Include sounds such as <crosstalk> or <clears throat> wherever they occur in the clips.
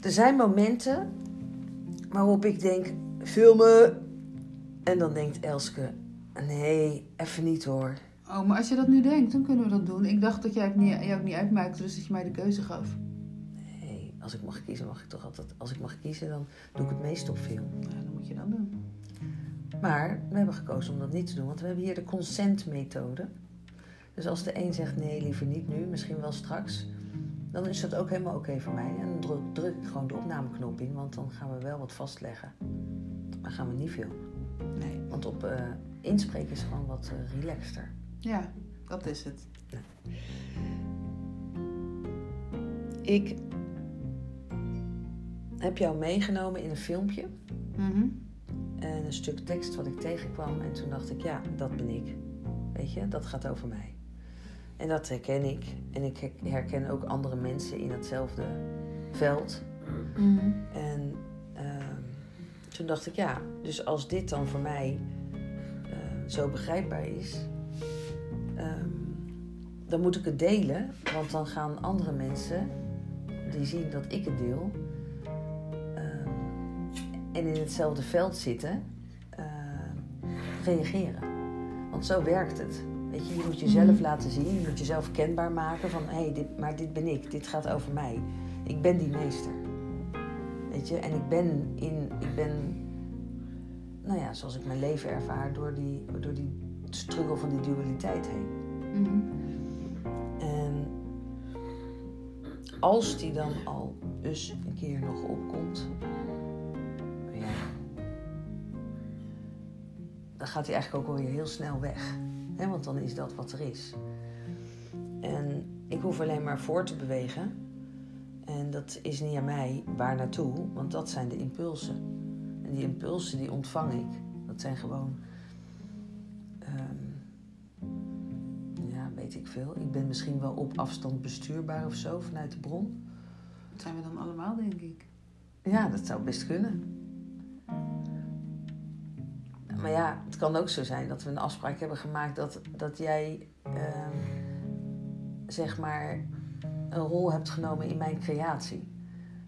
er zijn momenten waarop ik denk, filmen. En dan denkt Elske, nee, even niet hoor. Oh, maar als je dat nu denkt, dan kunnen we dat doen. Ik dacht dat jij het niet, jou het niet uitmaakte, dus dat je mij de keuze gaf. Nee, als ik mag kiezen, mag ik toch altijd... Als ik mag kiezen, dan doe ik het meest op film. Nou, dan moet je dan doen. Maar we hebben gekozen om dat niet te doen, want we hebben hier de consent-methode. Dus als de een zegt nee, liever niet nu, misschien wel straks, dan is dat ook helemaal oké voor mij. En dan druk, druk ik gewoon de opnameknop in, want dan gaan we wel wat vastleggen. Maar gaan we niet filmen. Nee. Want op eh, inspreken is gewoon wat uh, relaxter. Ja, dat is het. Ik heb jou meegenomen in een filmpje. Mhm. En een stuk tekst wat ik tegenkwam. En toen dacht ik, ja, dat ben ik. Weet je, dat gaat over mij. En dat herken ik. En ik herken ook andere mensen in hetzelfde veld. Mhm. En ehm, toen dacht ik, ja, dus als dit dan voor mij eh, zo begrijpbaar is, ehm, dan moet ik het delen. Want dan gaan andere mensen die zien dat ik het deel ehm, en in hetzelfde veld zitten, ehm, reageren. Want zo werkt het. Weet je, je moet jezelf Mhm. laten zien, je moet jezelf kenbaar maken van hé, hey, dit, maar dit ben ik, dit gaat over mij. Ik ben die meester. Weet je, en ik ben in, ik ben, nou ja, zoals ik mijn leven ervaar, door die, door die struggle van die dualiteit heen. Mhm. En als die dan al eens een keer nog opkomt, ja, dan gaat hij eigenlijk ook alweer heel snel weg. Hè, want dan is dat wat er is. En ik hoef alleen maar voor te bewegen. En dat is niet aan mij waar naartoe, want dat zijn de impulsen. En die impulsen die ontvang ik. Dat zijn gewoon. ehm, ja, weet ik veel. Ik ben misschien wel op afstand bestuurbaar of zo vanuit de bron. Dat zijn we dan allemaal, denk ik. Ja, dat zou best kunnen. Maar ja, het kan ook zo zijn dat we een afspraak hebben gemaakt dat, dat jij, ehm, zeg maar, een rol hebt genomen in mijn creatie.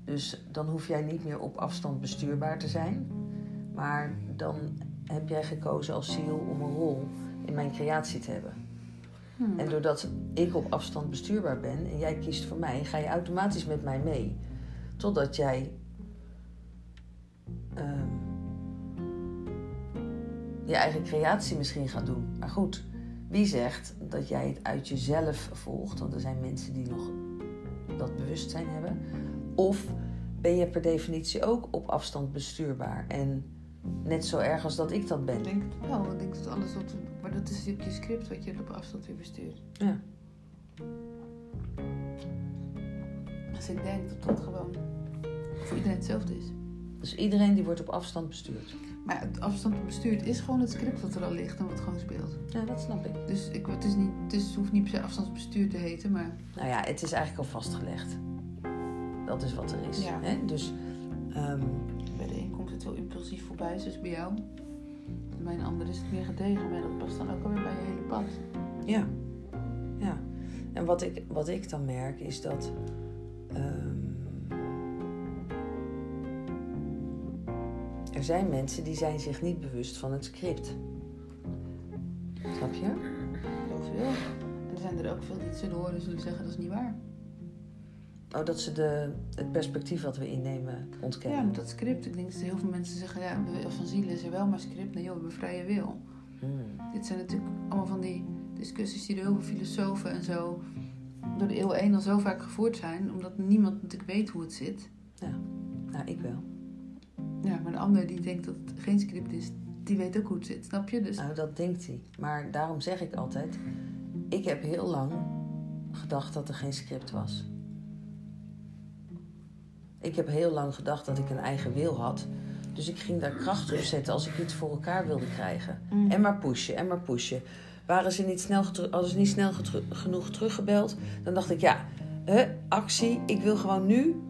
Dus dan hoef jij niet meer op afstand bestuurbaar te zijn. Maar dan heb jij gekozen als ziel om een rol in mijn creatie te hebben. Hmm. En doordat ik op afstand bestuurbaar ben en jij kiest voor mij, ga je automatisch met mij mee. Totdat jij ehm, je eigen creatie misschien gaat doen. Maar goed, wie zegt dat jij het uit jezelf volgt? Want er zijn mensen die nog dat bewustzijn hebben. Of ben je per definitie ook op afstand bestuurbaar? En net zo erg als dat ik dat ben. Ik denk het wel. Ik denk dat alles wat... Maar dat is ook je script wat je op afstand weer bestuurt. Ja. Dus ik denk dat dat gewoon voor iedereen hetzelfde is. Dus iedereen die wordt op afstand bestuurd. Maar het afstand bestuurt is gewoon het script wat er al ligt en wat gewoon speelt. Ja, dat snap ik. Dus ik, het, is niet, het, is, het hoeft niet per se afstandsbestuur te heten, maar Nou ja, het is eigenlijk al vastgelegd. Dat is wat er is. Ja. Hè? Dus ehm, bij de een komt het wel impulsief voorbij, zoals bij jou. Bij een ander is het meer gedegen, maar dat past dan ook alweer bij je hele pad. ja. ja. En wat ik, wat ik dan merk is dat. Er zijn mensen die zijn zich niet bewust van het script. Snap je? Heel veel. En er zijn er ook veel die het zullen horen en zullen zeggen dat is niet waar. Oh, dat ze de, het perspectief wat we innemen ontkennen. Ja, met dat script. Ik denk dat heel veel mensen zeggen, ja, de van ziel is er wel maar script. Nee joh, we hebben vrije wil. Hmm. Dit zijn natuurlijk allemaal van die discussies die door heel veel filosofen en zo door de eeuw heen al zo vaak gevoerd zijn. Omdat niemand natuurlijk weet hoe het zit. Nou, ik wel. Ja, maar de ander die denkt dat het geen script is, die weet ook hoe het zit. Snap je? Dus Nou, dat denkt hij. Maar daarom zeg ik altijd: ik heb heel lang gedacht dat er geen script was. Ik heb heel lang gedacht dat ik een eigen wil had. Dus ik ging daar kracht op zetten als ik iets voor elkaar wilde krijgen. Mm. En maar pushen, en maar pushen. Waren ze niet snel, hadden ze niet snel genoeg teruggebeld, dan dacht ik: ja, hè, actie, ik wil gewoon nu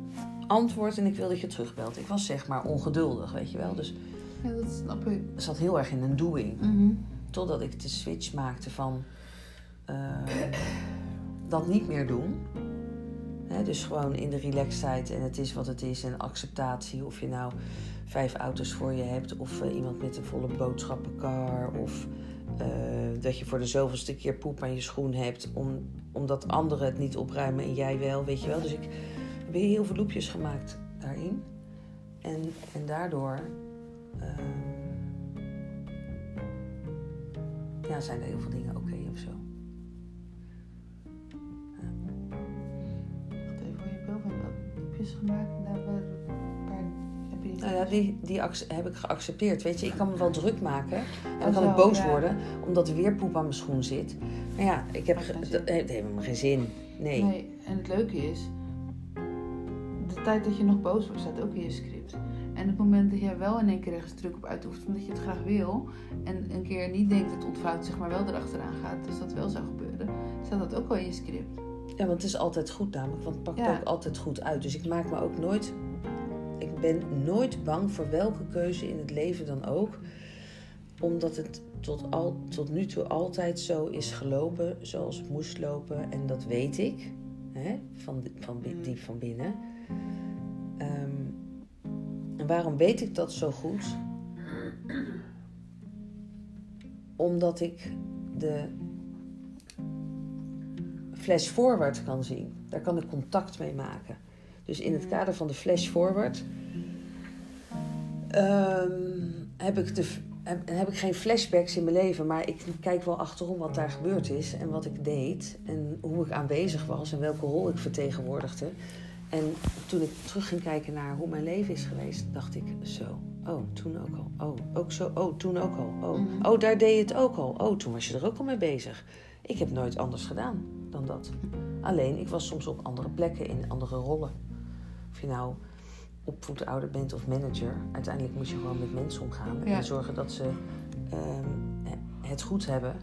antwoord en ik wil dat je terugbelt. Ik was zeg maar ongeduldig, weet je wel. Dus ja, dat snap ik. zat heel erg in een doing. Mhm. Totdat ik de switch maakte van eh, dat niet meer doen. Hè, dus gewoon in de relaxedheid en het is wat het is en acceptatie. Of je nou vijf auto's voor je hebt of eh, iemand met een volle boodschappenkar. Of eh, dat je voor de zoveelste keer poep aan je schoen hebt om, omdat anderen het niet opruimen en jij wel, weet je wel. Dus ik heb heel veel loepjes gemaakt daarin. En, en daardoor ehm, ja, zijn er heel veel dingen oké of zo. Gemaakt. Waar, waar heb je die Nou ja, die, die heb ik geaccepteerd. Weet je, ik kan me wel druk maken. En dan kan ik boos ja. worden, omdat er weer poep aan mijn schoen zit. Maar ja, ik heb, dat zin. heeft helemaal geen zin. Nee. Nee, en het leuke is, de tijd dat je nog boos wordt staat ook in je script. En het moment dat jij wel in één keer ergens druk op uitoefent, omdat je het graag wil, en een keer niet denkt het ontvouwt zich, maar wel erachteraan gaat, dus dat wel zou gebeuren, staat dat ook wel in je script. Ja, want het is altijd goed namelijk, want het pakt Ja. ook altijd goed uit. Dus ik maak me ook nooit... Ik ben nooit bang voor welke keuze in het leven dan ook. Omdat het tot, al, tot nu toe altijd zo is gelopen zoals het moest lopen. En dat weet ik, hè, van, van, bi- diep van binnen. Ehm, en waarom weet ik dat zo goed? Omdat ik de flash forward kan zien. Daar kan ik contact mee maken. Dus in het kader van de flash forward ehm, heb, ik de, heb, heb ik geen flashbacks in mijn leven, maar ik kijk wel achterom wat daar gebeurd is en wat ik deed en hoe ik aanwezig was en welke rol ik vertegenwoordigde. En toen ik terug ging kijken naar hoe mijn leven is geweest, dacht ik zo. Oh, toen ook al. Oh, ook zo. Oh, toen ook al. Oh, Mhm. oh daar deed je het ook al. Oh, toen was je er ook al mee bezig. Ik heb nooit anders gedaan dan dat. Alleen, ik was soms op andere plekken in andere rollen. Of je nou opvoedouder bent of manager, uiteindelijk moet je gewoon met mensen omgaan Ja. en zorgen dat ze ehm, het goed hebben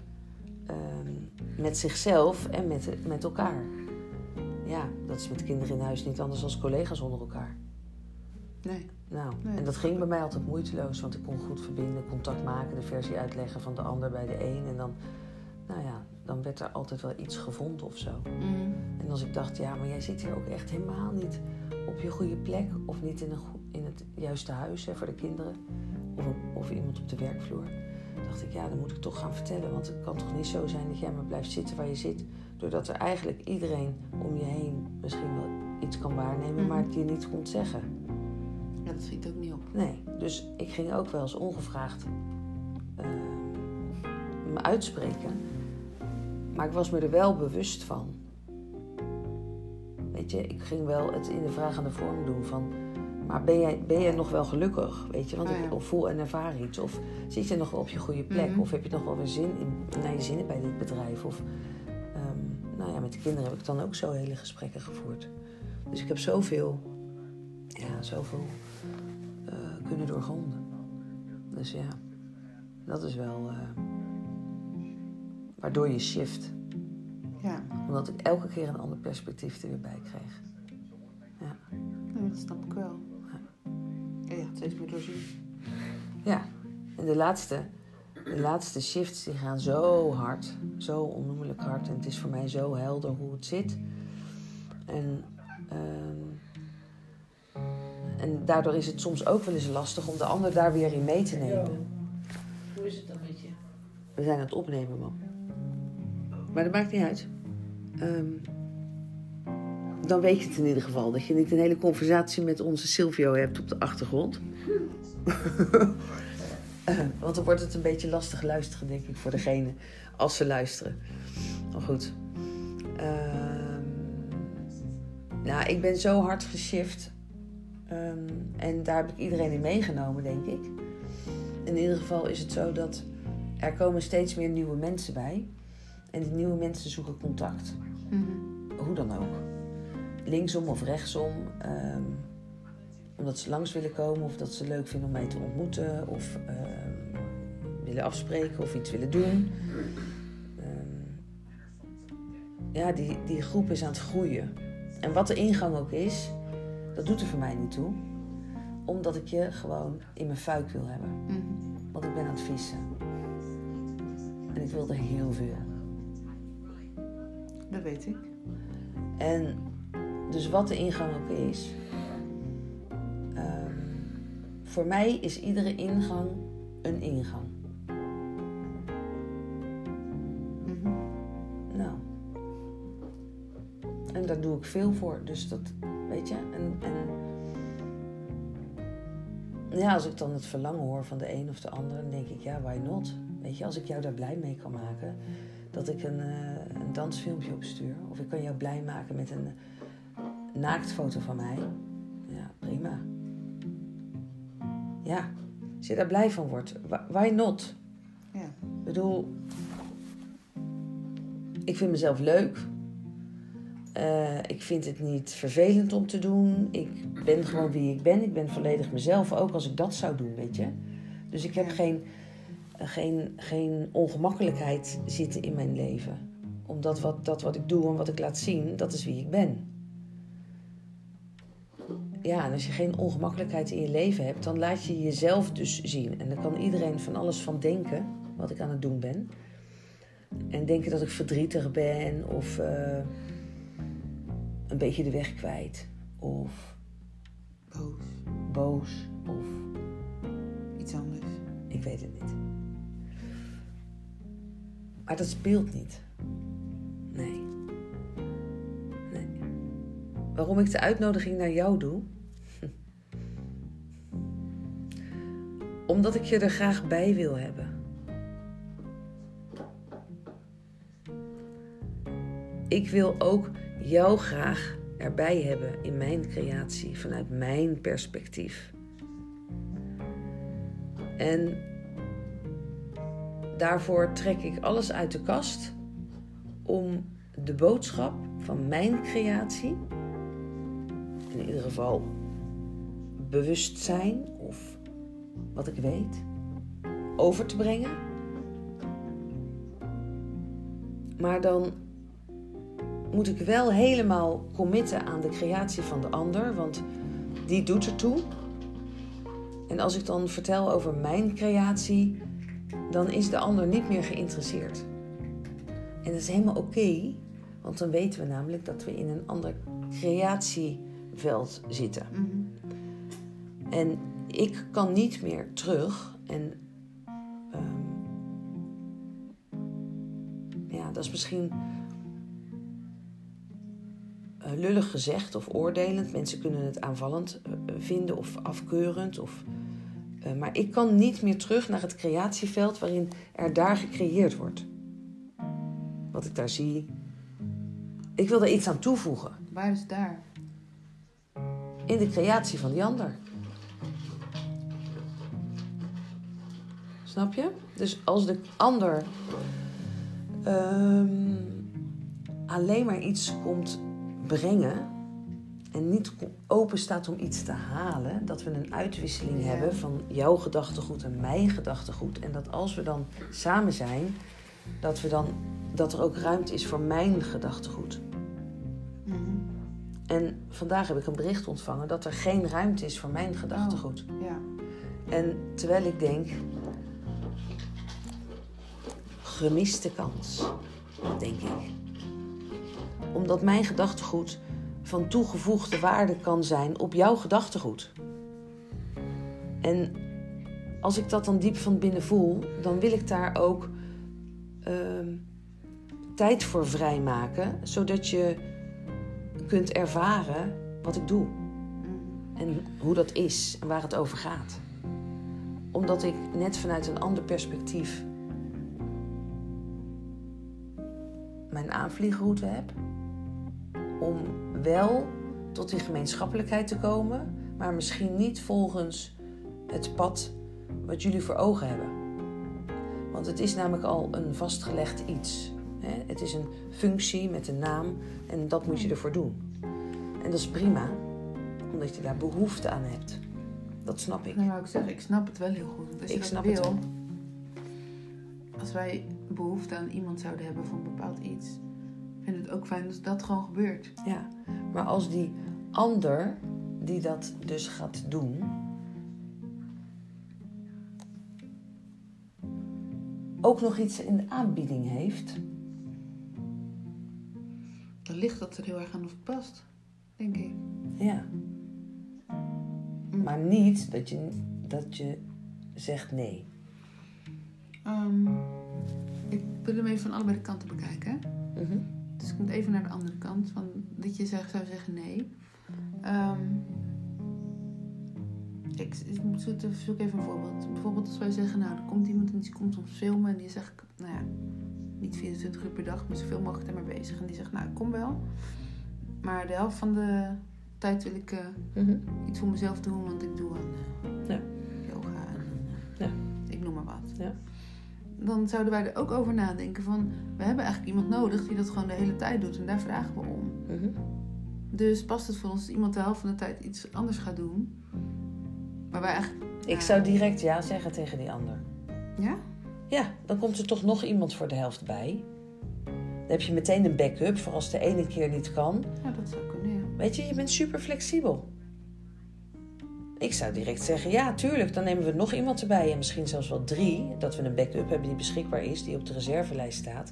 ehm, met zichzelf en met, met elkaar. Ja, dat is met kinderen in huis niet anders dan collega's onder elkaar. Nee. Nou, Nee, en dat ging bij mij altijd moeiteloos, want ik kon goed verbinden, contact maken, de versie uitleggen van de ander bij de een. En dan, nou ja, dan werd er altijd wel iets gevonden of zo. Mm. En als ik dacht, ja, maar jij zit hier ook echt helemaal niet op je goede plek of niet in, een, in het juiste huis hè, voor de kinderen of, of iemand op de werkvloer. dacht ik, ja, dan moet ik toch gaan vertellen, want het kan toch niet zo zijn dat jij maar blijft zitten waar je zit, doordat er eigenlijk iedereen om je heen misschien wel iets kan waarnemen, Mhm. maar het je niet komt zeggen. Ja, dat schiet ook niet op. Nee, dus ik ging ook wel eens ongevraagd eh, me uitspreken. Maar ik was me er wel bewust van. Weet je, ik ging wel het in de vragende vorm doen van... Maar ben jij, ben jij nog wel gelukkig? Weet je, want Oh ik of voel en ervaar iets. Of zit je nog wel op je goede plek? Mhm. Of heb je nog wel weer zin in, naar je zinnen bij dit bedrijf? Of, ehm, met de kinderen heb ik dan ook zo hele gesprekken gevoerd. Dus ik heb zoveel, ja, zoveel eh, kunnen doorgronden. Dus ja, dat is wel eh, waardoor je shift. Ja, Omdat ik elke keer een ander perspectief er weer bij kreeg. nee, dat snap ik wel. Ja, gaat steeds meer doorzien. Ja, en de laatste, de laatste shifts die gaan zo hard, zo onnoemelijk hard. En het is voor mij zo helder hoe het zit. En, ehm, en daardoor is het soms ook wel eens lastig om de ander daar weer in mee te nemen. Hoe is het dan met je? We zijn aan het opnemen, man. Maar dat maakt niet uit. Ehm, dan weet je het in ieder geval. Dat je niet een hele conversatie met onze Silvio hebt op de achtergrond. <laughs> <clears throat> Want dan wordt het een beetje lastig luisteren, denk ik, voor degene als ze luisteren. Maar goed. Ehm, nou, ik ben zo hard geshift. Ehm, en daar heb ik iedereen in meegenomen, denk ik. In ieder geval is het zo dat er komen steeds meer nieuwe mensen bij. En die nieuwe mensen zoeken contact. Mhm. Hoe dan ook. Linksom of rechtsom. ehm, omdat ze langs willen komen of dat ze leuk vinden om mij te ontmoeten. Of ehm, willen afspreken of iets willen doen. Ehm, ja, die, die groep is aan het groeien. En wat de ingang ook is, dat doet er voor mij niet toe. Omdat ik je gewoon in mijn fuik wil hebben. Mhm. Want ik ben aan het vissen. En ik wil er heel veel. Dat weet ik. En dus wat de ingang ook is. Voor mij is iedere ingang een ingang. Mhm. Nou. En daar doe ik veel voor. Dus dat, weet je. En, en ja, als ik dan het verlangen hoor van de een of de ander, dan denk ik, ja, why not? Weet je, als ik jou daar blij mee kan maken, dat ik een, eh, een dansfilmpje opstuur. Of ik kan jou blij maken met een naaktfoto van mij. Ja, prima. Ja, als je daar blij van wordt, wh- why not? Ja. Ik bedoel, ik vind mezelf leuk. Eh, ik vind het niet vervelend om te doen. Ik ben gewoon wie ik ben. Ik ben volledig mezelf, ook als ik dat zou doen, weet je. Dus ik heb Ja. geen, geen, geen ongemakkelijkheid zitten in mijn leven. Omdat wat, dat wat ik doe en wat ik laat zien, dat is wie ik ben. Ja, en als je geen ongemakkelijkheid in je leven hebt, dan laat je jezelf dus zien. En dan kan iedereen van alles van denken, wat ik aan het doen ben. En denken dat ik verdrietig ben of eh, een beetje de weg kwijt. Of Boos. boos. Of Iets anders. ik weet het niet. Maar dat speelt niet. Waarom ik de uitnodiging naar jou doe? Omdat ik je er graag bij wil hebben. Ik wil ook jou graag erbij hebben in mijn creatie, vanuit mijn perspectief. En daarvoor trek ik alles uit de kast om de boodschap van mijn creatie, in ieder geval bewustzijn of wat ik weet, over te brengen. Maar dan moet ik wel helemaal committen aan de creatie van de ander, want die doet ertoe. En als ik dan vertel over mijn creatie, dan is de ander niet meer geïnteresseerd. En dat is helemaal oké, want dan weten we namelijk dat we in een ander creatieveld zitten. Mhm. En ik kan niet meer terug. En ehm, ja, dat is misschien eh, lullig gezegd of oordelend. Mensen kunnen het aanvallend eh, vinden of afkeurend. Of, eh, maar ik kan niet meer terug naar het creatieveld waarin er daar gecreëerd wordt. Wat ik daar zie. Ik wil er iets aan toevoegen Waar is daar? In de creatie van die ander. Snap je? Dus als de ander ehm, alleen maar iets komt brengen en niet open staat om iets te halen, dat we een uitwisseling Ja. hebben van jouw gedachtegoed en mijn gedachtegoed. En dat als we dan samen zijn, dat, we dan, dat er ook ruimte is voor mijn gedachtegoed. En vandaag heb ik een bericht ontvangen dat er geen ruimte is voor mijn gedachtegoed. Ja. En terwijl ik denk, gemiste kans, denk ik. Omdat mijn gedachtegoed van toegevoegde waarde kan zijn op jouw gedachtegoed. En als ik dat dan diep van binnen voel, dan wil ik daar ook ehm, tijd voor vrijmaken, zodat je kunt ervaren wat ik doe Mhm. en hoe dat is en waar het over gaat. Omdat ik net vanuit een ander perspectief mijn aanvliegroute heb. Om wel tot die gemeenschappelijkheid te komen, maar misschien niet volgens het pad wat jullie voor ogen hebben. Want het is namelijk al een vastgelegd iets. Het is een functie met een naam en dat moet je ervoor doen. En dat is prima, omdat je daar behoefte aan hebt. Dat snap ik. Nou, ik zeggen, ik snap het wel heel goed. Als je Ik dat snap wil, het wel. als wij behoefte aan iemand zouden hebben voor een bepaald iets, vind ik het ook fijn als dat gewoon gebeurt. Ja, maar als die ander die dat dus gaat doen, ook nog iets in de aanbieding heeft, Dan ligt dat er heel erg aan of het past. denk ik. Ja. Maar niet dat je, dat je zegt nee. Ehm, ik wil hem even van allebei de kanten bekijken. Mhm. Dus ik moet even naar de andere kant. Van dat je zegt, zou zeggen nee. Ehm, ik, ik zoek even een voorbeeld. Bijvoorbeeld als wij zeggen, nou, er komt iemand en die komt ons filmen. En die zegt, nou ja, niet 24 uur per dag, maar zoveel mogelijk daarmee bezig. En die zegt, nou, ik kom wel. Maar de helft van de tijd wil ik eh, Mhm. iets voor mezelf doen. Want ik doe aan eh, Ja. yoga en eh, Ja. ik noem maar wat. Ja. Dan zouden wij er ook over nadenken van... We hebben eigenlijk iemand nodig die dat gewoon de hele tijd doet. En daar vragen we om. Mhm. Dus past het voor ons dat iemand de helft van de tijd iets anders gaat doen? Maar wij eigenlijk... Ik zou direct ja zeggen tegen die ander. Ja? Ja, dan komt er toch nog iemand voor de helft bij. Dan heb je meteen een backup voor als de ene keer niet kan. Ja, dat zou kunnen, ja. Weet je, je bent super flexibel. Ik zou direct zeggen, ja, tuurlijk, dan nemen we nog iemand erbij. En misschien zelfs wel drie. Dat we een backup hebben die beschikbaar is, die op de reservelijst staat.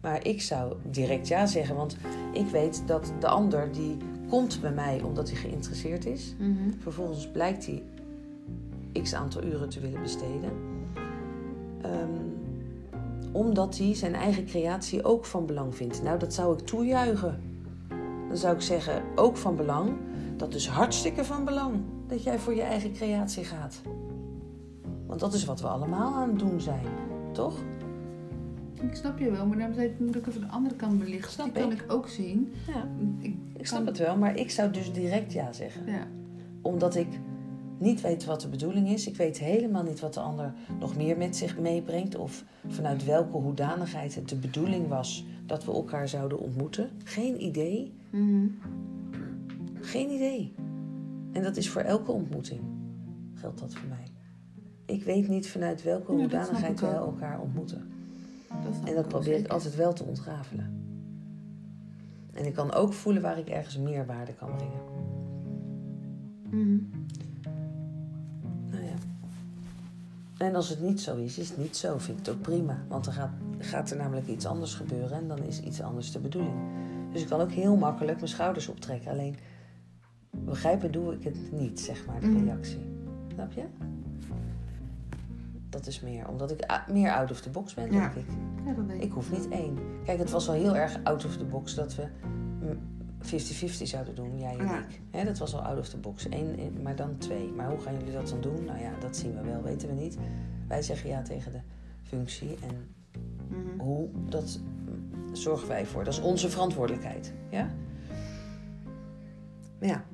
Maar ik zou direct ja zeggen, want ik weet dat de ander die komt bij mij omdat hij geïnteresseerd is. Mhm. Vervolgens blijkt hij x aantal uren te willen besteden. Ehm, omdat hij zijn eigen creatie ook van belang vindt. Nou, dat zou ik toejuichen. Dan zou ik zeggen, ook van belang. Dat is hartstikke van belang. Dat jij voor je eigen creatie gaat. Want dat is wat we allemaal aan het doen zijn. Toch? Ik snap je wel, maar daarom moet ik even de andere kant belichten. Snap die kan ik. ik ook zien. Ja, Ik, ik snap het wel. Maar ik zou dus direct ja zeggen. Ja. Omdat ik niet weet wat de bedoeling is. Ik weet helemaal niet wat de ander nog meer met zich meebrengt. Of vanuit welke hoedanigheid het de bedoeling was dat we elkaar zouden ontmoeten. Geen idee. Mhm. Geen idee. En dat is voor elke ontmoeting. Geldt dat voor mij. Ik weet niet vanuit welke Ja, hoedanigheid we elkaar ontmoeten. Dat En dat probeer ik altijd wel te ontrafelen. En ik kan ook voelen waar ik ergens meerwaarde kan brengen. Mhm. En als het niet zo is, is het niet zo. Vind ik het ook prima. Want dan gaat, gaat er namelijk iets anders gebeuren en dan is iets anders de bedoeling. Dus ik kan ook heel makkelijk mijn schouders optrekken. Alleen begrijpen doe ik het niet, zeg maar, de Mhm. reactie. Snap je? Dat is meer omdat ik meer out of the box ben, Ja. denk ik. Ja, dat ik. Ik hoef niet één. Kijk, het was wel heel erg out of the box dat we mm, 50-50 zouden doen, jij en Ja. ik. Dat was al out of the box. Eén, één, maar dan twee. Maar hoe gaan jullie dat dan doen? Nou ja, dat zien we wel, weten we niet. Wij zeggen ja tegen de functie en Mhm. hoe, dat zorgen wij voor. Dat is onze verantwoordelijkheid. Ja? Maar ja,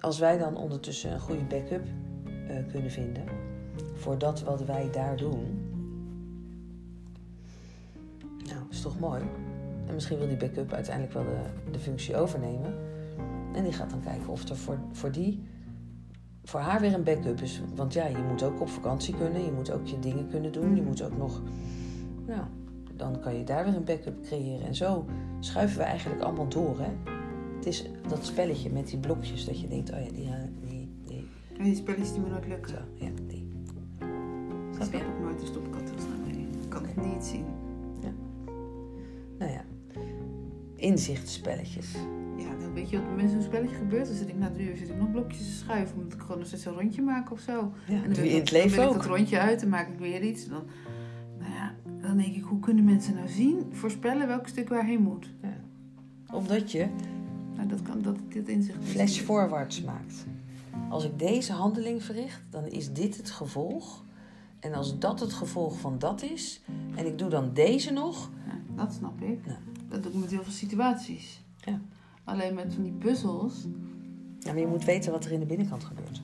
als wij dan ondertussen een goede backup eh, kunnen vinden voor dat wat wij daar doen, nou, is toch mooi. En misschien wil die backup uiteindelijk wel de, de functie overnemen. En die gaat dan kijken of er voor, voor die, voor haar weer een backup is. Want ja, je moet ook op vakantie kunnen, je moet ook je dingen kunnen doen, je moet ook nog, nou, dan kan je daar weer een backup creëren. En zo schuiven we eigenlijk allemaal door, hè. Het is dat spelletje met die blokjes dat je denkt, oh ja, die, eh, die, die, En die spelletjes die me nooit zo, lukken. ja, die. Ik je? ook nooit de stopkat mee. Ik kan het niet zien. Nou ja, inzichtspelletjes. Ja, dan weet je wat met zo'n spelletje gebeurt. Dan zit ik na drie uur zit ik nog blokjes te schuiven. Omdat ik gewoon nog steeds een rondje maak of zo. Ja, En dan doe je in het dan leven wil ik ook. dat rondje uit, dan maak ik weer iets. Dan, nou ja, dan denk ik, hoe kunnen mensen nou zien, voorspellen welk stuk waarheen moet? Omdat je Nou, dat kan, dat dit inzicht flash forwards maakt. Als ik deze handeling verricht, dan is dit het gevolg. En als dat het gevolg van dat is, en ik doe dan deze nog, Ja, dat snap ik. Ja. Dat doe ik met heel veel situaties. Ja. Alleen met van die puzzels. ja, maar je moet weten wat er in de binnenkant gebeurt.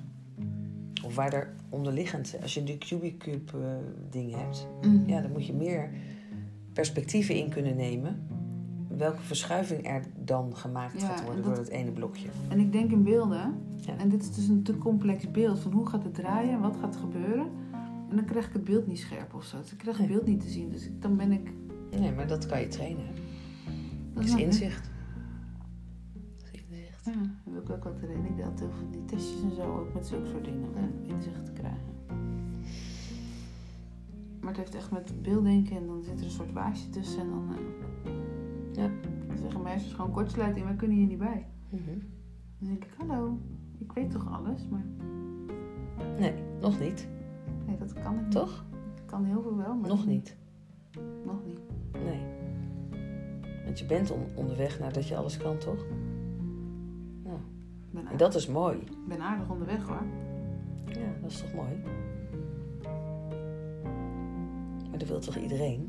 Of waar er onderliggend, als je een Cubicube eh ding hebt, Mhm. ja, dan moet je meer perspectieven in kunnen nemen. Welke verschuiving er dan gemaakt Ja, gaat en worden dat- door het ene blokje. En ik denk in beelden. Ja. En dit is dus een te complex beeld van hoe gaat het draaien en wat gaat er gebeuren. En dan krijg ik het beeld niet scherp of zo. Dus ik krijg het beeld niet te zien. Dus ik, dan ben ik... Nee, maar dat kan je trainen. Dat Dat is inzicht. Dat is inzicht. Ja, daar wil ik ook wat trainen. Ik altijd van die testjes en zo ook met zulke soort dingen. Om inzicht te krijgen. Maar het heeft echt met beelddenken en dan zit er een soort waasje tussen. En dan, eh, Ja. dan zeggen meisjes gewoon kortsluiting, wij kunnen hier niet bij. Mhm. Dan denk ik, hallo, ik weet toch alles, maar Nee, nog niet. nee, dat kan ik niet. Toch? Ik kan heel veel wel, maar Nog niet. Nog. Want je bent on- onderweg naar dat je alles kan, toch? Nou, Ik ben, en dat is mooi. ik ben aardig onderweg hoor. Ja, dat is toch mooi? Maar dat wil toch iedereen?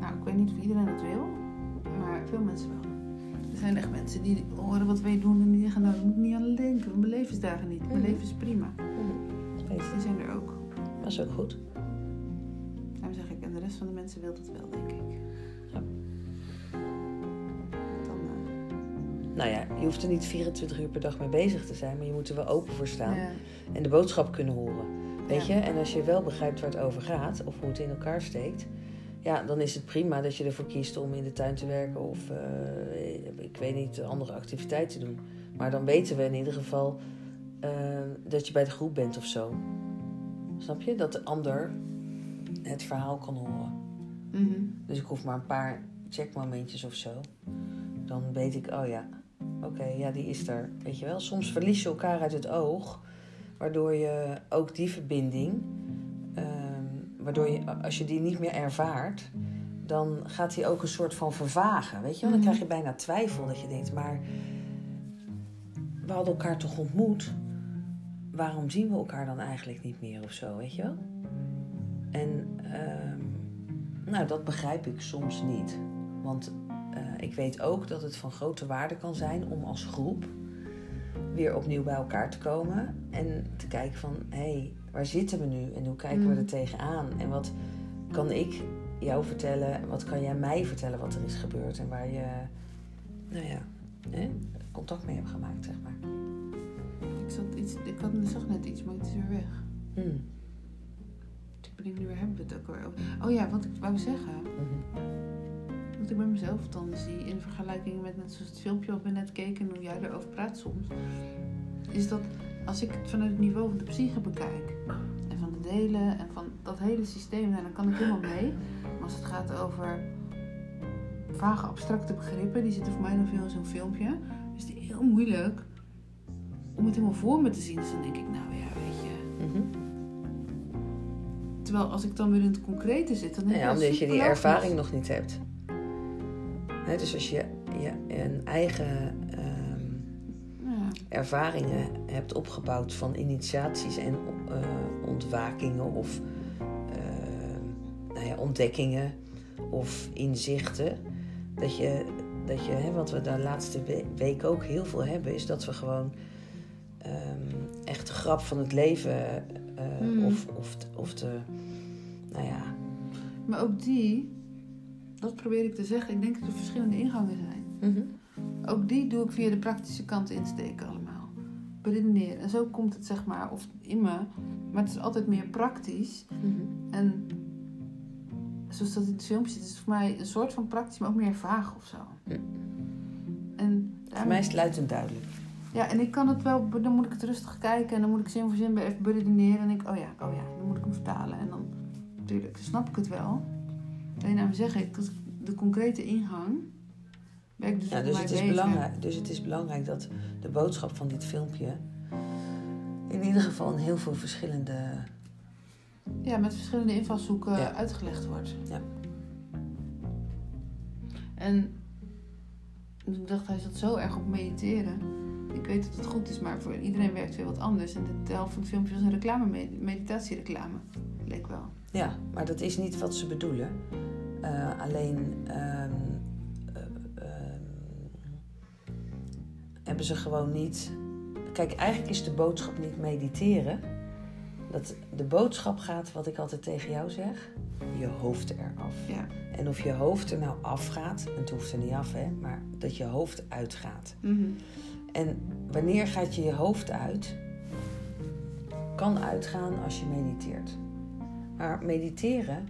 Nou, ik weet niet of iedereen dat wil, maar veel mensen wel. Er zijn echt mensen die horen wat wij doen en die zeggen, nou, daar moet ik niet aan denken. Mijn levensdagen niet. Mijn Mhm. leven is prima. Weet Die zijn er ook. dat is ook goed. Daarom zeg ik, en de rest van de mensen wil dat wel, denk ik. Nou ja, je hoeft er niet 24 uur per dag mee bezig te zijn, maar je moet er wel open voor staan. ja. En de boodschap kunnen horen. Weet Ja. je? En als je wel begrijpt waar het over gaat, of hoe het in elkaar steekt, ja, dan is het prima dat je ervoor kiest om in de tuin te werken of, eh, ik weet niet, andere activiteiten te doen. Maar dan weten we in ieder geval eh, dat je bij de groep bent of zo. Snap je? Dat de ander het verhaal kan horen. Mhm. Dus ik hoef maar een paar checkmomentjes of zo. Dan weet ik, oh ja, oké, ja, die is er. Weet je wel, soms verlies je elkaar uit het oog. Waardoor je ook die verbinding, ehm, waardoor je, als je die niet meer ervaart, dan gaat die ook een soort van vervagen. Weet je wel, dan Mhm. krijg je bijna twijfel dat je denkt, maar we hadden elkaar toch ontmoet? Waarom zien we elkaar dan eigenlijk niet meer of zo, weet je wel? En ehm, nou, dat begrijp ik soms niet. Want ik weet ook dat het van grote waarde kan zijn om als groep weer opnieuw bij elkaar te komen. En te kijken van, hé, hey, waar zitten we nu? En hoe kijken we Mm. er tegenaan? En wat kan ik jou vertellen? En wat kan jij mij vertellen wat er is gebeurd? En waar je, nou ja, hè, contact mee hebt gemaakt, zeg maar. Ik, zat iets, ik had, zag net iets, maar het is weer weg. Mm. Ik bedenk nu, waar hebben we het ook weer over? Oh ja, wat ik wou zeggen. Mhm. Wat ik bij mezelf dan zie in vergelijking met net zoals het filmpje wat we net keken en hoe jij erover praat soms. Is dat als ik het vanuit het niveau van de psyche bekijk en van de delen en van dat hele systeem, nou, dan kan ik helemaal mee. Maar als het gaat over vage abstracte begrippen, die zitten voor mij nog veel in zo'n filmpje, is die heel moeilijk om het helemaal voor me te zien. Dus dan denk ik, nou ja, weet je. Mhm. Terwijl als ik dan weer in het concrete zit, dan denk Nou ik, ja, omdat je die ervaring nog niet hebt. Dus als je, je een eigen ehm, Ja. ervaringen hebt opgebouwd van initiaties en eh, ontwakingen of eh, nou ja, ontdekkingen of inzichten. Dat je, dat je hè, wat we de laatste we- week ook heel veel hebben, is dat we gewoon ehm, echt de grap van het leven eh, Hmm. of, of, of de, nou ja, Maar ook die, dat probeer ik te zeggen, ik denk dat er verschillende ingangen zijn. mhm. Ook die doe ik via de praktische kant insteken allemaal. Beredeneren. En zo komt het zeg maar, of in me, maar het is altijd meer praktisch. Mhm. En zoals dat in het filmpje zit, is het voor mij een soort van praktisch, maar ook meer vaag of zo. En Voor mij is het duidelijk. Ja, en ik kan het wel, dan moet ik het rustig kijken en dan moet ik zin voor zin bij even beredeneren. En denk ik, oh ja, oh ja, dan moet ik hem vertalen. En dan, natuurlijk, dan snap ik het wel. Alleen nou zeg ik, dat de concrete ingang, ben ik dus Ja, dus, het is bezig. belangrijk, dus het is belangrijk dat de boodschap van dit filmpje in ieder geval in heel veel verschillende. Ja, met verschillende invalshoeken Ja. uitgelegd wordt. Ja. En ik dacht, hij zat zo erg op mediteren. Ik weet dat het goed is, maar voor iedereen werkt weer wat anders. En de helft van het filmpje was een reclame, meditatiereclame. Leek wel. Ja, maar dat is niet wat ze bedoelen. Eh, alleen ehm, eh, ehm, hebben ze gewoon niet. Kijk, eigenlijk is de boodschap niet mediteren. Dat de boodschap gaat, wat ik altijd tegen jou zeg, je hoofd eraf. Ja. En of je hoofd er nou afgaat, en het hoeft er niet af, hè, maar dat je hoofd uitgaat. Mhm. En wanneer gaat je je hoofd uit? Kan uitgaan als je mediteert. Maar mediteren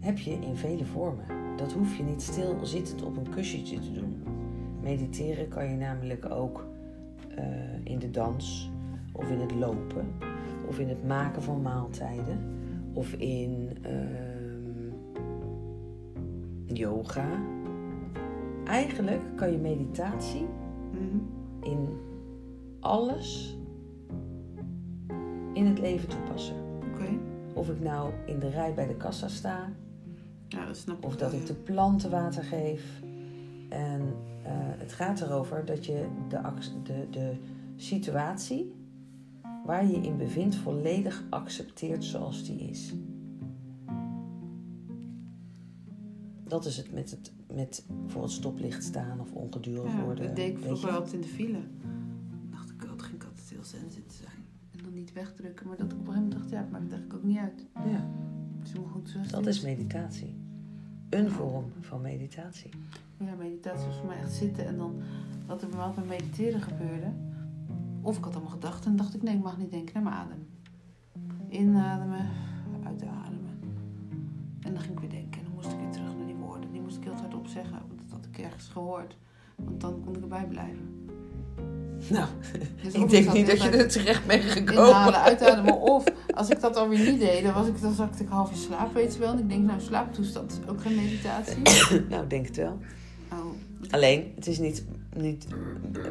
heb je in vele vormen. Dat hoef je niet stilzittend op een kussentje te doen. Mediteren kan je namelijk ook eh, in de dans, of in het lopen, of in het maken van maaltijden, of in ehm, yoga. Eigenlijk kan je meditatie. Mhm. in alles in het leven toepassen. Of ik nou in de rij bij de kassa sta, Ja, dat snap ik of wel, dat ja. ik de planten water geef. En eh, het gaat erover dat je de, de, de situatie waar je je in bevindt volledig accepteert zoals die is. Dat is het met, het met voor het stoplicht staan of ongedurig Ja, worden. dat deed ik vroeger altijd in de file. Wegdrukken. Maar dat ik op een gegeven moment dacht, ja, het maakt eigenlijk ook niet uit. Ja, Het is goed zoals het dat is meditatie. Een vorm van meditatie. Ja, meditatie was voor mij echt zitten en dan wat er bij mij met mediteren gebeurde. Of ik had allemaal gedachten en dacht ik, nee, ik mag niet denken naar mijn adem. Inademen, uitademen. En dan ging ik weer denken en dan moest ik weer terug naar die woorden. Die moest ik heel hard opzeggen, want dat had ik ergens gehoord. Want dan kon ik erbij blijven. Nou, ik denk zat niet dat je er terecht bent gekomen. Inhalen, uitademen. Of als ik dat alweer niet deed, dan, was ik, dan zakte ik half in slaap, weet je wel. En ik denk, nou, slaaptoestand is ook geen meditatie. <coughs> nou, ik denk het wel. Oh, Alleen, het is niet, niet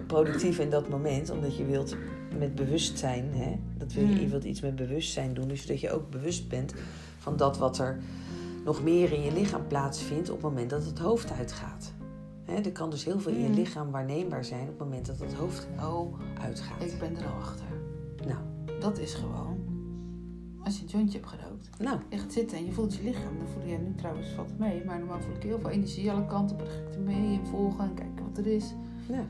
productief in dat moment, omdat je wilt met bewustzijn, hè, dat wil je, je wilt iets met bewustzijn doen, dus dat je ook bewust bent van dat wat er nog meer in je lichaam plaatsvindt op het moment dat het hoofd uitgaat. Er kan dus heel veel in je Mm. lichaam waarneembaar zijn op het moment dat het hoofd oh, uitgaat. ik ben er al achter. Nou, Dat is gewoon. Als je een jointje hebt gerookt. nou, Je gaat zitten en je voelt je lichaam. Dan voel je nu trouwens valt het mee. Maar normaal voel ik heel veel energie alle kanten. Maar dan ga ik er mee in volgen en kijken wat er is. ja.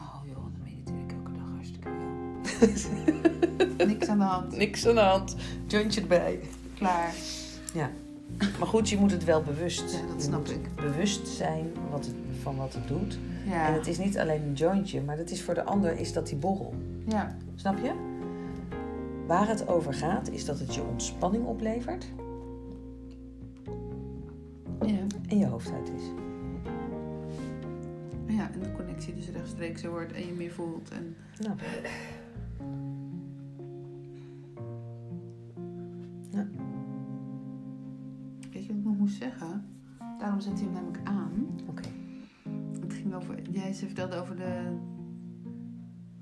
Oh joh, dan mediteer ik elke dag hartstikke veel. <laughs> Niks aan de hand. Niks aan de hand, jointje erbij. Klaar. Maar goed, je moet het wel bewust. Ja, dat snap ik. bewust zijn wat het, van wat het doet. Ja. En het is niet alleen een jointje, maar dat is voor de ander is dat die borrel. Ja. Snap je? Waar het over gaat, is dat het je ontspanning oplevert Ja. en je hoofd uit is. Ja, en de connectie dus rechtstreeks er wordt en je meer voelt. En Nou.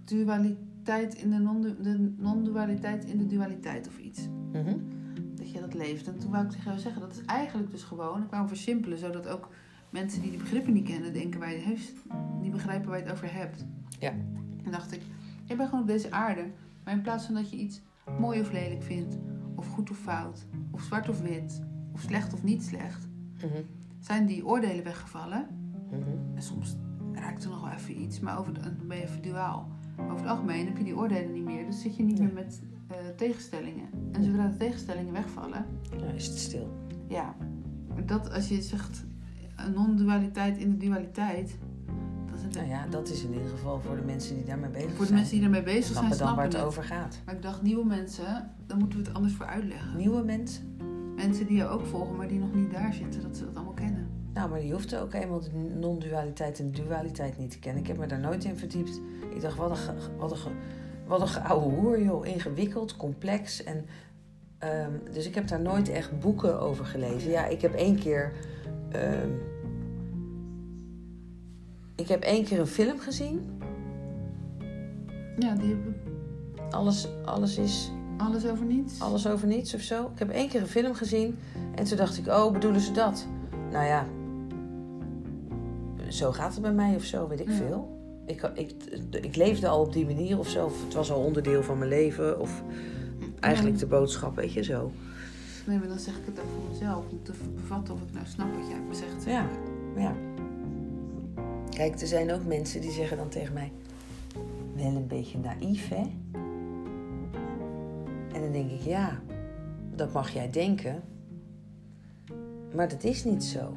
Dualiteit in de non- de non-dualiteit in de dualiteit of iets. Mhm. Dat je dat leeft. En toen wou ik tegen jou zeggen, dat is eigenlijk dus gewoon, ik wou versimpelen, zodat ook mensen die die begrippen niet kennen, denken het heeft, die begrijpen waar je het over hebt. Ja. En dacht ik, je bent gewoon op deze aarde, maar in plaats van dat je iets mooi of lelijk vindt, of goed of fout, of zwart of wit, of slecht of niet slecht, Mhm. zijn die oordelen weggevallen. Mhm. En soms raakt er nog wel even iets, maar over het, dan ben je even duaal. Over het algemeen heb je die oordelen niet meer, dus zit je niet meer met eh, tegenstellingen. En zodra de tegenstellingen wegvallen, Nou is het stil. ja, dat als je zegt een non-dualiteit in de dualiteit, dan is het Nou ja, dat is in ieder geval voor de mensen die daarmee bezig voor de zijn. mensen die ermee bezig zijn, snappen dan waar het het. over gaat. Maar ik dacht, nieuwe mensen, dan moeten we het anders voor uitleggen. Nieuwe mensen? Mensen die je ook volgen, maar die nog niet daar zitten, dat ze dat allemaal. Nou, maar je hoeft ook eenmaal de non-dualiteit en dualiteit niet te kennen. Ik heb me daar nooit in verdiept. Ik dacht, wat een, wat een, wat een geouwe hoer, joh. Ingewikkeld, complex. En, ehm, dus ik heb daar nooit echt boeken over gelezen. Ja, ik heb één keer... ehm, ik heb één keer een film gezien. Ja, die hebben Alles, alles is alles over niets. alles over niets of zo. Ik heb één keer een film gezien. En toen dacht ik, oh, bedoelen ze dat? Nou ja, zo gaat het bij mij of zo, weet ik Ja. veel. Ik, ik, ik leefde al op die manier of zo. Of het was al onderdeel van mijn leven. Of eigenlijk de boodschap, weet je zo. Nee, maar dan zeg ik het ook voor mezelf. Om te bevatten of ik nou snap wat jij hebt gezegd. zeg Ja. ja. Kijk, er zijn ook mensen die zeggen dan tegen mij... Wel een beetje naïef, hè? En dan denk ik, ja, dat mag jij denken. Maar dat is niet zo.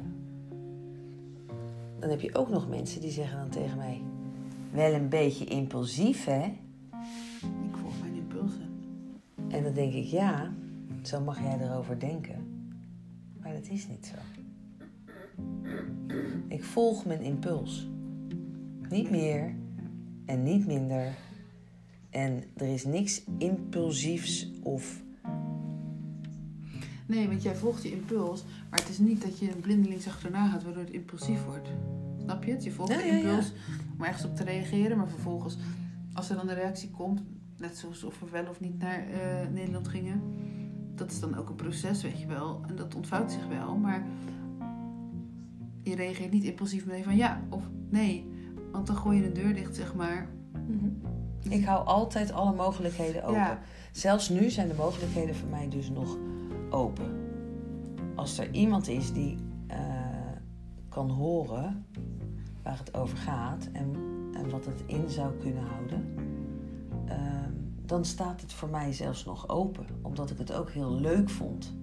Dan heb je ook nog mensen die zeggen dan tegen mij... Wel een beetje impulsief, hè? Ik volg mijn impulsen. En dan denk ik, ja, zo mag jij erover denken. Maar dat is niet zo. Ik volg mijn impuls. Niet meer en niet minder. En er is niks impulsiefs of. Nee, want jij volgt je impuls, maar het is niet dat je blindelings achterna gaat waardoor het impulsief wordt. Snap je het? Je volgt Ja, de ja, ja. impuls om ergens op te reageren. Maar vervolgens, als er dan een reactie komt, net zoals of we wel of niet naar eh, Nederland gingen. Dat is dan ook een proces, weet je wel. En dat ontvouwt zich wel. Maar je reageert niet impulsief meteen van ja of nee. Want dan gooi je een deur dicht, zeg maar. Ik hou altijd alle mogelijkheden open. Zelfs nu zijn de mogelijkheden voor mij dus nog open. Als er iemand is die eh, kan horen waar het over gaat en, en wat het in zou kunnen houden, ehm, dan staat het voor mij zelfs nog open. Omdat ik het ook heel leuk vond.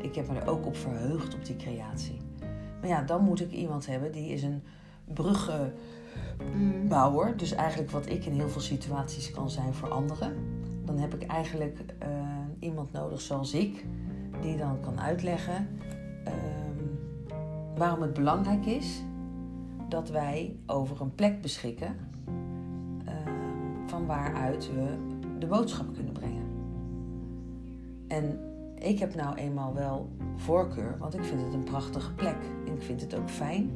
Ik heb me er ook op verheugd op die creatie. Maar ja, dan moet ik iemand hebben die is een bruggen Mm. bouwer. Dus eigenlijk wat ik in heel veel situaties kan zijn voor anderen. Dan heb ik eigenlijk eh, iemand nodig zoals ik, die dan kan uitleggen ehm, waarom het belangrijk is dat wij over een plek beschikken ehm, van waaruit we de boodschap kunnen brengen. En ik heb nou eenmaal wel voorkeur, want ik vind het een prachtige plek. En ik vind het ook fijn.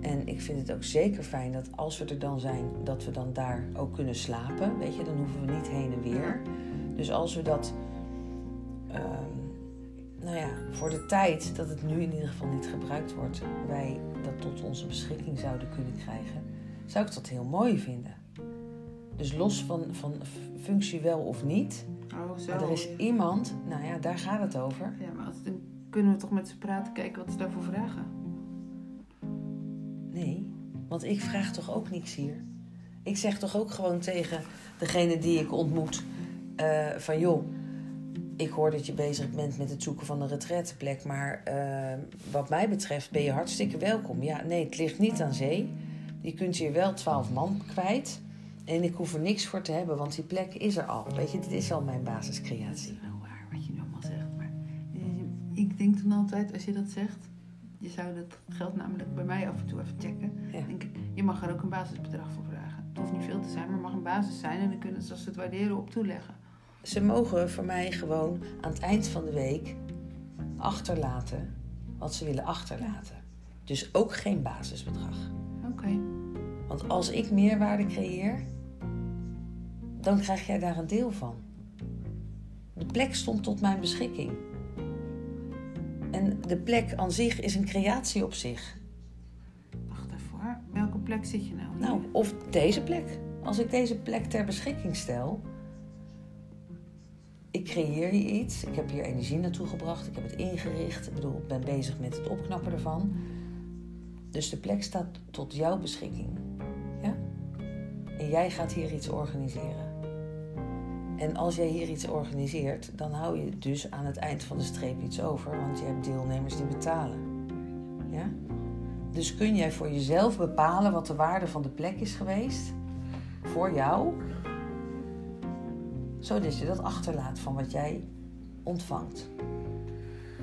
En ik vind het ook zeker fijn dat als we er dan zijn, dat we dan daar ook kunnen slapen. Weet je, dan hoeven we niet heen en weer. Dus als we dat, ehm, nou ja, voor de tijd dat het nu in ieder geval niet gebruikt wordt, wij dat tot onze beschikking zouden kunnen krijgen, zou ik dat heel mooi vinden. Dus los van, van functie wel of niet, Oh, zo. maar er is iemand, nou ja, daar gaat het over. Ja, maar als, dan kunnen we toch met ze praten, kijken wat ze daarvoor vragen. Nee, want ik vraag toch ook niks hier. Ik zeg toch ook gewoon tegen degene die ik ontmoet: eh, van joh, ik hoor dat je bezig bent met het zoeken van een retretteplek, maar eh, wat mij betreft ben je hartstikke welkom. Ja, nee, het ligt niet aan zee. Je kunt hier wel twaalf man kwijt. En ik hoef er niks voor te hebben, want die plek is er al. Weet je, dit is al mijn basiscreatie. is wel waar wat je nu allemaal zegt. Maar eh, ik denk dan altijd, als je dat zegt, je zou dat geld namelijk bij mij af en toe even checken. Ja. Denk ik, je mag er ook een basisbedrag voor vragen. Het hoeft niet veel te zijn, maar het mag een basis zijn en dan kunnen ze als ze het waarderen op toeleggen. Ze mogen voor mij gewoon aan het eind van de week achterlaten wat ze willen achterlaten. Dus ook geen basisbedrag. Oké. Want als ik meerwaarde creëer, dan krijg jij daar een deel van. De plek stond tot mijn beschikking. En de plek aan zich is een creatie op zich. Wacht even hoor. Welke plek zit je nou? Hier? Nou, of deze plek. Als ik deze plek ter beschikking stel. Ik creëer hier iets. Ik heb hier energie naartoe gebracht. Ik heb het ingericht. Ik bedoel, ik ben bezig met het opknappen ervan. Dus de plek staat tot jouw beschikking. Ja? En jij gaat hier iets organiseren. En als jij hier iets organiseert, dan hou je dus aan het eind van de streep iets over. Want je hebt deelnemers die betalen. Ja? Dus kun jij voor jezelf bepalen wat de waarde van de plek is geweest voor jou, zodat je dat achterlaat van wat jij ontvangt.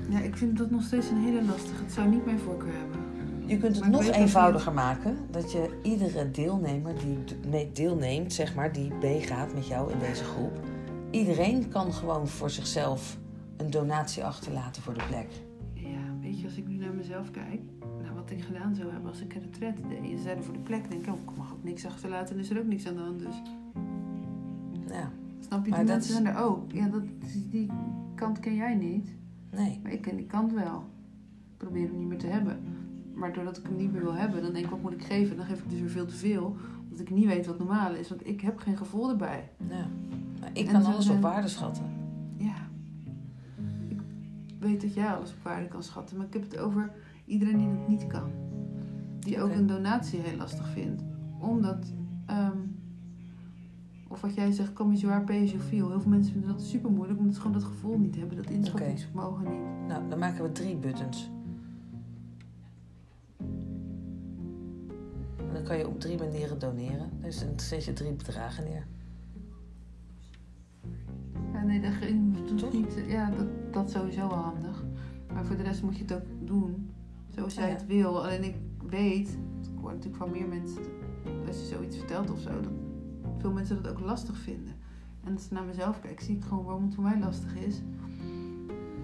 Ja, ik vind dat nog steeds een hele lastige. Het zou niet mijn voorkeur hebben. Je kunt het nog eenvoudiger maken dat je iedere deelnemer die deelneemt, zeg maar, die meegaat met jou in deze groep, iedereen kan gewoon voor zichzelf een donatie achterlaten voor de plek. Ja, weet je, als ik nu naar mezelf kijk, nou, wat ik gedaan zou hebben als ik een retret deed. En ze zeiden voor de plek, denk ik, oh, ik mag ook niks achterlaten en is er ook niks aan de hand. Dus Ja, snap je, Maar die dat mensen is- zijn er ook. Ja, dat, die kant ken jij niet, nee. maar ik ken die kant wel. Ik probeer hem niet meer te hebben. Maar doordat ik hem niet meer wil hebben, dan denk ik, wat moet ik geven? Dan geef ik dus weer veel te veel, omdat ik niet weet wat normaal is. Want ik heb geen gevoel erbij. Ja. Maar ik En kan alles op waarde schatten. Ja. Ik weet dat jij alles op waarde kan schatten, maar ik heb het over iedereen die dat niet kan. Die ook een donatie heel lastig vindt. Omdat, ehm, of wat jij zegt, pay as you feel. Heel veel mensen vinden dat super moeilijk, omdat ze gewoon dat gevoel niet hebben, dat inschattingsvermogen niet. Nou, dan maken we drie buttons. En dan kan je op drie manieren doneren. Dus dan zet je drie bedragen neer. Ja, nee, dat, ging- dat Toch? niet, ja, dat, dat is sowieso wel handig. Maar voor de rest moet je het ook doen zoals jij Ja. het wil. Alleen ik weet, ik hoor natuurlijk van meer mensen, als je zoiets vertelt of zo, dat veel mensen dat ook lastig vinden. En als ik naar mezelf kijk, zie ik gewoon waarom het voor mij lastig is.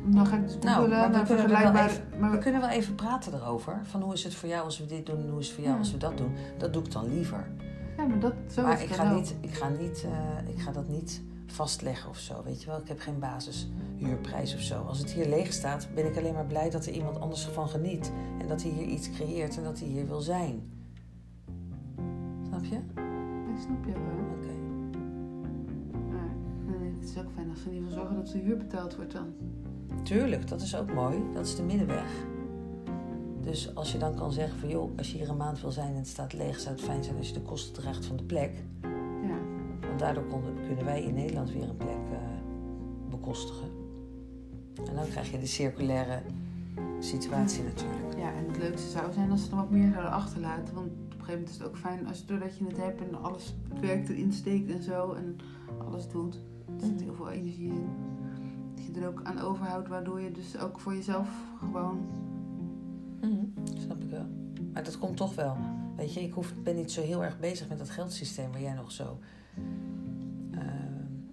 Dan ga ik dus Nou, maar we naar kunnen vergelijkbare... Maar We kunnen wel even praten erover. Van hoe is het voor jou als we dit doen en hoe is het voor jou Ja. als we dat doen. Dat doe ik dan liever. Ja, maar dat, zo maar is ik ga, niet, ik, ga niet, eh, ik ga dat niet vastleggen of zo. Weet je wel, ik heb geen basishuurprijs of zo. Als het hier leeg staat, ben ik alleen maar blij dat er iemand anders ervan geniet. En dat hij hier iets creëert en dat hij hier wil zijn. Snap je? Snap je wel. Oké. Maar dan denk ik, het is ook fijn als ze in ieder geval zorgen dat de huur betaald wordt dan. Tuurlijk, dat is ook mooi. Dat is de middenweg. Dus als je dan kan zeggen van joh, als je hier een maand wil zijn en het staat leeg, zou het fijn zijn als je de kosten draagt van de plek. Ja. Want daardoor konden, kunnen wij in Nederland weer een plek eh, bekostigen. En dan krijg je de circulaire situatie natuurlijk. ja, en het leukste zou zijn als ze er wat meer zouden achterlaten. Want een gegeven moment is het ook fijn als je doordat je het hebt en alles het werk erin steekt en zo en alles doet. Er zit heel veel energie in. Dat je er ook aan overhoudt, waardoor je dus ook voor jezelf gewoon. Mhm, snap ik wel. Maar dat komt toch wel. Weet je, ik hoef, ben niet zo heel erg bezig met dat geldsysteem waar jij nog zo eh,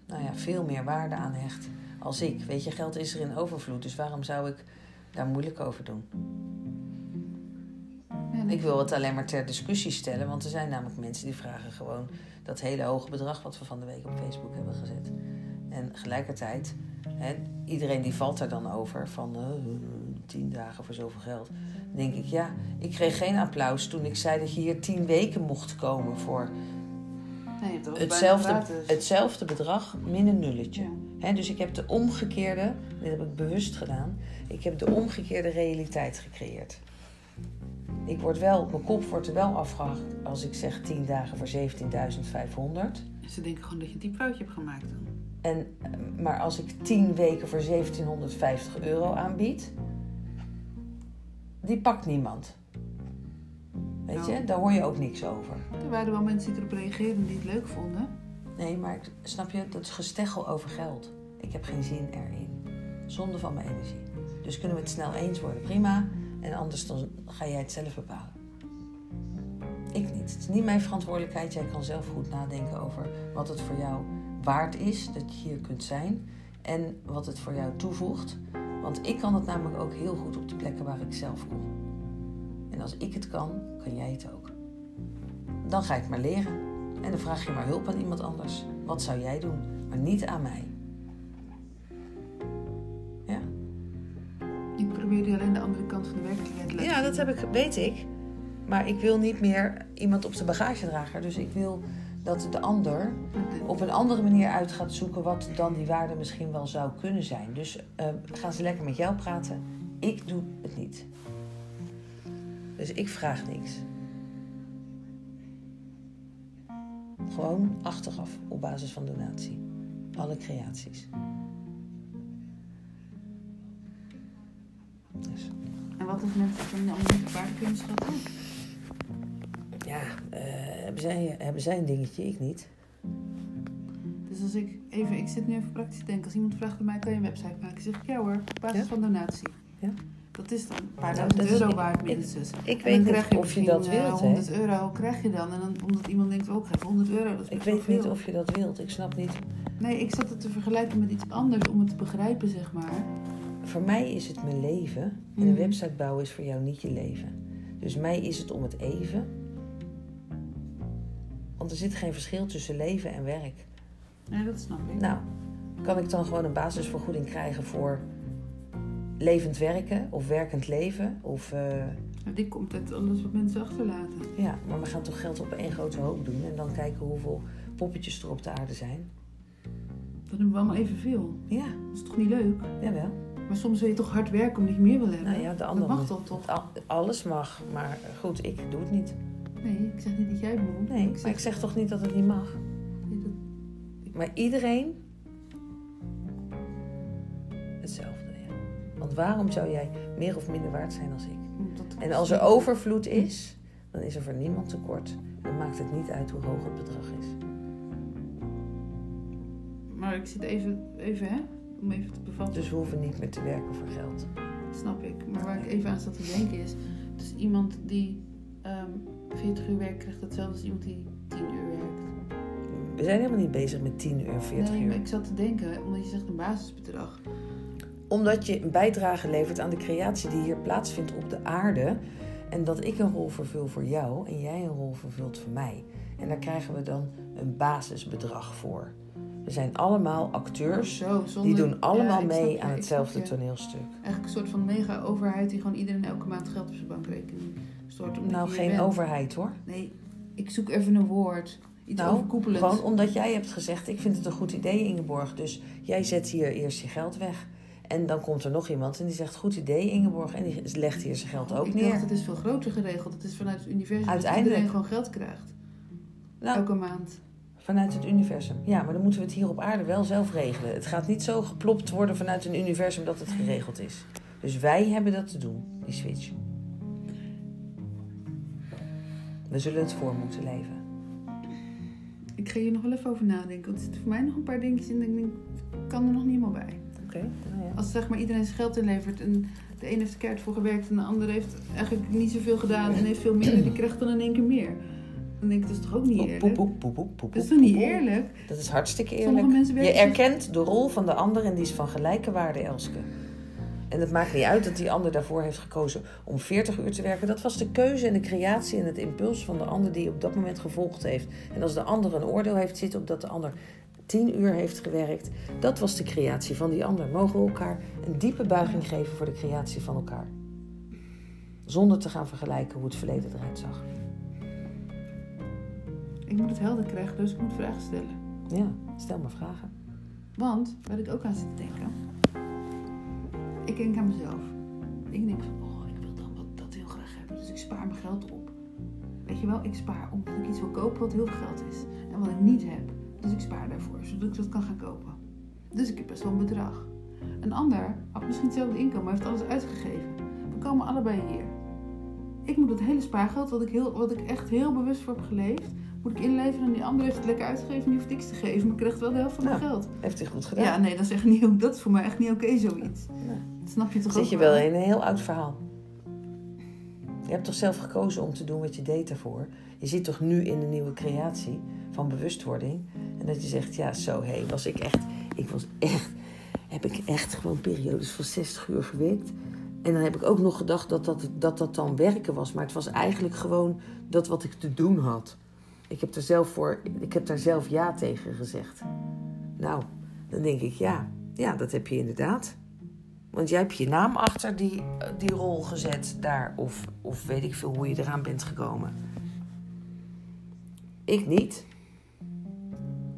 nou ja, veel meer waarde aan hecht als ik. Weet je, geld is er in overvloed, dus waarom zou ik daar moeilijk over doen? Ik wil het alleen maar ter discussie stellen, want er zijn namelijk mensen die vragen gewoon dat hele hoge bedrag wat we van de week op Facebook hebben gezet. En gelijkertijd, hè, iedereen die valt er dan over van eh, tien dagen voor zoveel geld. Dan denk ik, ja, ik kreeg geen applaus toen ik zei dat je hier tien weken mocht komen voor Nee, hetzelfde, hetzelfde bedrag min een nulletje. Ja. Dus ik heb de omgekeerde, dit heb ik bewust gedaan, ik heb de omgekeerde realiteit gecreëerd. Ik word wel, mijn kop wordt er wel afgehakt als ik zeg 10 dagen voor 17.500. En Ze denken gewoon dat je een diep foutje hebt gemaakt dan. En, eh, maar als ik 10 weken voor 1750 euro aanbied, die pakt niemand. Weet je, Nou. daar hoor je ook niks over. Er waren wel mensen die erop reageerden die het leuk vonden. Nee, maar ik- snap je, dat is gesteggel over geld. Ik heb geen zin erin. Zonde van mijn energie. Dus kunnen we het snel eens worden, prima. En anders dan ga jij het zelf bepalen. Ik niet. Het is niet mijn verantwoordelijkheid. Jij kan zelf goed nadenken over wat het voor jou waard is dat je hier kunt zijn. En wat het voor jou toevoegt. Want ik kan het namelijk ook heel goed op de plekken waar ik zelf kom. En als ik het kan, kan jij het ook. Dan ga ik maar leren. En dan vraag je maar hulp aan iemand anders. Wat zou jij doen? Maar niet aan mij. Ik probeerde alleen de andere kant van de werkelijkheid te laten ja dat heb ik, weet ik. Maar ik wil niet meer iemand op de bagagedrager. Dus ik wil dat de ander op een andere manier uit gaat zoeken wat dan die waarde misschien wel zou kunnen zijn. Dus eh, gaan ze lekker met jou praten. Ik doe het niet. Dus ik vraag niks. Gewoon achteraf op basis van donatie. Alle creaties. Dus, En wat als mensen van de andere paard kunnen schatten? ja, eh, hebben, zij, hebben zij een dingetje, ik niet. Dus als ik even, ik zit nu even praktisch te denken. Als iemand vraagt bij mij, kan je een website maken? Zeg ik, ja hoor, op basis Ja. van donatie. Ja. Dat is dan een paar duizend euro ik- waard ik- minstens. Ik En weet dan niet je of je dat eh, wilt, hè. 100 euro krijg je dan. En dan omdat iemand denkt, oh, ik geef 100 euro. Dat is Ik weet niet of je dat wilt. Ik snap niet. Nee, ik zat het te vergelijken met iets anders om het te begrijpen, zeg maar. Voor mij is het mijn leven. En een Mhm. website bouwen is voor jou niet je leven. Dus mij is het om het even. Want er zit geen verschil tussen leven en werk. Ja, dat snap ik. Nou, kan ik dan gewoon een basisvergoeding krijgen voor levend werken of werkend leven? Of uh, Maar Die komt uit alles wat mensen achterlaten. ja, maar we gaan toch geld op één grote hoop doen en dan kijken hoeveel poppetjes er op de aarde zijn. Dan hebben we allemaal evenveel. Ja, Dat is toch niet leuk? jawel. Maar soms wil je toch hard werken omdat je meer wil hebben. Nou ja, de mag toch toch? Al- Alles mag, maar goed, ik doe het niet. Nee, ik zeg niet dat jij het moet. Nee, ik maar zeg ik zeg toch niet dat het niet mag. nee, dat- Maar iedereen hetzelfde. Ja. Want waarom zou jij meer of minder waard zijn als ik? En als er overvloed is, dan is er voor niemand tekort. Dan maakt het niet uit hoe hoog het bedrag is. Maar ik zit even, even hè, om even te bevatten. Dus we hoeven niet meer te werken voor geld. Snap ik. Maar waar ik even aan zat te denken is... Dus iemand die ehm 40 uur werkt, krijgt hetzelfde als iemand die 10 uur werkt. We zijn helemaal niet bezig met 10 uur, 40 nee, uur. maar ik zat te denken, omdat je zegt een basisbedrag. Omdat je een bijdrage levert aan de creatie die hier plaatsvindt op de aarde. En dat ik een rol vervul voor jou en jij een rol vervult voor mij. En daar krijgen we dan een basisbedrag voor. We zijn allemaal acteurs. Zo, Die doen allemaal Ja, ik snap mee aan ik hetzelfde snap toneelstuk. Eigenlijk een soort van mega-overheid die gewoon iedereen elke maand geld op zijn bankrekening stort. Nou, geen bent. overheid hoor. Nee, ik zoek even een woord. Iets Nou, overkoepelends. Gewoon omdat jij hebt gezegd, ik vind het een goed idee Ingeborg. Dus jij zet hier eerst je geld weg. En dan komt er nog iemand en die zegt, goed idee Ingeborg. En die legt hier zijn geld ook Oh, ik neer. dacht, het is veel groter geregeld. Het is vanuit het universum dat Uiteindelijk. iedereen gewoon geld krijgt. Nou, Elke maand. Vanuit het universum. Ja, maar dan moeten we het hier op aarde wel zelf regelen. Het gaat niet zo geplopt worden vanuit een universum dat het geregeld is. Dus wij hebben dat te doen, die switch. We zullen het voor moeten leven. Ik ga hier nog wel even over nadenken. Want er zitten voor mij nog een paar dingetjes in. Ik denk, ik kan er nog niet helemaal bij. Oké, nou ja. Als zeg maar iedereen zijn geld inlevert en de een heeft er keihard voor gewerkt en de ander heeft eigenlijk niet zoveel gedaan en heeft veel minder, die krijgt dan in één keer meer. Dan denk ik, dat is toch ook niet eerlijk? poep, poep, poep, poep, Dat is toch niet eerlijk? Dat is hartstikke eerlijk. mensen Je erkent de rol van de ander en die is van gelijke waarde, Elske. En het maakt niet uit dat die ander daarvoor heeft gekozen om 40 uur te werken. Dat was de keuze en de creatie en het impuls van de ander die op dat moment gevolgd heeft. En als de ander een oordeel heeft zitten op dat de ander 10 uur heeft gewerkt, dat was de creatie van die ander. Mogen we elkaar een diepe buiging geven voor de creatie van elkaar. Zonder te gaan vergelijken hoe het verleden eruit zag. Ik moet het helder krijgen, dus ik moet vragen stellen. Ja, stel maar vragen. Want, waar ik ook aan zit te denken. Ik denk aan mezelf. Ik denk van, oh, ik wil dan wat, dat heel graag hebben. Dus ik spaar mijn geld op. Weet je wel, ik spaar omdat ik iets wil kopen wat heel veel geld is. En wat ik niet heb. Dus ik spaar daarvoor, zodat ik dat kan gaan kopen. Dus ik heb best wel een bedrag. Een ander had misschien hetzelfde inkomen, maar heeft alles uitgegeven. We komen allebei hier. Ik moet dat hele spaargeld, wat ik, heel, wat ik echt heel bewust voor heb geleefd, moet ik inleveren. En die ander heeft het lekker uitgegeven en die hoeft niks te geven. Maar ik krijg wel de helft van mijn Ja. geld. Heeft hij goed gedaan? Ja, nee, dat is, echt niet, dat is voor mij echt niet oké, zoiets. Nee. Dat snap je toch Zit ook je wel in een heel oud verhaal. Je hebt toch zelf gekozen om te doen wat je deed daarvoor. Je zit toch nu in de nieuwe creatie van bewustwording. En dat je zegt, ja zo, hé, was ik echt... Ik was echt... Heb ik echt gewoon periodes van 60 uur gewerkt. En dan heb ik ook nog gedacht dat dat, dat dat dan werken was. Maar het was eigenlijk gewoon dat wat ik te doen had. Ik heb, er zelf voor, ik heb daar zelf ja tegen gezegd. Nou, dan denk ik, ja, ja, dat heb je inderdaad. Want jij hebt je naam achter die, die rol gezet daar. Of, of weet ik veel hoe je eraan bent gekomen. Ik niet.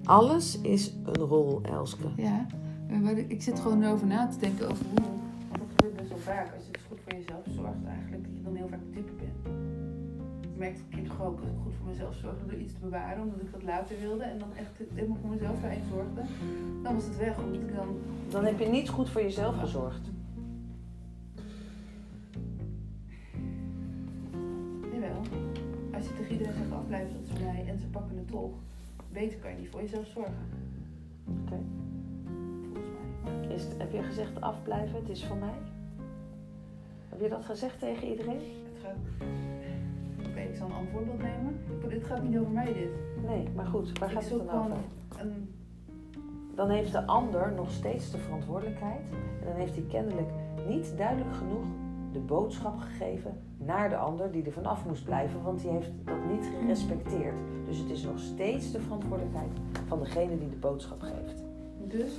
Alles is een rol, Elske. Ja, maar ik, zit gewoon erover na te denken over hoe... Dat gebeurt best wel vaak. Als je dus goed voor jezelf zorgt eigenlijk, dat je dan heel vaak dieper bent. Ik merkte dat ik toch ook goed voor mezelf zorgde door iets te bewaren, omdat ik dat later wilde. En dan echt helemaal voor mezelf daarin zorgde. Dan was het weg, omdat ik dan... Dan heb je niet goed voor jezelf gezorgd. Jawel. Als je tegen iedereen zegt afblijven, dat is voor mij, en ze pakken het toch. Beter kan je niet voor jezelf zorgen. Oké. Volgens mij. Is het- Heb je gezegd afblijven, het is van mij? Heb je dat gezegd tegen iedereen? Het gaat... Ik zal een ander voorbeeld nemen. Het gaat niet over mij dit. Nee, maar goed, waar Ik gaat het dan over? een... Dan heeft de ander nog steeds de verantwoordelijkheid. En dan heeft hij kennelijk niet duidelijk genoeg de boodschap gegeven naar de ander die er vanaf moest blijven, want die heeft dat niet gerespecteerd. Dus het is nog steeds de verantwoordelijkheid van degene die de boodschap geeft. Dus,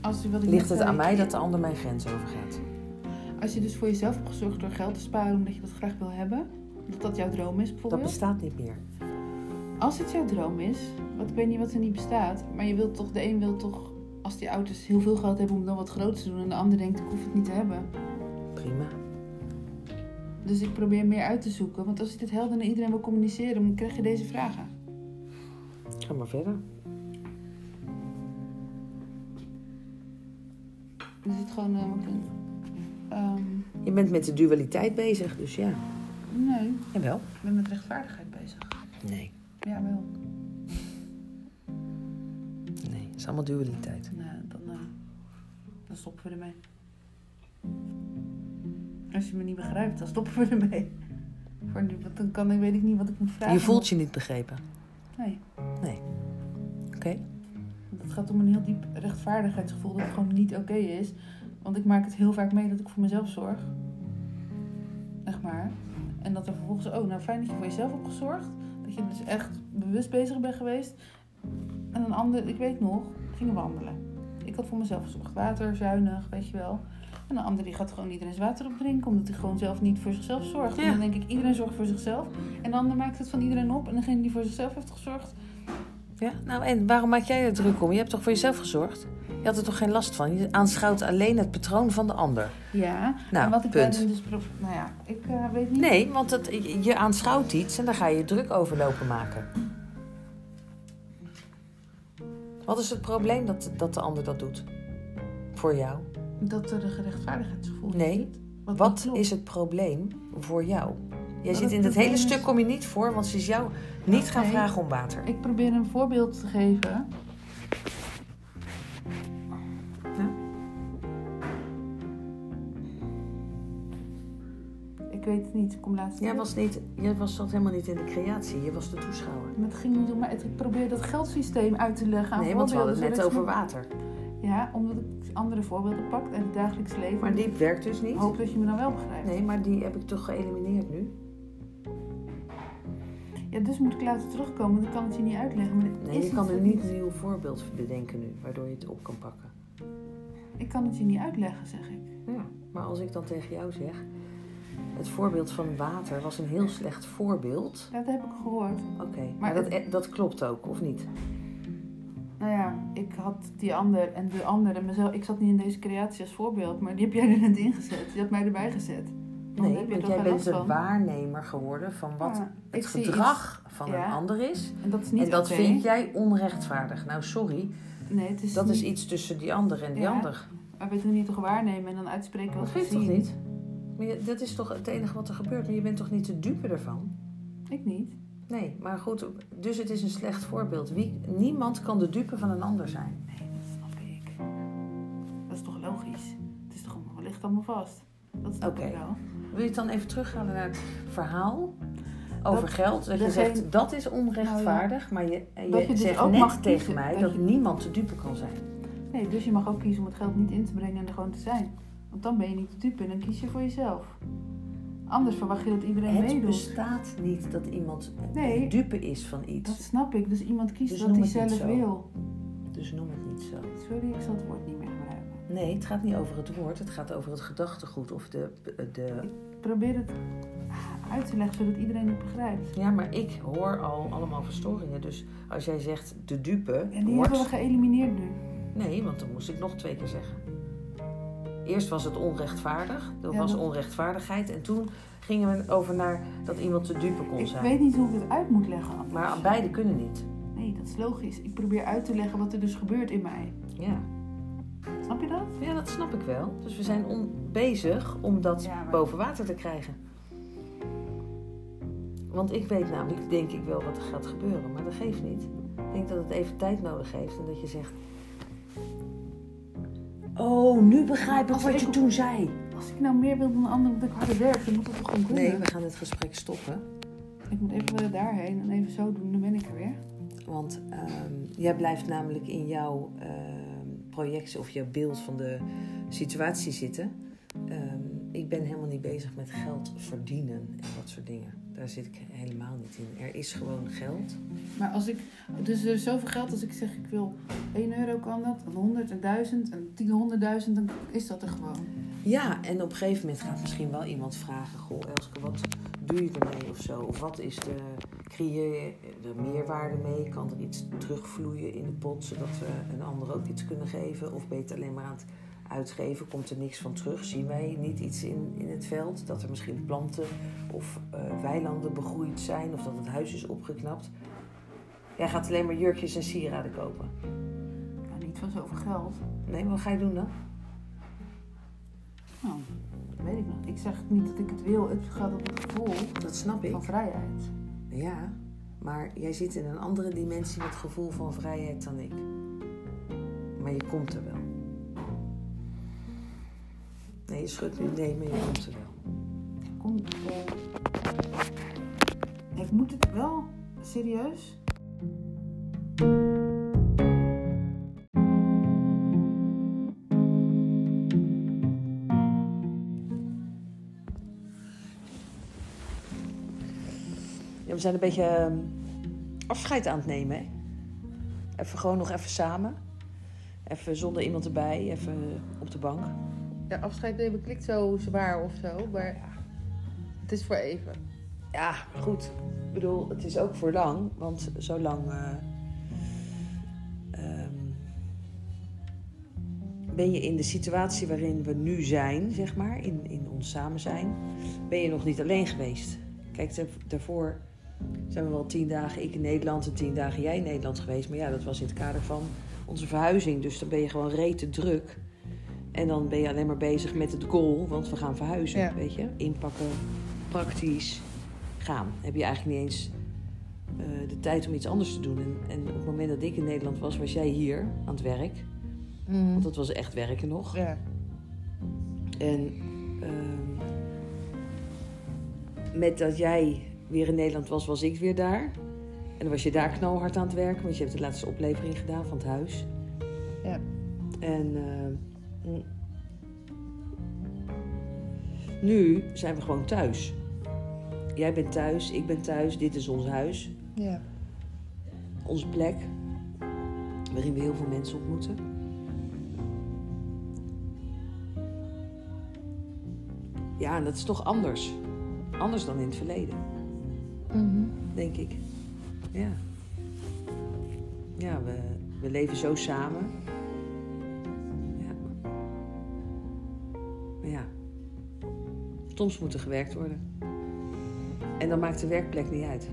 als je, ik Ligt het aan mij dat de ander mijn grens overgaat? Als je dus voor jezelf hebt gezorgd door geld te sparen omdat je dat graag wil hebben, dat dat jouw droom is Dat bijvoorbeeld. bestaat niet meer. Als het jouw droom is, wat ik weet niet wat er niet bestaat, maar je wilt toch, de een wil toch, als die ouders heel veel geld hebben om dan wat groots te doen en de ander denkt ik hoef het niet te hebben. Prima. Dus ik probeer meer uit te zoeken, want als ik dit helder naar iedereen wil communiceren, dan krijg je deze vragen. Ga maar verder. Dus het gewoon, een- ehm, Je bent met de dualiteit bezig, dus ja. Nee, Jawel. ik ben met rechtvaardigheid bezig. Nee. Ja, wel. Nee, het is allemaal dualiteit. Nou, dan, eh, dan stoppen we ermee. Als je me niet begrijpt, dan stoppen we ermee. Voor nu, want dan kan, ik- weet ik niet wat ik moet vragen. Je voelt je niet begrepen. Nee, Oké. want het gaat om een heel diep rechtvaardigheidsgevoel dat gewoon niet oké is. Want ik maak het heel vaak mee dat ik voor mezelf zorg. Echt maar. En dat er vervolgens, oh, nou fijn dat je voor jezelf hebt gezorgd. Dat je dus echt bewust bezig bent geweest. En een ander, ik weet nog, gingen wandelen. Ik had voor mezelf gezorgd. Water, zuinig, weet je wel. En een ander die gaat gewoon iedereen's water opdrinken. Omdat hij gewoon zelf niet voor zichzelf zorgt. Ja. En dan denk ik, iedereen zorgt voor zichzelf. En de ander maakt het van iedereen op. En degene die voor zichzelf heeft gezorgd, Ja, nou en waarom maak jij er druk om? Je hebt toch voor jezelf gezorgd? Je had er toch geen last van? Je aanschouwt alleen het patroon van de ander. Ja, Nou, en wat ik punt. dus... Nou ja, ik eh, weet niet... Nee, want het, je aanschouwt iets en daar ga je druk over lopen maken. Wat is het probleem dat, dat de ander dat doet? Voor jou? Dat er een gerechtvaardigheidsgevoel Nee. zit. Wat, is het probleem voor jou? Jij zit in het hele is- stuk kom je niet voor, want ze is jou niet gaan vragen om water. Ik probeer een voorbeeld te geven. Weet het niet, ik kom laatst Jij was, niet, jij was zat helemaal niet in de creatie, je was de toeschouwer. Maar het ging niet om mij. Ik probeer dat geldsysteem uit te leggen aan Nee, want we hadden het net over water. Ja, omdat ik andere voorbeelden pak uit het dagelijks leven. Maar die werkt dus niet? Ik hoop dat je me dan wel begrijpt. Nee, maar die heb ik toch geëlimineerd nu? Ja, dus moet ik later terugkomen, want ik kan het je niet uitleggen. Maar Nee, je kan er niet ik- een nieuw voorbeeld bedenken nu, waardoor je het op kan pakken. Ik kan het je niet uitleggen, zeg ik. Ja, maar als ik dan tegen jou zeg, het voorbeeld van water was een heel slecht voorbeeld. Dat heb ik gehoord. Oké, maar, Maar dat, eh, dat klopt ook, of niet? Nou ja, ik had die ander en de ander en mezelf. Ik zat niet in deze creatie als voorbeeld, maar die heb jij er net ingezet. Die had mij erbij gezet. Dan Nee, heb je want jij bent de waarnemer geworden van wat Ja, het gedrag van ja. een ander is. En dat is niet En dat vind jij onrechtvaardig. Nou, sorry, Nee, het is dat niet, is iets tussen die ander en die Ja. ander. Maar we doen niet toch waarnemen en dan uitspreken wat Dat we geeft toch zien. niet? Maar je- dat is toch het enige wat er gebeurt. Maar je bent toch niet de dupe ervan? Ik niet. Nee, maar goed, dus het is een slecht voorbeeld. Wie, niemand kan de dupe van een ander zijn. Nee, dat snap ik. Dat is toch logisch? Het is toch ligt allemaal vast. Dat snap Oké. ik wel. Wil je het dan even terughalen naar het verhaal over Dat geld? Dat je zegt, dat is onrechtvaardig, maar je, je, je dus zegt ook net mag tegen mij dat dat, je- niemand de dupe kan zijn. Nee, dus je mag ook kiezen om het geld niet in te brengen en er gewoon te zijn. Want dan ben je niet de dupe en dan kies je voor jezelf. Anders verwacht je dat iedereen Het meedoet. bestaat niet dat iemand Nee. dupe is van Dat iets. snap ik. Dus iemand kiest Dus wat hij het zelf wil. Dus noem het niet zo. Sorry, ik zal het woord niet meer gebruiken. Nee, het gaat niet over het woord. Het gaat over het gedachtegoed of de... de Ik probeer het uit te leggen zodat iedereen het begrijpt. ja, maar ik hoor al allemaal verstoringen. Dus als jij zegt de dupe En die wordt... hebben we geëlimineerd nu. Nee, want dan moest ik nog twee keer zeggen. Eerst was het onrechtvaardig. Dat Ja, was dat- onrechtvaardigheid. En toen gingen we over naar dat iemand de dupe kon Ik zijn. weet niet hoe ik het uit moet leggen. anders. Maar beide kunnen niet. Nee, dat is logisch. Ik probeer uit te leggen wat er dus gebeurt in mij. Ja. Snap je dat? ja, dat snap ik wel. Dus we zijn on- bezig om dat Ja, maar- boven water te krijgen. Want ik weet namelijk, denk ik wel, wat er gaat gebeuren. Maar dat geeft niet. Ik denk dat het even tijd nodig heeft. En dat je zegt... Oh, nu begrijp ik Als wat ik- je toen zei. Als ik nou meer wil dan een ander omdat ik harder werk, dan moet dat toch gewoon kunnen? Nee, we gaan het gesprek stoppen. Ik moet even weer daarheen en even zo doen, dan ben ik er weer. Want ehm, jij blijft namelijk in jouw ehm, projectie of jouw beeld van de situatie zitten. Ehm, ik ben helemaal niet bezig met geld verdienen en dat soort dingen. Daar zit ik helemaal niet in. Er is gewoon geld. Maar als ik, dus er is zoveel geld als ik zeg ik wil 1 euro kan dat, en 100 en 1000 en 10 honderdduizend, dan is dat er gewoon. Ja, en op een gegeven moment gaat misschien wel iemand vragen: Goh, Elske, wat doe je ermee of zo? Of wat is de. Creëer je er meerwaarde mee? Kan er iets terugvloeien in de pot zodat we een ander ook iets kunnen geven? Of ben je het alleen maar aan het uitgeven? Komt er niks van terug? Zien wij niet iets in, in het veld? Dat er misschien planten of eh, weilanden begroeid zijn? Of dat het huis is opgeknapt? Jij gaat alleen maar jurkjes en sieraden kopen. Nou, niet van zoveel geld. Nee, wat ga je doen dan? Nou, dat weet ik nog. Ik zeg niet dat ik het wil, het gaat om het gevoel Dat snap ik. van vrijheid. Ja, maar jij zit in een andere dimensie met gevoel van vrijheid dan ik. Maar je komt er wel. Nee, je schudt nu nee, maar je komt er wel. Kom. Ik moet het wel serieus. Ja, we zijn een beetje ehm, afscheid aan het nemen. Hè? Even gewoon nog even samen. Even zonder iemand erbij, even op de bank. Ja, afscheid nemen klinkt zo zwaar of zo, maar het is voor even. Ja, maar goed. Ik bedoel, het is ook voor lang. Want zo lang eh, ehm, ben je in de situatie waarin we nu zijn, zeg maar, in, in ons samen zijn, ben je nog niet alleen geweest. Kijk, daar- daarvoor zijn we wel tien dagen ik in Nederland en tien dagen jij in Nederland geweest. Maar ja, dat was in het kader van onze verhuizing. Dus dan ben je gewoon rete druk. En dan ben je alleen maar bezig met het goal, want we gaan verhuizen, Ja. weet je. Inpakken, praktisch, gaan. Heb je eigenlijk niet eens eh, de tijd om iets anders te doen. En, en op het moment dat ik in Nederland was, was jij hier aan het werk. Want dat was echt werken nog. Ja. En ehm, met dat jij weer in Nederland was, was ik weer daar. En dan was je daar knalhard aan het werken, want je hebt de laatste oplevering gedaan van het huis. Ja. En eh, mm. Nu zijn we gewoon thuis. Jij bent thuis, ik ben thuis, dit is ons huis, Ja. onze plek, waarin we heel veel mensen ontmoeten. Ja, en dat is toch anders. Anders dan in het verleden, Mhm. denk ik. Ja. Ja, we, we leven zo samen. Ja. Soms moet er gewerkt worden. En dan maakt de werkplek niet uit.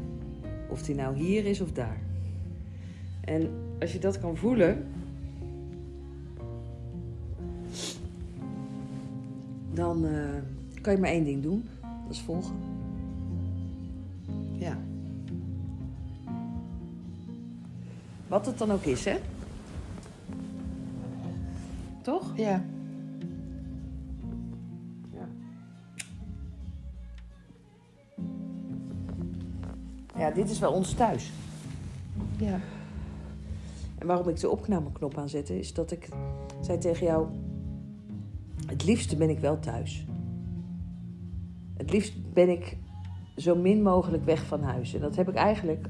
Of die nou hier is of daar. En als je dat kan voelen. Dan eh, kan je maar één ding doen. Dat is volgen. Ja. Wat het dan ook is, hè? Toch? Ja. Ja, dit is wel ons thuis. Ja. En waarom ik de opnameknop aanzette, is dat ik zei tegen jou: Het liefste ben ik wel thuis. Het liefst ben ik zo min mogelijk weg van huis. En dat heb ik eigenlijk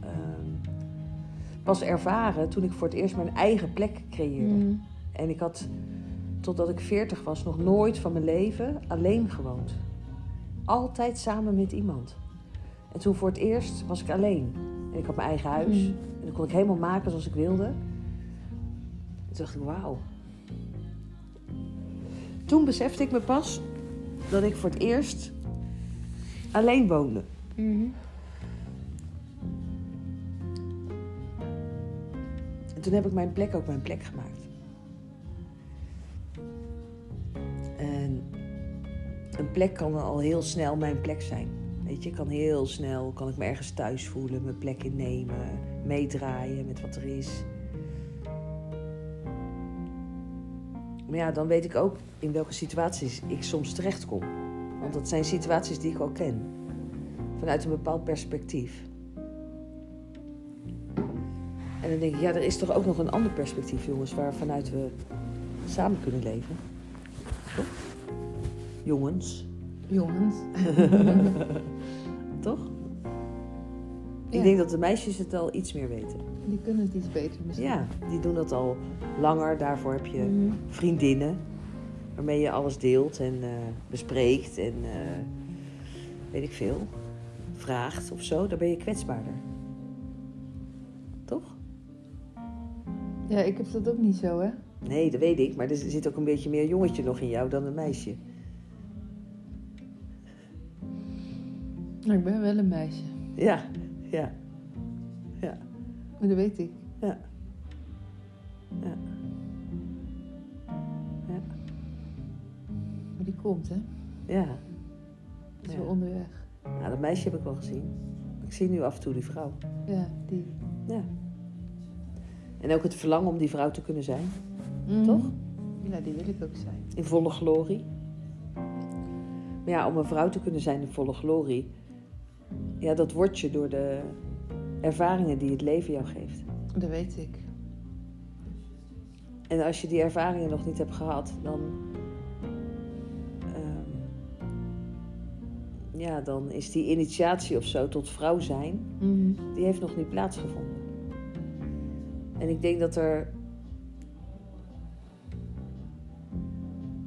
ehm, pas ervaren toen ik voor het eerst mijn eigen plek creëerde. Mhm. En ik had, totdat ik 40 was, nog nooit van mijn leven alleen gewoond. Altijd samen met iemand. En toen voor het eerst was ik alleen. En ik had mijn eigen huis. Mm. En dan kon ik helemaal maken zoals ik wilde. En toen dacht ik, wauw. Toen besefte ik me pas dat ik voor het eerst alleen woonde. Mhm. En toen heb ik mijn plek ook mijn plek gemaakt. En een plek kan al heel snel mijn plek zijn. Weet je, kan heel snel, kan ik me ergens thuis voelen, mijn plek innemen, meedraaien met wat er is. Maar ja, dan weet ik ook in welke situaties ik soms terechtkom. Want dat zijn situaties die ik al ken. Vanuit een bepaald perspectief. En dan denk ik, ja, er is toch ook nog een ander perspectief, jongens, waar vanuit we samen kunnen leven. Toch? Jongens, Jongens. <laughs> toch? Ja. Ik denk dat de meisjes het al iets meer weten. Die kunnen het iets beter misschien. Ja, die doen dat al langer. Daarvoor heb je Mhm. vriendinnen waarmee je alles deelt en eh, bespreekt en eh, weet ik veel, vraagt of zo. Dan ben je kwetsbaarder. Toch? Ja, ik heb dat ook niet zo, hè? Nee, dat weet ik, maar er zit ook een beetje meer jongetje nog in jou dan een meisje. Ik ben wel een meisje. Ja, ja, ja, Maar dat weet ik. ja. Ja. Ja. Maar die komt, hè? Ja. Is Ja. wel onderweg. Nou, dat meisje heb ik wel gezien. Ik zie nu af en toe die vrouw. Ja, die. Ja. En ook het verlangen om die vrouw te kunnen zijn. Mhm. Toch? Ja, die wil ik ook zijn. In volle glorie. Maar ja, om een vrouw te kunnen zijn in volle glorie... Ja, dat wordt je door de ervaringen die het leven jou geeft. Dat weet ik. En als je die ervaringen nog niet hebt gehad, dan. ehm, ja, dan is die initiatie of zo tot vrouw zijn, Mhm. die heeft nog niet plaatsgevonden. En ik denk dat er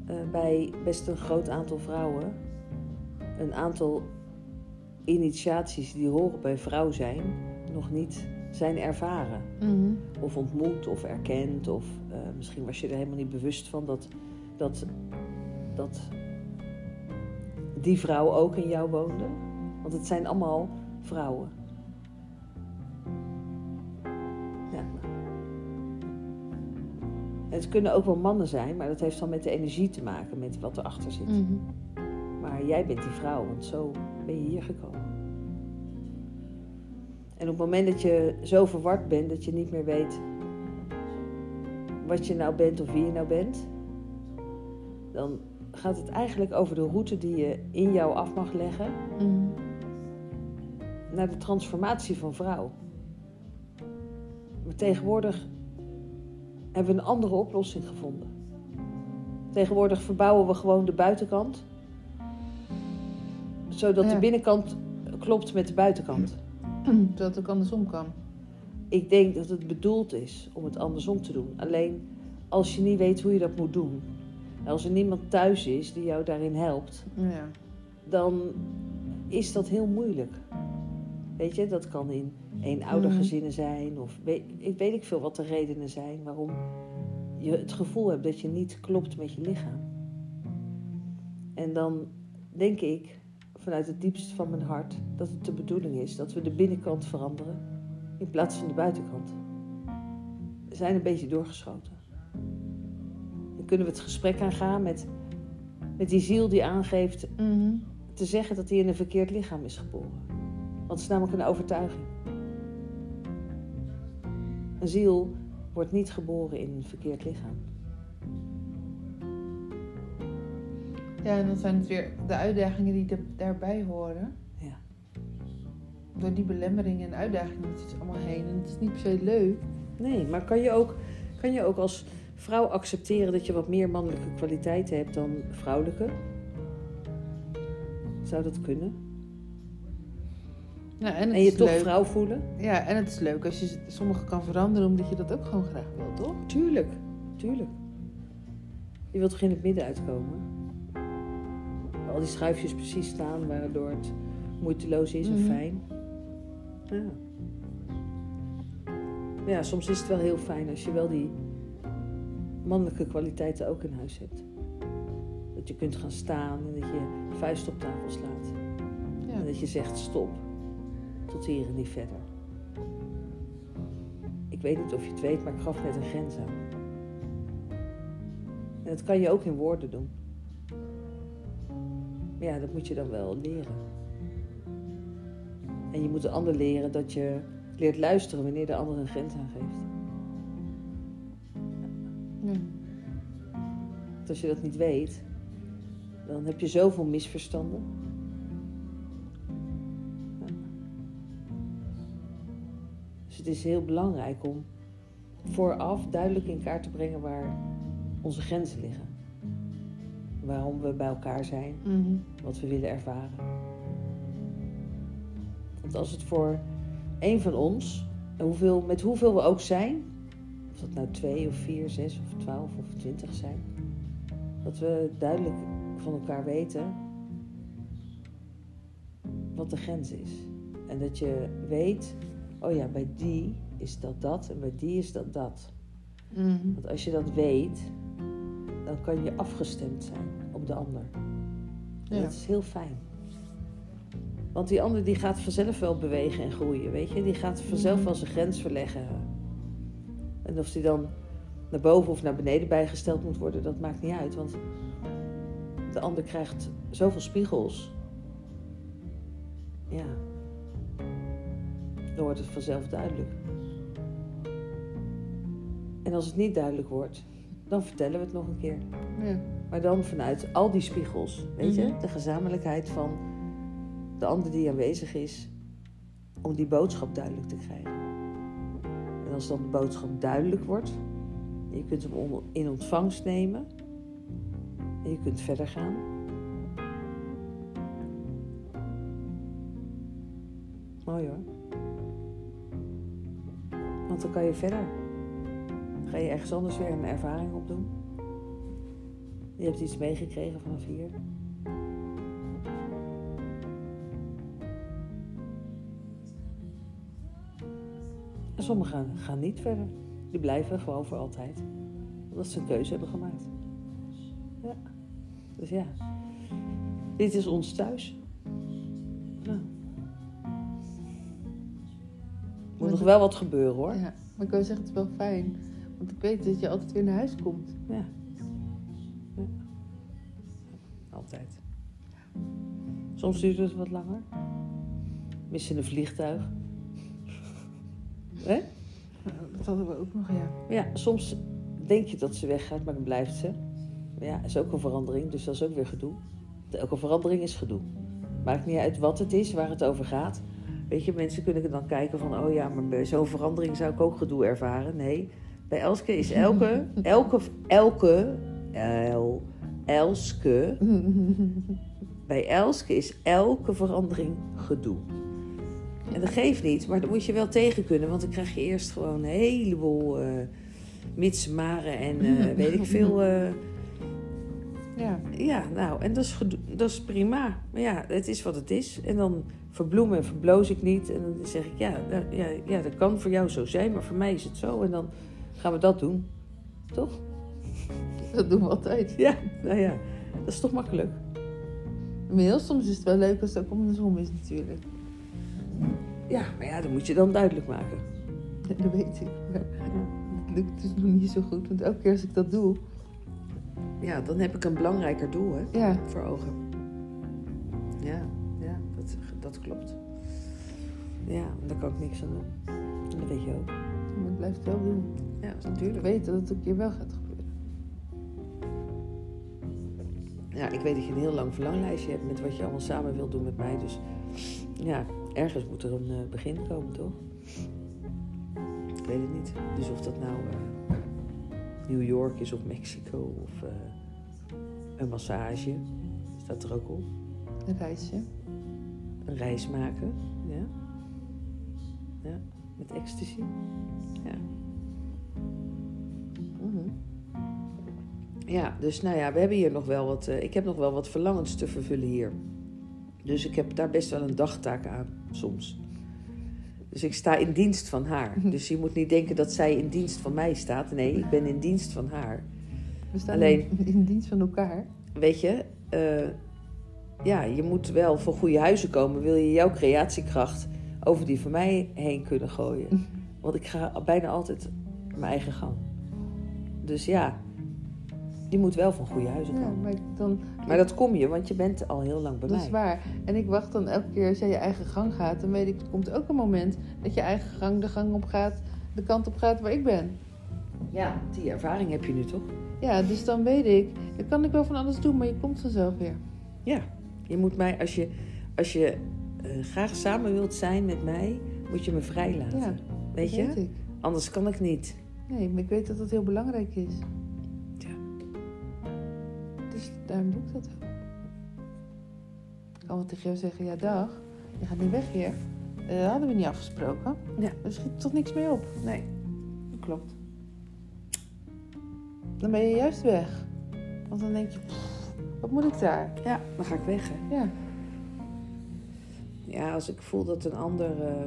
eh, bij best een groot aantal vrouwen een aantal initiaties die horen bij vrouw zijn, nog niet zijn ervaren. Mhm. Of ontmoet of erkend. Of eh, misschien was je er helemaal niet bewust van dat, dat, dat die vrouw ook in jou woonde. Want het zijn allemaal vrouwen. Ja. Het kunnen ook wel mannen zijn, maar dat heeft dan met de energie te maken, met wat erachter zit. Mhm. Maar jij bent die vrouw, want zo ben je hier gekomen. En op het moment dat je zo verward bent dat je niet meer weet wat je nou bent of wie je nou bent, dan gaat het eigenlijk over de route die je in jou af mag leggen Mhm. naar de transformatie van vrouw. Maar tegenwoordig hebben we een andere oplossing gevonden. Tegenwoordig verbouwen we gewoon de buitenkant, zodat Ja. de binnenkant klopt met de buitenkant. <clears throat> Zodat het ook andersom kan. Ik denk dat het bedoeld is om het andersom te doen. Alleen als je niet weet hoe je dat moet doen, als er niemand thuis is die jou daarin helpt, Ja. dan is dat heel moeilijk. Weet je, dat kan in eenoudergezinnen zijn of weet, ik weet ik veel wat de redenen zijn waarom je het gevoel hebt dat je niet klopt met je lichaam. En dan denk ik vanuit het diepst van mijn hart dat het de bedoeling is dat we de binnenkant veranderen in plaats van de buitenkant. We zijn een beetje doorgeschoten. Dan kunnen we het gesprek aangaan met, met die ziel die aangeeft Mhm. te zeggen dat hij in een verkeerd lichaam is geboren. Want het is namelijk een overtuiging. Een ziel wordt niet geboren in een verkeerd lichaam. Ja, en dan zijn het weer de uitdagingen die daarbij horen. Ja. Door die belemmeringen en uitdagingen moet het allemaal heen. En het is niet per se leuk. Nee, maar kan je ook, kan je ook als vrouw accepteren dat je wat meer mannelijke kwaliteiten hebt dan vrouwelijke? Zou dat kunnen? Ja, en het En je toch leuk. vrouw voelen? Ja, en het is leuk als je sommige kan veranderen omdat je dat ook gewoon graag wil, toch? Tuurlijk, tuurlijk. Je wilt toch in het midden uitkomen? Al die schuifjes precies staan waardoor het moeiteloos is en Mhm. fijn. Ja. Ja, soms is het wel heel fijn als je wel die mannelijke kwaliteiten ook in huis hebt. Dat je kunt gaan staan en dat je vuist op tafel slaat. Ja. En dat je zegt stop. Tot hier en niet verder. Ik weet niet of je het weet, maar ik gaf net een grens aan. En dat kan je ook in woorden doen. Maar ja, dat moet je dan wel leren. En je moet de ander leren dat je leert luisteren wanneer de ander een grens aangeeft. Ja. Want als je dat niet weet, dan heb je zoveel misverstanden. Ja. Dus het is heel belangrijk om vooraf duidelijk in kaart te brengen waar onze grenzen liggen. Waarom we bij elkaar zijn, Mhm. wat we willen ervaren. Want als het voor een van ons, hoeveel, met hoeveel we ook zijn, of dat nou twee of vier, zes of twaalf of twintig zijn, dat we duidelijk van elkaar weten wat de grens is. En dat je weet, oh ja, bij die is dat dat en bij die is dat dat. Mhm. Want als je dat weet, dan kan je afgestemd zijn op de ander. Ja. dat is heel fijn. Want die ander die gaat vanzelf wel bewegen en groeien, weet je. Die gaat vanzelf Mhm. wel zijn grens verleggen. En of die dan naar boven of naar beneden bijgesteld moet worden, dat maakt niet uit. Want de ander krijgt zoveel spiegels. Ja. Dan wordt het vanzelf duidelijk. En als het niet duidelijk wordt, dan vertellen we het nog een keer. Ja. Maar dan vanuit al die spiegels, weet je, Mhm. de gezamenlijkheid van de ander die aanwezig is, om die boodschap duidelijk te krijgen. En als dan de boodschap duidelijk wordt, je kunt hem in ontvangst nemen en je kunt verder gaan, Mooi hoor. Want dan kan je verder. Ga je ergens anders weer een ervaring opdoen. Je hebt iets meegekregen vanaf hier. En sommigen gaan, gaan niet verder. Die blijven gewoon voor altijd. Omdat ze een keuze hebben gemaakt. Ja. Dus ja. Dit is ons thuis. Ja. Moet nog wel wat gebeuren hoor. Ja, maar ik wil zeggen, het is wel fijn. Want ik weet dat je altijd weer naar huis komt. Ja. Ja. Altijd. Soms duurt het wat langer. Missen een vliegtuig. Hè? Dat hadden we ook nog, ja. Ja, soms denk je dat ze weggaat, maar dan blijft ze. Ja, is ook een verandering, dus dat is ook weer gedoe. Elke verandering is gedoe. Maakt niet uit wat het is, waar het over gaat. Weet je, mensen kunnen dan kijken van... oh ja, maar bij zo'n verandering zou ik ook gedoe ervaren. Nee, bij Elske is elke... elke, elke... El, Elske... Bij Elske is elke verandering gedoe. En dat geeft niet, maar dat moet je wel tegen kunnen. Want dan krijg je eerst gewoon een heleboel... eh mits, maren en eh, weet ik veel... eh, Ja, ja, nou, en dat is, dat is prima. Maar ja, het is wat het is. En dan verbloem en verbloos ik niet. En dan zeg ik, ja, ja, ja, dat kan voor jou zo zijn, maar voor mij is het zo. En dan gaan we dat doen. Toch? dat doen we altijd. Ja, nou ja, dat is toch makkelijk. Maar heel soms is het wel leuk als het ook andersom is natuurlijk. Ja, maar ja, dat moet je dan duidelijk maken. Dat weet ik. Maar het lukt dus nog niet zo goed. Want elke keer als ik dat doe... Ja, dan heb ik een belangrijker doel hè, Ja, voor ogen. Ja, ja dat, dat klopt. Ja, daar kan ik niks aan doen. En dat weet je ook. maar ik blijf het wel doen. Ja, Ik natuurlijk. weet dat het een keer wel gaat gebeuren. Ja, ik weet dat je een heel lang verlanglijstje hebt met wat je allemaal samen wilt doen met mij. Dus ja, ergens moet er een eh, begin komen, toch? Ik weet het niet. Dus of dat nou eh, New York is of Mexico of eh, een massage, staat er ook op. Een reisje. Een reis maken, ja. Ja, met ecstasy. Ja. Ja, dus nou ja, we hebben hier nog wel wat. eh, ik heb nog wel wat verlangens te vervullen hier. Dus ik heb daar best wel een dagtaak aan, soms. Dus ik sta in dienst van haar. <laughs> Dus je moet niet denken dat zij in dienst van mij staat. Nee, ik ben in dienst van haar. We staan Alleen- in, in dienst van elkaar. Weet je, eh, ja, je moet wel voor goede huizen komen. Wil je jouw creatiekracht over die van mij heen kunnen gooien? <laughs> Want ik ga bijna altijd mijn eigen gang. Dus ja, je moet wel van goede huizen Ja, komen. maar dan... Maar dat kom je, want je bent al heel lang bij Dat mij. is waar. En ik wacht dan elke keer als jij je eigen gang gaat, dan weet ik, er komt ook een moment dat je eigen gang de gang op gaat, de kant op gaat waar ik ben. Ja, die ervaring heb je nu toch? Ja, dus dan weet ik, dan kan ik wel van alles doen, maar je komt vanzelf weer. Ja, je moet mij, als je, als je eh, graag samen wilt zijn met mij, moet je me vrijlaten. Ja, weet dat je? ik. Anders kan ik niet. Nee, maar ik weet dat dat heel belangrijk is. Dus daarom doe ik dat ook. Ik kan wel tegen jou zeggen, ja dag, je gaat niet weg hier. Eh, Dat hadden we niet afgesproken. Ja. Er schiet toch niks mee op. Nee, dat klopt. Dan ben je juist weg. Want dan denk je, pff, wat moet ik daar? Ja, dan ga ik weg. Hè? Ja, Ja, als ik voel dat een ander eh,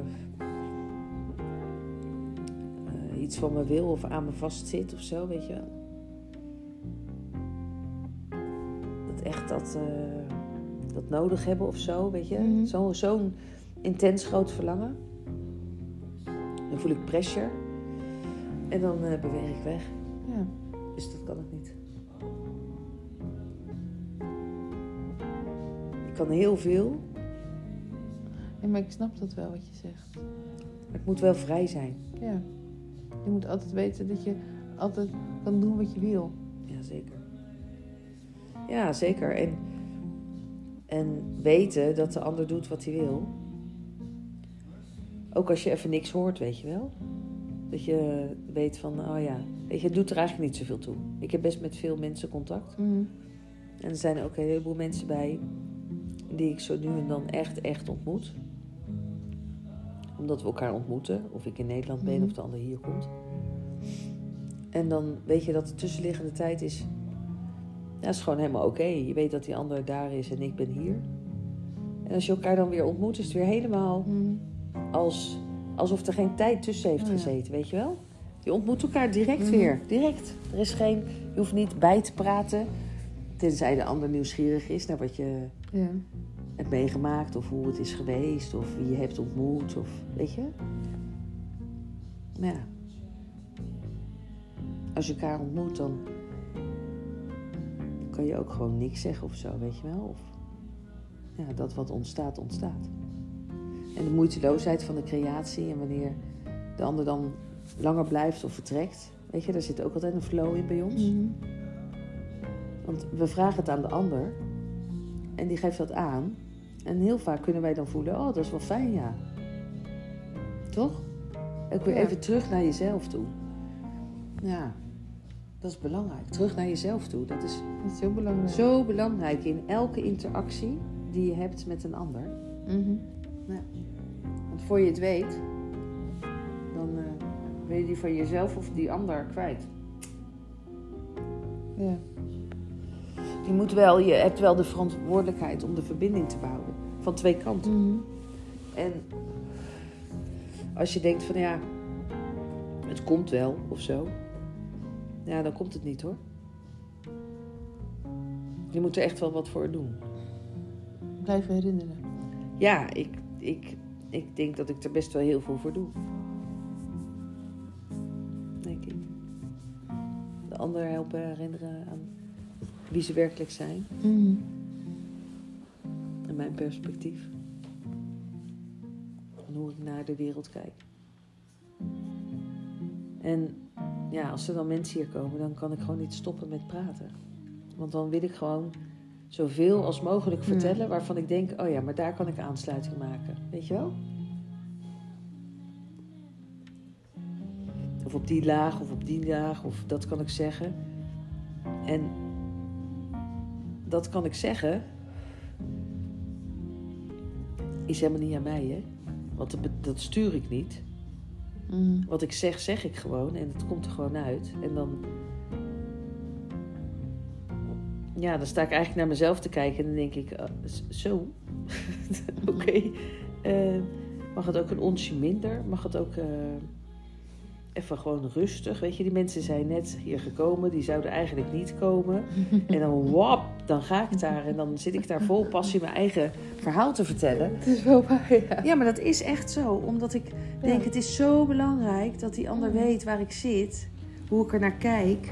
eh, iets van me wil of aan me vastzit of zo, weet je wel. Echt dat, eh, dat nodig hebben of zo, weet je. Zo- Zo'n intens groot verlangen. Dan voel ik pressure. En dan eh, beweeg ik weg. ja. Dus dat kan ik niet. Ik kan heel veel, Nee, maar ik snap dat wel wat je zegt. maar het moet wel vrij zijn. Ja. Je moet altijd weten dat je altijd kan doen wat je wil. Ja, zeker. Ja, zeker. En, en weten dat de ander doet wat hij wil. Ook als je even niks hoort, weet je wel. Dat je weet van, oh ja, weet je, het doet er eigenlijk niet zoveel toe. Ik heb best met veel mensen contact. En er zijn ook een heleboel mensen bij die ik zo nu en dan echt, echt ontmoet. Omdat we elkaar ontmoeten. Of ik in Nederland ben Mhm. of de ander hier komt. En dan weet je dat de tussenliggende tijd is... Ja, is gewoon helemaal oké. Je weet dat die ander daar is en ik ben hier. En als je elkaar dan weer ontmoet, is het weer helemaal Mhm. als, alsof er geen tijd tussen heeft Oh gezeten, weet je wel? Je ontmoet elkaar direct Mhm. weer. Direct. Er is geen, je hoeft niet bij te praten. Tenzij de ander nieuwsgierig is naar wat je Ja. hebt meegemaakt. Of hoe het is geweest. Of wie je hebt ontmoet. Of weet je? Maar ja. Als je elkaar ontmoet, dan kan je ook gewoon niks zeggen of zo, weet je wel? Of ja, dat wat ontstaat, ontstaat. En de moeiteloosheid van de creatie en wanneer de ander dan langer blijft of vertrekt. Weet je, daar zit ook altijd een flow in bij ons. Mhm. Want we vragen het aan de ander en die geeft dat aan. En heel vaak kunnen wij dan voelen, oh, dat is wel fijn, ja. Toch? Ook weer Ja. even terug naar jezelf toe. Ja, dat is belangrijk. Terug naar jezelf toe. Dat is Dat is heel belangrijk. zo belangrijk in elke interactie die je hebt met een ander. Mhm. Want voor je het weet, dan eh, ben je die van jezelf of die ander kwijt. Ja. Je, moet wel, je hebt wel de verantwoordelijkheid om de verbinding te behouden. Van twee kanten. Mhm. En als je denkt van ja, het komt wel of zo. Ja, dan komt het niet hoor. Je moet er echt wel wat voor doen. Blijven herinneren. Ja, ik, ik, ik denk dat ik er best wel heel veel voor doe. Denk ik. De ander helpen herinneren aan wie ze werkelijk zijn. Mhm. En mijn perspectief. En hoe ik naar de wereld kijk. En ja, als er dan mensen hier komen, dan kan ik gewoon niet stoppen met praten. Want dan wil ik gewoon zoveel als mogelijk vertellen waarvan ik denk, oh ja, maar daar kan ik aansluiting maken. Weet je wel? Of op die laag, of op die laag, of dat kan ik zeggen. En dat kan ik zeggen, is helemaal niet aan mij, hè? Want dat stuur ik niet. Mhm. Wat ik zeg, zeg ik gewoon en het komt er gewoon uit. En dan. Ja, dan sta ik eigenlijk naar mezelf te kijken en dan denk ik: oh, zo. <laughs> Oké. Eh, mag het ook een onsje minder? Mag het ook. eh, Even gewoon rustig. Weet je, die mensen zijn net hier gekomen. Die zouden eigenlijk niet komen. <laughs> En dan wap, dan ga ik daar. En dan zit ik daar vol passie mijn eigen verhaal te vertellen. Het is wel waar, ja. Ja, maar dat is echt zo. Omdat ik denk, Ja. het is zo belangrijk dat die ander weet waar ik zit. Hoe ik er naar kijk.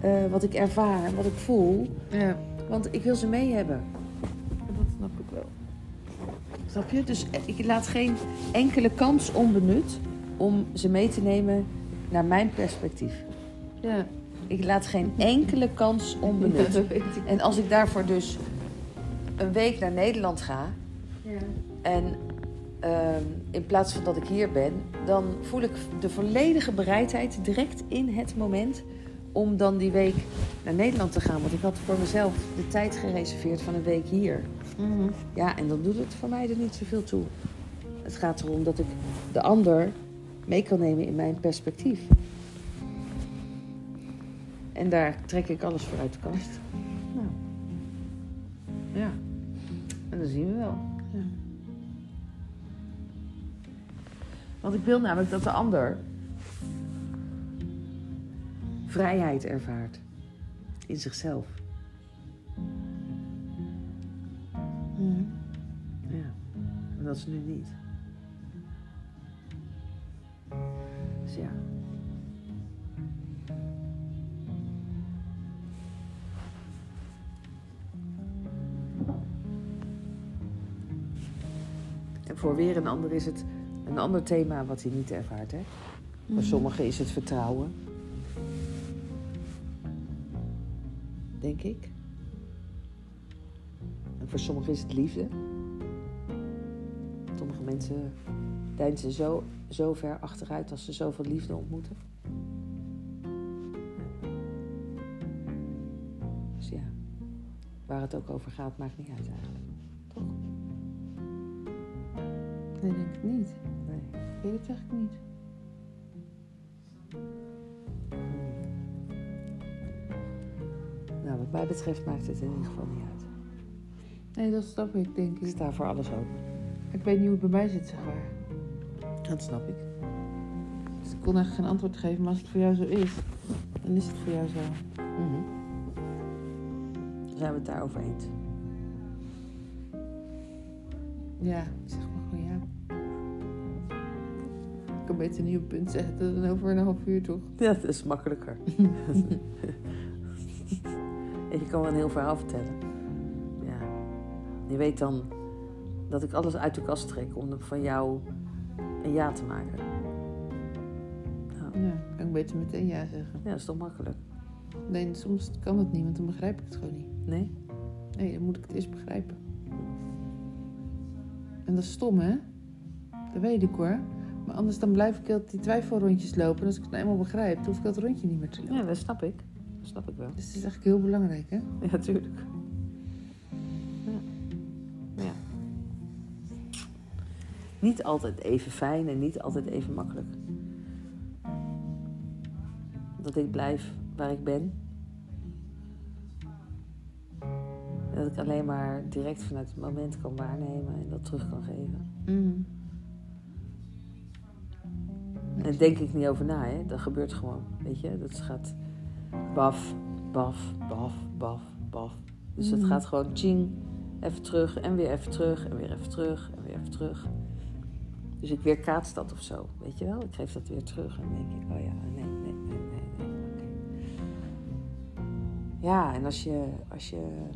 eh, wat ik ervaar, wat ik voel. Ja, Want ik wil ze mee hebben. dat snap ik wel. Snap je? Dus ik laat geen enkele kans onbenut om ze mee te nemen naar mijn perspectief. Ja. Ik laat geen enkele kans onbenut. <laughs> En als ik daarvoor dus een week naar Nederland ga Ja. en ehm, in plaats van dat ik hier ben, dan voel ik de volledige bereidheid direct in het moment om dan die week naar Nederland te gaan. Want ik had voor mezelf de tijd gereserveerd van een week hier. Mhm. Ja, en dan doet het voor mij er niet zoveel toe. Het gaat erom dat ik de ander mee kan nemen in mijn perspectief. En daar trek ik alles voor uit de kast. Nou. Ja. En dan zien we wel. Ja. Want ik wil namelijk dat de ander vrijheid ervaart in zichzelf. Mhm. Ja. En dat is nu niet. Dus ja. En voor weer een ander is het een ander thema wat hij niet ervaart. Hè? Voor Mhm. sommigen is het vertrouwen. Denk ik. En voor sommigen is het liefde. Sommige mensen deinzen zo, zo ver achteruit als ze zoveel liefde ontmoeten. Dus ja, waar het ook over gaat, maakt niet uit eigenlijk. Toch? Nee, denk ik niet. Nee. Ik weet het eigenlijk niet. Nou, wat mij betreft maakt het in ieder geval niet uit. Nee, dat snap ik, denk Ik ik. sta voor alles open. Ik weet niet hoe het bij mij zit, zeg maar. Dat snap ik. Dus ik kon eigenlijk geen antwoord geven, maar als het voor jou zo is, dan is het voor jou zo. Mhm. Zijn we het daarover eens? Ja, zeg maar gewoon ja. Ik kan beter niet op punt zeggen dan over een half uur, toch? Ja, dat is makkelijker. <laughs> En je kan wel een heel verhaal vertellen. Ja. Je weet dan dat ik alles uit de kast trek om van jou ja te maken. Nou, Ja, kan ik beter meteen ja zeggen. ja, dat is toch makkelijk? Nee, soms kan dat niet, want dan begrijp ik het gewoon niet. Nee? Nee, dan moet ik het eerst begrijpen. En dat is stom, hè? Dat weet ik hoor. Maar anders dan blijf ik altijd die twijfelrondjes lopen. En als ik het nou eenmaal begrijp, dan hoef ik dat rondje niet meer te lopen. Ja, dat snap ik. Dat snap ik wel. Dus het is eigenlijk heel belangrijk, hè? Ja, tuurlijk. Niet altijd even fijn en niet altijd even makkelijk. Dat ik blijf waar ik ben. En dat ik alleen maar direct vanuit het moment kan waarnemen en dat terug kan geven. Mm. En daar denk ik niet over na, hè. Dat gebeurt gewoon, weet je. Dat gaat baf, baf, baf, baf, baf. Dus het Mhm. gaat gewoon ching, even terug en weer even terug en weer even terug en weer even terug. Dus ik weerkaats dat of zo, weet je wel. Ik geef dat weer terug en denk ik, oh ja, nee, nee, nee, nee, nee, oké. Ja, en als je, als je...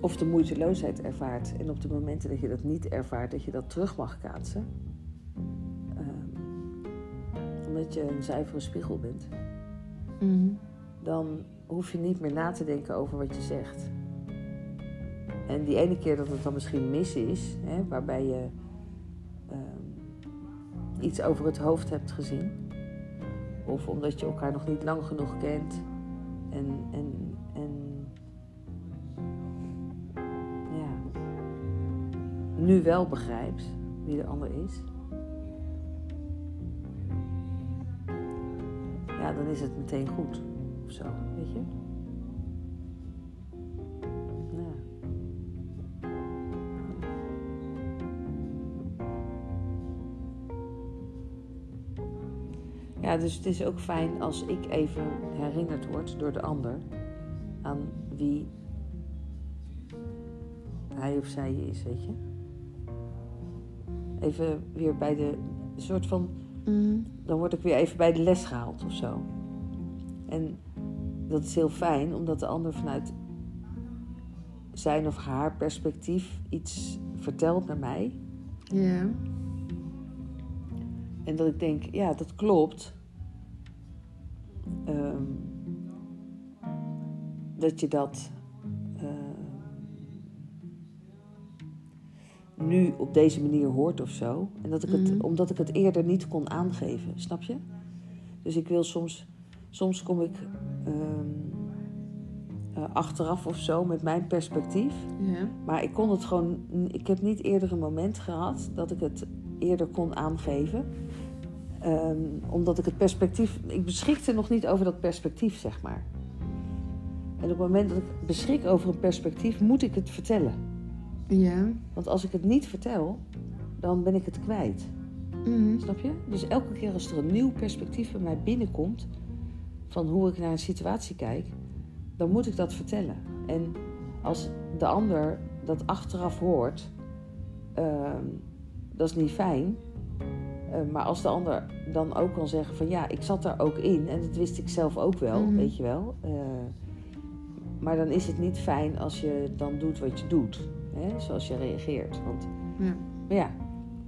Of de moeiteloosheid ervaart en op de momenten dat je dat niet ervaart, dat je dat terug mag kaatsen. Ehm, omdat je een zuivere spiegel bent Mm. dan hoef je niet meer na te denken over wat je zegt. En die ene keer dat het dan misschien mis is, hè, waarbij je ehm, iets over het hoofd hebt gezien, of omdat je elkaar nog niet lang genoeg kent en, en, en ja, nu wel begrijpt wie de ander is. Ja, dan is het meteen goed. Of zo, weet je? Ja, dus het is ook fijn als ik even herinnerd word door de ander aan wie hij of zij is, weet je? Even weer bij de soort van Mm. dan word ik weer even bij de les gehaald of zo. En dat is heel fijn, omdat de ander vanuit zijn of haar perspectief iets vertelt naar mij. Ja. En dat ik denk, ja, dat klopt. Dat je dat ehm, nu op deze manier hoort of zo. En dat ik het, Mhm. omdat ik het eerder niet kon aangeven, snap je? Dus ik wil soms, soms kom ik ehm, eh, achteraf of zo met mijn perspectief. Maar ik kon het gewoon. Ik heb niet eerder een moment gehad dat ik het eerder kon aangeven. Ehm, omdat ik het perspectief. Ik beschikte nog niet over dat perspectief, zeg maar. En op het moment dat ik beschik over een perspectief, moet ik het vertellen. Ja. Want als ik het niet vertel, dan ben ik het kwijt. Mm. Snap je? Dus elke keer als er een nieuw perspectief bij mij binnenkomt. van hoe ik naar een situatie kijk. dan moet ik dat vertellen. En als de ander dat achteraf hoort. ehm, dat is niet fijn. Eh, maar als de ander dan ook kan zeggen van ja, ik zat daar ook in en dat wist ik zelf ook wel, Mhm. weet je wel. Eh, maar dan is het niet fijn als je dan doet wat je doet, hè? zoals je reageert. Want Ja. maar ja,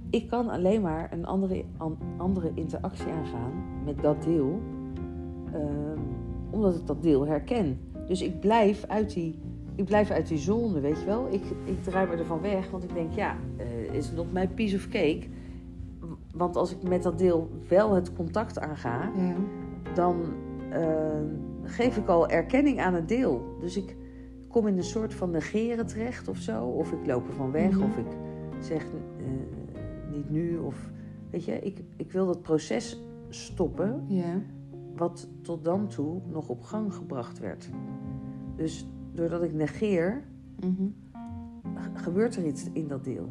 ik kan alleen maar een andere, an- andere interactie aangaan met dat deel, ehm, omdat ik dat deel herken. Dus ik blijf uit die, ik blijf uit die zone, weet je wel. Ik, ik draai me ervan weg, want ik denk, ja, eh, is not my piece of cake. Want als ik met dat deel wel het contact aanga, Ja. dan geef ik al erkenning aan het deel. Dus ik kom in een soort van negeren terecht of zo. Of ik loop ervan weg, Mhm. of ik zeg eh, niet nu. Of, weet je, ik, ik wil dat proces stoppen wat tot dan toe nog op gang gebracht werd. Dus doordat ik negeer, Mhm. gebeurt er iets in dat deel.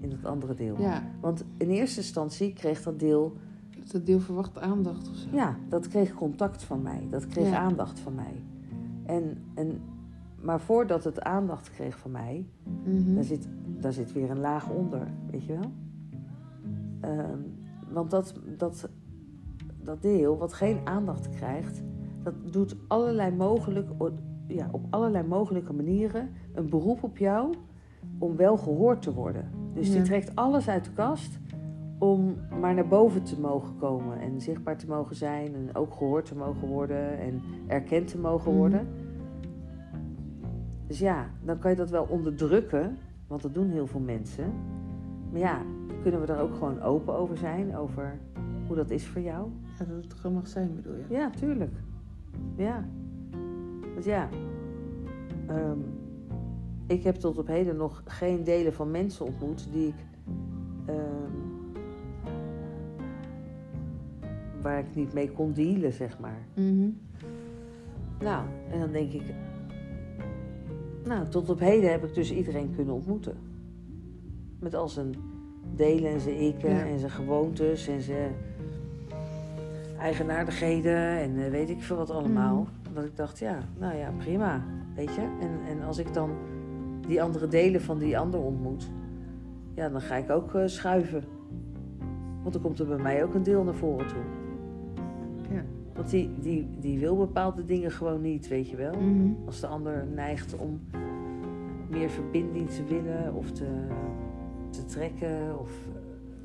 In dat andere deel. Ja, Want in eerste instantie kreeg dat deel, dat deel verwacht aandacht of zo. ja, dat kreeg contact van mij. Dat kreeg Ja. aandacht van mij. En, en, maar voordat het aandacht kreeg van mij, Mhm. daar, zit, daar zit weer een laag onder, weet je wel? Ehm, want dat, dat, dat deel wat geen aandacht krijgt, dat doet allerlei mogelijk, ja, op allerlei mogelijke manieren een beroep op jou om wel gehoord te worden. Dus die trekt alles uit de kast om maar naar boven te mogen komen en zichtbaar te mogen zijn en ook gehoord te mogen worden en erkend te mogen Mhm. worden. Dus ja, dan kan je dat wel onderdrukken, want dat doen heel veel mensen. Maar ja, kunnen we daar ook gewoon open over zijn, over hoe dat is voor jou? Ja, dat het gewoon mag zijn, bedoel je? Ja, tuurlijk. Ja. Want ja, ehm, ik heb tot op heden nog geen delen van mensen ontmoet die ik. ehm, waar ik niet mee kon dealen, zeg maar. Mhm. Nou, en dan denk ik. Nou, tot op heden heb ik dus iedereen kunnen ontmoeten. Met al zijn delen en zijn ikken Ja. en zijn gewoontes en zijn eigenaardigheden en eh, weet ik veel wat allemaal. Dat ik dacht, ja, nou ja, prima. Weet je? En, en als ik dan die andere delen van die ander ontmoet, ja, dan ga ik ook eh, schuiven. Want dan komt er bij mij ook een deel naar voren toe. Want die, die, die wil bepaalde dingen gewoon niet, weet je wel. Mhm. Als de ander neigt om meer verbinding te willen of te, te trekken. Of,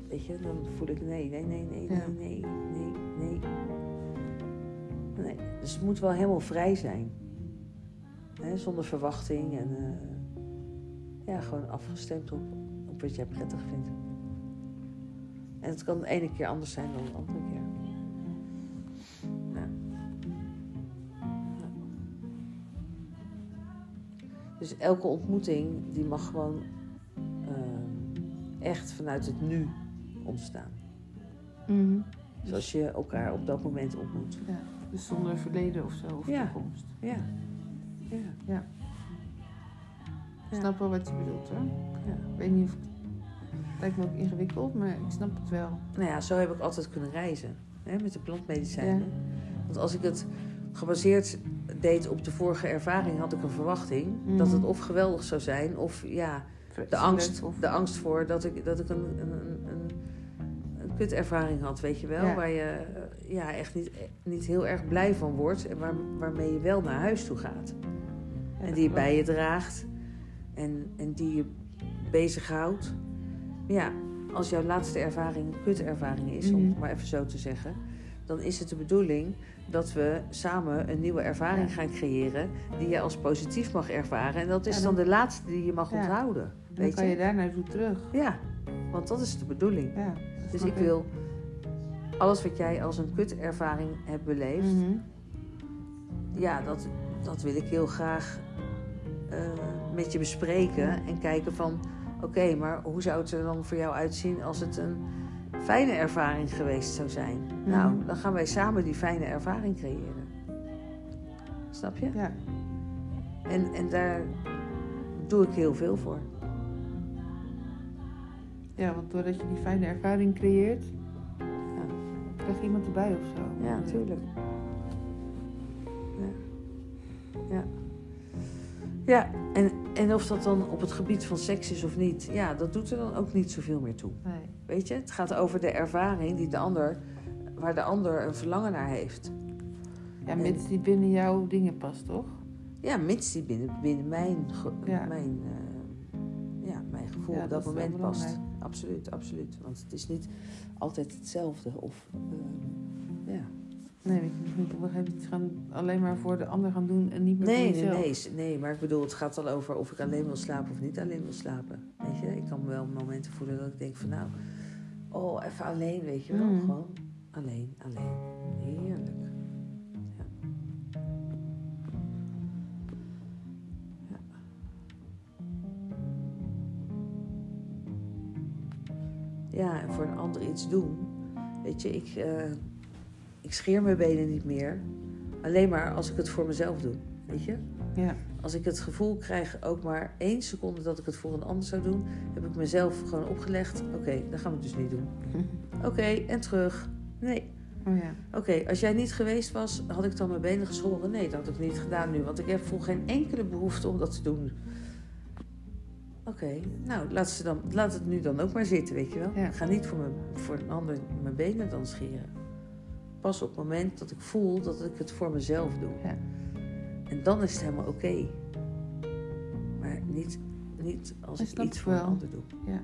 weet je, dan voel ik nee, nee, nee, nee, nee, Ja. nee, nee, nee. Nee, dus het moet wel helemaal vrij zijn. Zonder verwachting en eh, ja, gewoon afgestemd op, op wat jij prettig vindt. En het kan de ene keer anders zijn dan de andere keer. Dus elke ontmoeting die mag gewoon ehm, echt vanuit het nu ontstaan. Mhm. Zoals je elkaar op dat moment ontmoet. Ja. Dus zonder verleden of zo, of Ja. toekomst. Ja. Ja. Ja. Ik snap wel wat je bedoelt hoor. Ja. Ik weet niet of. Het lijkt me ook ingewikkeld, maar ik snap het wel. Nou ja, zo heb ik altijd kunnen reizen. Hè, met de plantmedicijnen. Want als ik het gebaseerd deed op de vorige ervaring, had ik een verwachting Mhm. dat het of geweldig zou zijn, of ja, de angst, Of... de angst voor dat ik, dat ik een, een, een, een, kutervaring had, weet je wel. Ja. Waar je ja, echt niet, niet heel erg blij van wordt en waar, waarmee je wel naar huis toe gaat. Ja, en die je bij je draagt en, en die je bezighoudt. Ja, als jouw laatste ervaring een kutervaring is, om Mhm. het maar even zo te zeggen, dan is het de bedoeling dat we samen een nieuwe ervaring Ja. gaan creëren die je als positief mag ervaren. En dat is Ja, dan, dan- de laatste die je mag Ja. onthouden. En dan Weet kan je? je daar naartoe terug. Ja, want dat is de bedoeling. Dus ik wil alles wat jij als een kutervaring hebt beleefd, Mhm. ja, dat, dat wil ik heel graag eh, met je bespreken. En kijken van, oké, maar hoe zou het er dan voor jou uitzien als het een fijne ervaring geweest zou zijn? Mhm. Nou, dan gaan wij samen die fijne ervaring creëren. Snap je? Ja, En, en daar doe ik heel veel voor. ja, want doordat je die fijne ervaring creëert, Ja. krijg je iemand erbij of zo. Ja, natuurlijk. Ja. Ja. Ja, en, en of dat dan op het gebied van seks is of niet, ja, dat doet er dan ook niet zoveel meer toe. Nee. Weet je, het gaat over de ervaring die de ander, waar de ander een verlangen naar heeft. Ja, mits die binnen jouw dingen past, toch? Ja, mits die binnen, binnen mijn, Ja. mijn, eh, ja, mijn gevoel Ja, op dat moment past. Absoluut, absoluut. Want het is niet altijd hetzelfde. Of, eh, ja. Nee, ik moet op een gegeven moment alleen maar voor de ander gaan doen en niet meer nee, voor jezelf. Nee, nee, nee, maar ik bedoel, het gaat al over of ik alleen wil slapen of niet alleen wil slapen. Weet je, ik kan wel momenten voelen dat ik denk van nou, oh, even alleen, weet je wel. Mm. Gewoon alleen, alleen. Heerlijk. Ja. ja. En voor een ander iets doen. Weet je, ik... Eh, ik scheer mijn benen niet meer. Alleen maar als ik het voor mezelf doe. Weet je? Ja. Als ik het gevoel krijg, ook maar één seconde dat ik het voor een ander zou doen, heb ik mezelf gewoon opgelegd. Oké, dan gaan we het dus niet doen. <laughs> Oké, en terug. Nee. Oh ja. Oké, als jij niet geweest was, had ik dan mijn benen geschoren? Nee, dat had ik niet gedaan nu. Want ik heb voel geen enkele behoefte om dat te doen. Oké, nou, laat, ze dan, laat het nu dan ook maar zitten, weet je wel. Ja. Ik ga niet voor, mijn, voor een ander mijn benen dan scheren. Pas op het moment dat ik voel dat ik het voor mezelf doe. Ja. En dan is het helemaal oké. Maar niet, niet als ik iets voor een ander doe. Ja.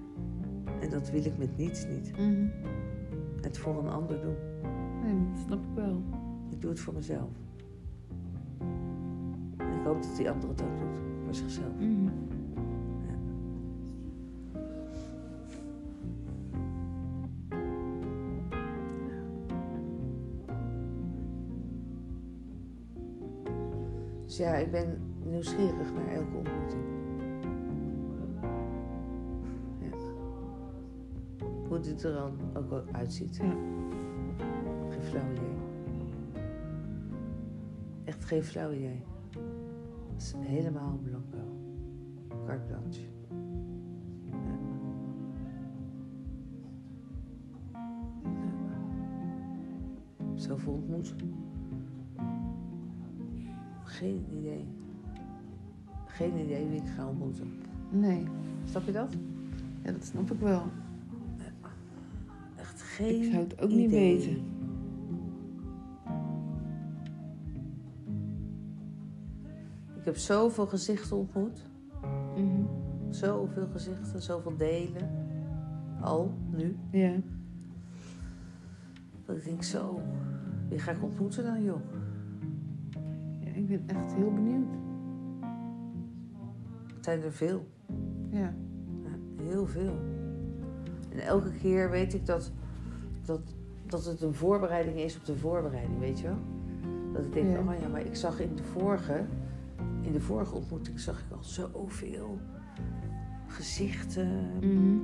En dat wil ik met niets niet. Mhm. Het voor een ander doen. Nee, dat snap ik wel. Ik doe het voor mezelf. En ik hoop dat die ander het ook doet. Voor zichzelf. Mhm. Ja, ik ben nieuwsgierig naar elke ontmoeting. Ja. Hoe dit er dan ook uitziet. Ja. Geen flauw idee. Echt geen flauw idee. Het is helemaal blanco. Carte blanche. Ja. Zoveel ontmoet. Geen idee. Geen idee wie ik ga ontmoeten. Nee. Snap je dat? Ja, dat snap ik wel. Echt geen Ik zou het ook idee. niet weten. Ik heb zoveel gezichten ontmoet. Mhm. Zoveel gezichten, zoveel delen. Al, nu. Ja. Dat ik denk, zo, wie ga ik ontmoeten dan, joh? Ben echt heel benieuwd. Het zijn er veel. Ja. Ja, heel veel. En elke keer weet ik dat, dat, dat het een voorbereiding is op de voorbereiding, weet je wel? Dat ik denk, Ja. oh ja, maar ik zag in de vorige, in de vorige ontmoeting zag ik al zoveel gezichten. Mhm.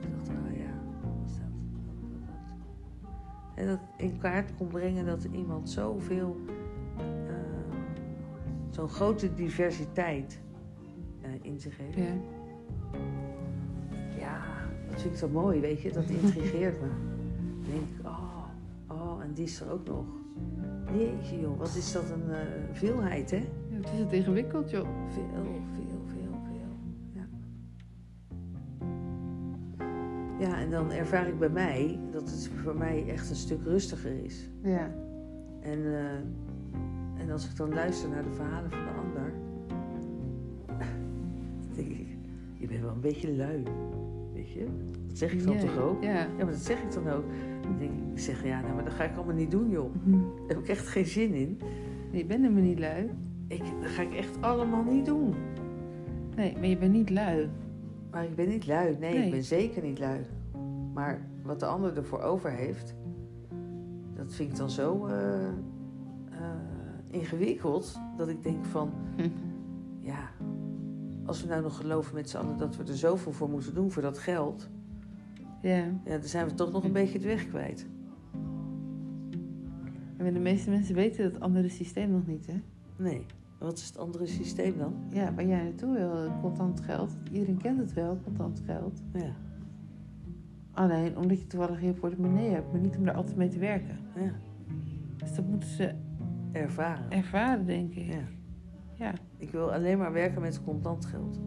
Ik dacht, oh ja, wat is dat? En dat in kaart kon brengen dat iemand zoveel, zo'n grote diversiteit eh, in zich heeft. Ja. Ja, dat vind ik zo mooi, weet je. Dat intrigeert me. Dan denk ik, oh, oh, en die is er ook nog. Jeetje joh, wat is dat een eh, veelheid, hè? Ja, het is het ingewikkeld, joh. Veel, veel, veel, veel. Ja. Ja, en dan ervaar ik bij mij dat het voor mij echt een stuk rustiger is. Ja. En, eh, en als ik dan luister naar de verhalen van de ander, <laughs> denk ik, je bent wel een beetje lui. Weet je? Dat zeg ik dan toch ook? Ja. Ja, maar dat zeg ik dan ook. Dan denk ik, ik zeg, ja, nou, maar dat ga ik allemaal niet doen, joh. Mhm. Daar heb ik echt geen zin in. Nee, je bent helemaal niet lui. Ik, dat ga ik echt allemaal niet doen. Nee, maar je bent niet lui. Maar ik ben niet lui. Nee, Nee. ik ben zeker niet lui. Maar wat de ander ervoor over heeft, dat vind ik dan zo eh, ingewikkeld dat ik denk van, Hm. ja, als we nou nog geloven met z'n allen dat we er zoveel voor moeten doen voor dat geld, Ja. ja, dan zijn we toch nog een beetje de weg kwijt. En de meeste mensen weten het andere systeem nog niet, hè? Nee. Wat is het andere systeem dan? Ja, waar jij naartoe wil, contant geld. Iedereen kent het wel, contant geld. Ja, Alleen omdat je toevallig je portemonnee hebt, maar niet om daar altijd mee te werken. ja. Dus dat moeten ze ervaren. ervaren, denk ik. Ja. Ja. Ik wil alleen maar werken met contant geld.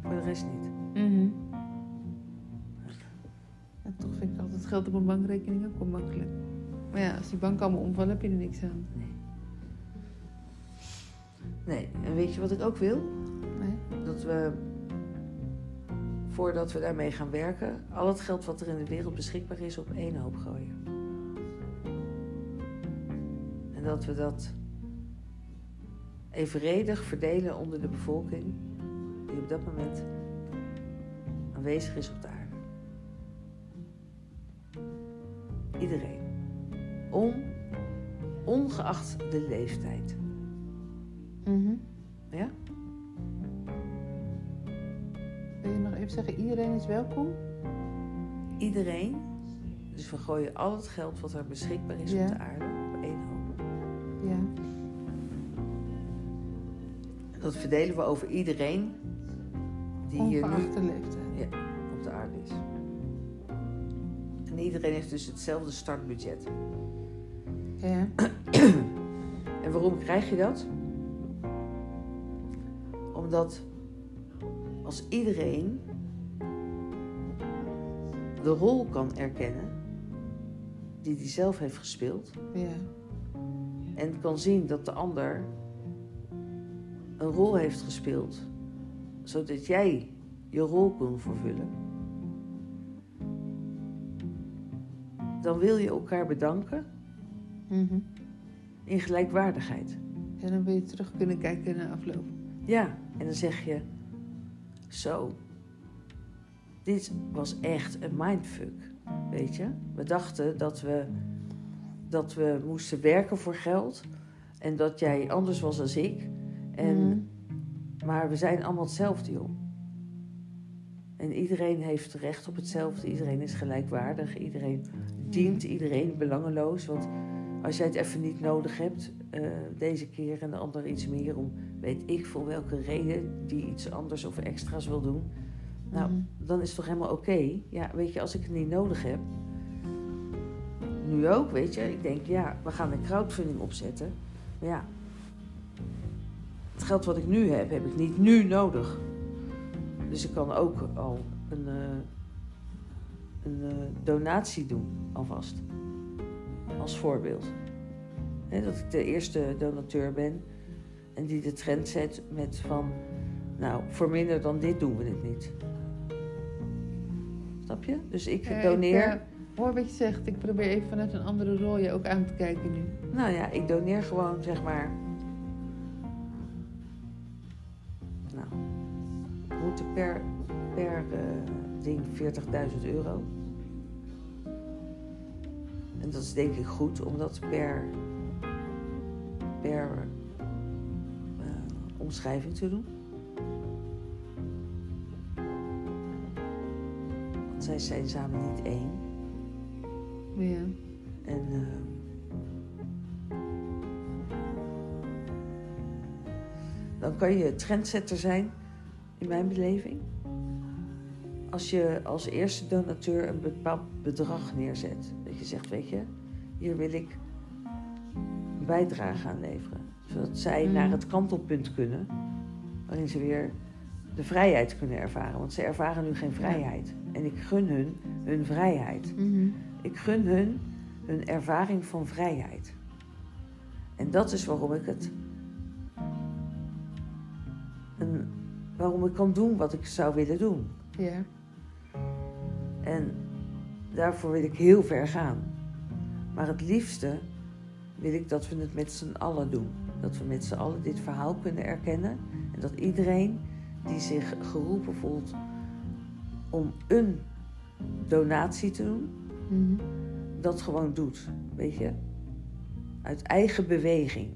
Voor de rest niet. Mhm. En toch vind ik altijd geld op een bankrekening ook wel makkelijk. Maar ja, als die bank allemaal omvallen, heb je er niks aan. Nee. Nee, en weet je wat ik ook wil? Nee? Dat we, voordat we daarmee gaan werken, al het geld wat er in de wereld beschikbaar is op één hoop gooien. En dat we dat evenredig verdelen onder de bevolking die op dat moment aanwezig is op de aarde. Iedereen. On, ongeacht de leeftijd. Mhm. Ja? Wil je nog even zeggen, iedereen is welkom? Iedereen, dus we gooien al het geld wat er beschikbaar is op de aarde. Ja. Dat verdelen we over iedereen die hier nu leeftijd. op de aarde is. En iedereen heeft dus hetzelfde startbudget. Ja. <clears throat> En waarom krijg je dat? Omdat als iedereen de rol kan erkennen die hij zelf heeft gespeeld Ja. En kan zien dat de ander een rol heeft gespeeld, zodat jij je rol kon vervullen, dan wil je elkaar bedanken Mhm. in gelijkwaardigheid. En dan wil je terug kunnen kijken naar afloop. Ja, en dan zeg je: Zo, dit was echt een mindfuck. Weet je, we dachten dat we, dat we moesten werken voor geld en dat jij anders was dan ik. En, Mhm. Maar we zijn allemaal hetzelfde, joh. En iedereen heeft recht op hetzelfde, iedereen is gelijkwaardig, iedereen dient iedereen belangeloos. Want als jij het even niet nodig hebt, eh, deze keer en de ander iets meer om weet ik voor welke reden die iets anders of extra's wil doen. Nou, Mhm. dan is het toch helemaal oké. Ja, weet je, als ik het niet nodig heb. Nu ook, weet je. Ik denk, ja, we gaan een crowdfunding opzetten. Maar ja, het geld wat ik nu heb, heb ik niet nu nodig. Dus ik kan ook al een, eh, een eh, donatie doen, alvast. Als voorbeeld. Dat ik de eerste donateur ben en die de trend zet met van, nou, voor minder dan dit doen we het niet. Snap je? Dus ik doneer. Hoor wat je zegt. Ik probeer even vanuit een andere rol je ook aan te kijken nu. Nou ja, ik doneer gewoon zeg maar. Nou, moeten per, per eh, ding 40.000 euro. En dat is denk ik goed om dat per, per eh, omschrijving te doen. Want zij zijn samen niet één. Ja. En eh, dan kan je trendsetter zijn, in mijn beleving. Als je als eerste donateur een bepaald bedrag neerzet. Dat je zegt, weet je, hier wil ik een bijdrage aan leveren. Zodat zij Mhm. naar het kantelpunt kunnen, waarin ze weer de vrijheid kunnen ervaren. Want ze ervaren nu geen vrijheid. En ik gun hun hun vrijheid. Mhm. Ik gun hun hun ervaring van vrijheid. En dat is waarom ik het. En waarom ik kan doen wat ik zou willen doen. Ja. En daarvoor wil ik heel ver gaan. Maar het liefste wil ik dat we het met z'n allen doen. Dat we met z'n allen dit verhaal kunnen erkennen. En dat iedereen die zich geroepen voelt om een donatie te doen, Mhm. dat gewoon doet. Weet je? Uit eigen beweging.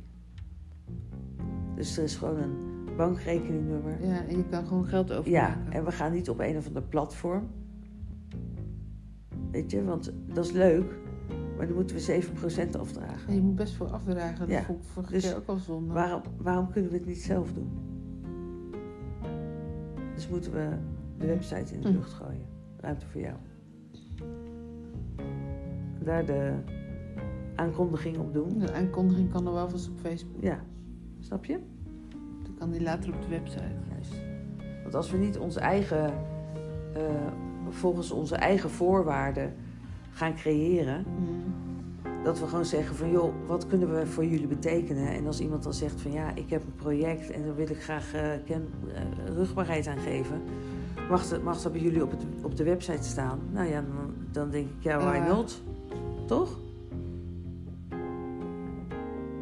Dus er is gewoon een bankrekeningnummer. Ja, en je kan gewoon geld Ja, overmaken. en we gaan niet op een of ander platform. Weet je, want dat is leuk, maar dan moeten we 7% afdragen. En je moet best veel afdragen. Dat Ja, vond ik vorige dus keer ook al zonde. Waarom, waarom kunnen we het niet zelf doen? Dus moeten we de website in de Hm. lucht gooien. Ruimte voor jou. Daar de aankondiging op doen. De aankondiging kan er wel vast op Facebook. Ja, snap je? Dan kan die later op de website. Juist. Want als we niet onze eigen, eh, volgens onze eigen voorwaarden gaan creëren, Mhm. dat we gewoon zeggen van joh, wat kunnen we voor jullie betekenen? En als iemand dan zegt van ja, ik heb een project en daar wil ik graag eh, ken, eh, rugbaarheid aan geven, mag, het, mag dat bij jullie op, het, op de website staan? Nou ja, dan, dan denk ik ja, why not? Toch?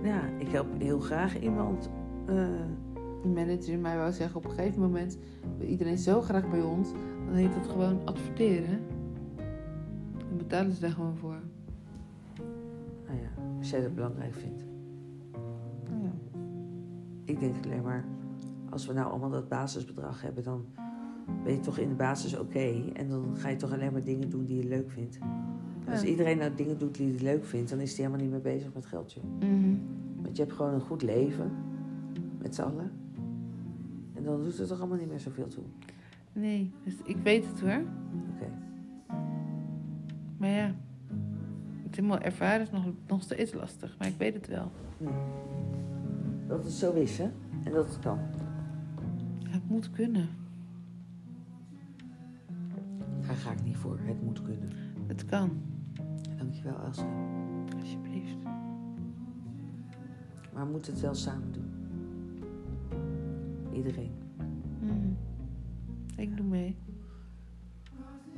Ja, ik help heel graag iemand. eh, De manager in mij wou zeggen, op een gegeven moment wil iedereen zo graag bij ons. Dan heet het gewoon adverteren. Dan betalen ze daar gewoon voor. nou ja, als jij dat belangrijk vindt. Nou ja. Ik denk alleen maar, als we nou allemaal dat basisbedrag hebben, dan ben je toch in de basis oké. En dan ga je toch alleen maar dingen doen die je leuk vindt. Als iedereen nou dingen doet die hij leuk vindt, dan is hij helemaal niet meer bezig met geld, joh. Mhm. Want je hebt gewoon een goed leven. Met z'n allen. En dan doet het toch allemaal niet meer zoveel toe. Nee, dus ik weet het hoor. Oké. Maar ja, het helemaal ervaren is nog, nog steeds lastig. Maar ik weet het wel. Hm. Dat het zo is, hè? En dat het kan. Het moet kunnen. Daar ga ik niet voor. Het moet kunnen. Het kan. Dankjewel, Elsa. Alsjeblieft. Maar we moeten het wel samen doen. Iedereen. Mhm. Ik doe mee.